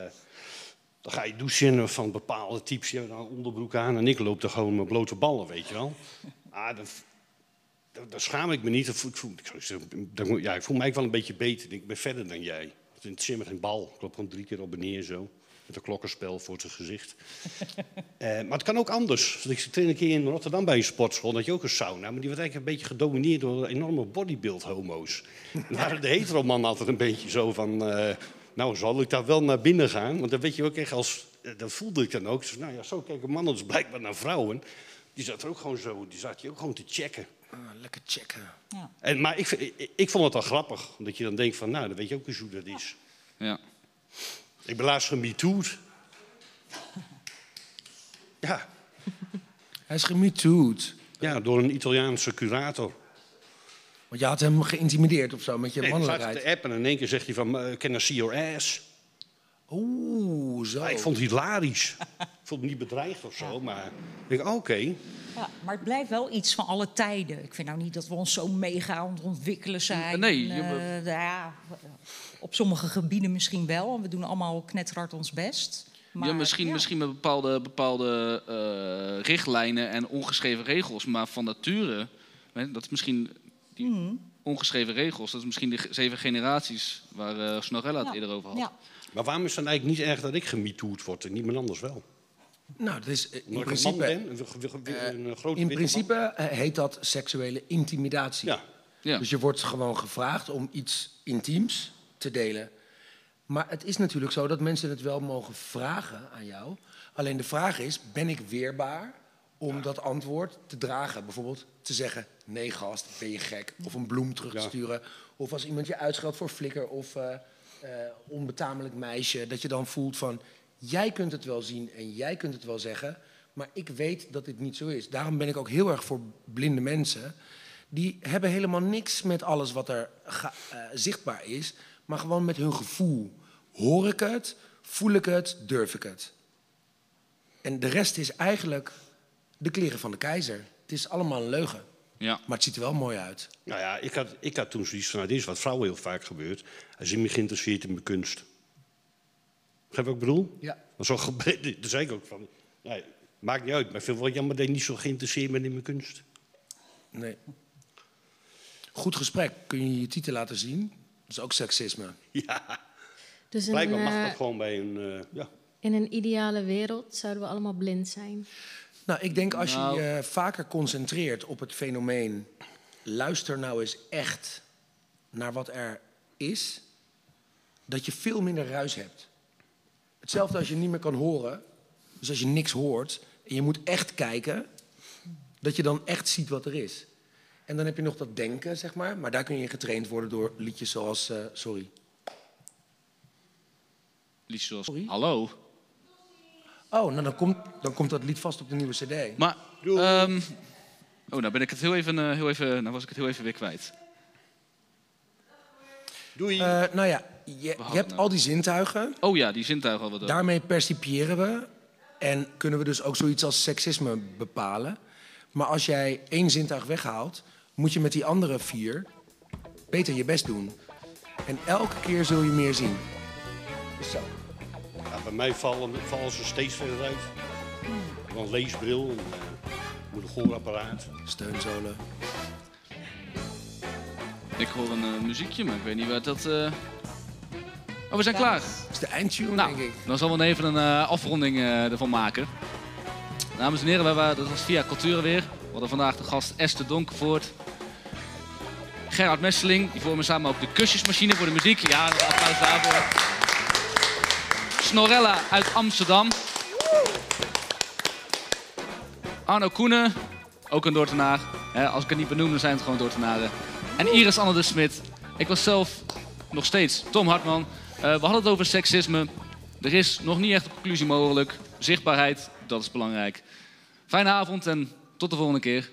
[SPEAKER 3] dan ga je douchen van bepaalde types, je hebt dan een onderbroek aan en ik loop er gewoon met blote ballen, weet je wel. Ah, dan schaam ik me niet. Ik voel, ik, ja, ik voel mij wel een beetje beter. Ik ben verder dan jij. Het interesseert me geen bal. Ik loop gewoon drie keer op en neer zo. Met een klokkenspel voor zijn gezicht. Eh, maar het kan ook anders. Ik train een keer in Rotterdam bij een sportschool. Dat je ook een sauna. Maar die werd eigenlijk een beetje gedomineerd door enorme bodybuild-homo's. Dan waren de hetero-mannen altijd een beetje zo van... eh, nou, zal ik daar wel naar binnen gaan? Want dan weet je ook echt als... eh, Dat voelde ik dan ook. Dus, nou ja, zo kijken mannen dus blijkbaar naar vrouwen. Die zat er ook gewoon zo... Die zat je ook gewoon te checken.
[SPEAKER 4] Ah, lekker checken.
[SPEAKER 3] En, maar ik, ik, ik vond het wel grappig. Omdat je dan denkt van... Nou, dan weet je ook eens hoe dat is.
[SPEAKER 2] Ja.
[SPEAKER 3] Ik ben laatst gemetoed. Ja,
[SPEAKER 4] Hij is gemetoed.
[SPEAKER 3] ja, door een Italiaanse curator.
[SPEAKER 4] Want je had hem geïntimideerd of zo met je
[SPEAKER 3] Nee,
[SPEAKER 4] mannelijkheid.
[SPEAKER 3] te appen en in één keer zegt hij van... eh, Can I see your ass?
[SPEAKER 4] Oeh, zo.
[SPEAKER 3] Ja, ik vond het hilarisch. ik vond het niet bedreigd of zo, maar... Ik denk, oké.
[SPEAKER 5] Ja, maar het blijft wel iets van alle tijden. Ik vind nou niet dat we ons zo mega aan het ontwikkelen zijn.
[SPEAKER 2] Nee, je-
[SPEAKER 5] eh, nou ja, op sommige gebieden misschien wel. We doen allemaal knetterhard ons best. Maar,
[SPEAKER 2] ja, misschien,
[SPEAKER 5] ja.
[SPEAKER 2] misschien met bepaalde, bepaalde eh, richtlijnen en ongeschreven regels. Maar van nature, hè, dat is misschien die
[SPEAKER 5] Mhm.
[SPEAKER 2] ongeschreven regels. Dat is misschien de zeven generaties waar eh Snorella het
[SPEAKER 5] Ja.
[SPEAKER 2] eerder over had.
[SPEAKER 5] Ja.
[SPEAKER 3] Maar waarom is het dan eigenlijk niet erg dat ik gemetoed word en niemand anders wel?
[SPEAKER 4] Nou, dat is eh, in principe,
[SPEAKER 3] ben, een, grote
[SPEAKER 4] in principe eh, heet dat seksuele intimidatie.
[SPEAKER 3] Ja,
[SPEAKER 2] Ja.
[SPEAKER 4] Dus je wordt gewoon gevraagd om iets intiems te delen. Maar het is natuurlijk zo dat mensen het wel mogen vragen aan jou. Alleen de vraag is, ben ik weerbaar om dat antwoord te dragen? Bijvoorbeeld te zeggen, nee gast, ben je gek? Of een bloem terug te
[SPEAKER 3] Ja.
[SPEAKER 4] sturen. Of als iemand je uitscheldt voor flikker of eh, onbetamelijk meisje. Dat je dan voelt van, jij kunt het wel zien en jij kunt het wel zeggen. Maar ik weet dat dit niet zo is. Daarom ben ik ook heel erg voor blinde mensen. Die hebben helemaal niks met alles wat er eh, zichtbaar is. Maar gewoon met hun gevoel. Hoor ik het? Voel ik het? Durf ik het? En de rest is eigenlijk de kleren van de keizer. Het is allemaal een leugen.
[SPEAKER 2] Ja.
[SPEAKER 4] Maar het ziet er wel mooi uit.
[SPEAKER 3] nou ja, ik had, ik had toen zoiets van, nou, dit is wat vrouwen heel vaak gebeurt. Hij is niet meer geïnteresseerd in mijn kunst. Begrijp je wat ik bedoel?
[SPEAKER 4] Ja.
[SPEAKER 3] Zo gebeurt Daar zei ik ook van, nee, maakt niet uit. Maar ik vind het wel jammer dat je niet zo geïnteresseerd bent in mijn kunst.
[SPEAKER 4] Nee. Goed gesprek. Kun je je titel laten zien? Dat is ook seksisme.
[SPEAKER 3] Ja,
[SPEAKER 6] Dus in,
[SPEAKER 3] blijkbaar mag
[SPEAKER 6] eh,
[SPEAKER 3] dat gewoon bij een... eh, ja.
[SPEAKER 6] in een ideale wereld zouden we allemaal blind zijn.
[SPEAKER 4] Nou, ik denk als
[SPEAKER 2] Nou.
[SPEAKER 4] je je vaker concentreert op het fenomeen... luister nou eens echt naar wat er is... dat je veel minder ruis hebt. Hetzelfde als je niet meer kan horen. Dus als je niks hoort en je moet echt kijken... dat je dan echt ziet wat er is. En dan heb je nog dat denken, zeg maar. Maar daar kun je in getraind worden door liedjes zoals... eh, sorry.
[SPEAKER 2] Liedjes zoals
[SPEAKER 4] Sorry?
[SPEAKER 2] Hallo.
[SPEAKER 4] Oh, nou dan komt, dan komt dat lied vast op de nieuwe cd.
[SPEAKER 2] Maar, ehm, oh, nou ben ik het heel even, eh, heel even, nou was ik het heel even weer kwijt.
[SPEAKER 3] Doei.
[SPEAKER 4] Eh, nou ja, je, je hebt
[SPEAKER 2] nou?
[SPEAKER 4] al die zintuigen.
[SPEAKER 2] Oh ja, die zintuigen hadden we
[SPEAKER 4] Daarmee percipiëren we en kunnen we dus ook zoiets als seksisme bepalen. Maar als jij één zintuig weghaalt, moet je met die andere vier beter je best doen. En elke keer zul je meer zien. Zo.
[SPEAKER 3] Bij mij vallen, vallen ze steeds verder uit. Dan een leesbril, een, eh, moet een gehoorapparaat.
[SPEAKER 4] Steunzolen.
[SPEAKER 2] Ik hoor een eh, muziekje, maar ik weet niet waar dat... eh, Oh, we zijn klaar.
[SPEAKER 4] Dat is de eindtune,
[SPEAKER 2] Nou,
[SPEAKER 4] denk ik.
[SPEAKER 2] dan zal we even een eh, afronding eh, ervan maken. Dames en heren, waren, dat was via Cultuur weer. We hadden vandaag de gast Esther Donkervoort. Gerard Messeling, die vormen samen ook de kusjesmachine voor de muziek. Ja, een applaus daarvoor. Snorella uit Amsterdam. Arno Koenen, ook een Dordtenaar. Hè, als ik het niet benoem, dan zijn het gewoon Dordtenaren. En Iris Anne de Smit. Ik was zelf nog steeds Tom Hartman. Eh, we hadden het over seksisme. Er is nog niet echt een conclusie mogelijk. Zichtbaarheid, dat is belangrijk. Fijne avond en tot de volgende keer.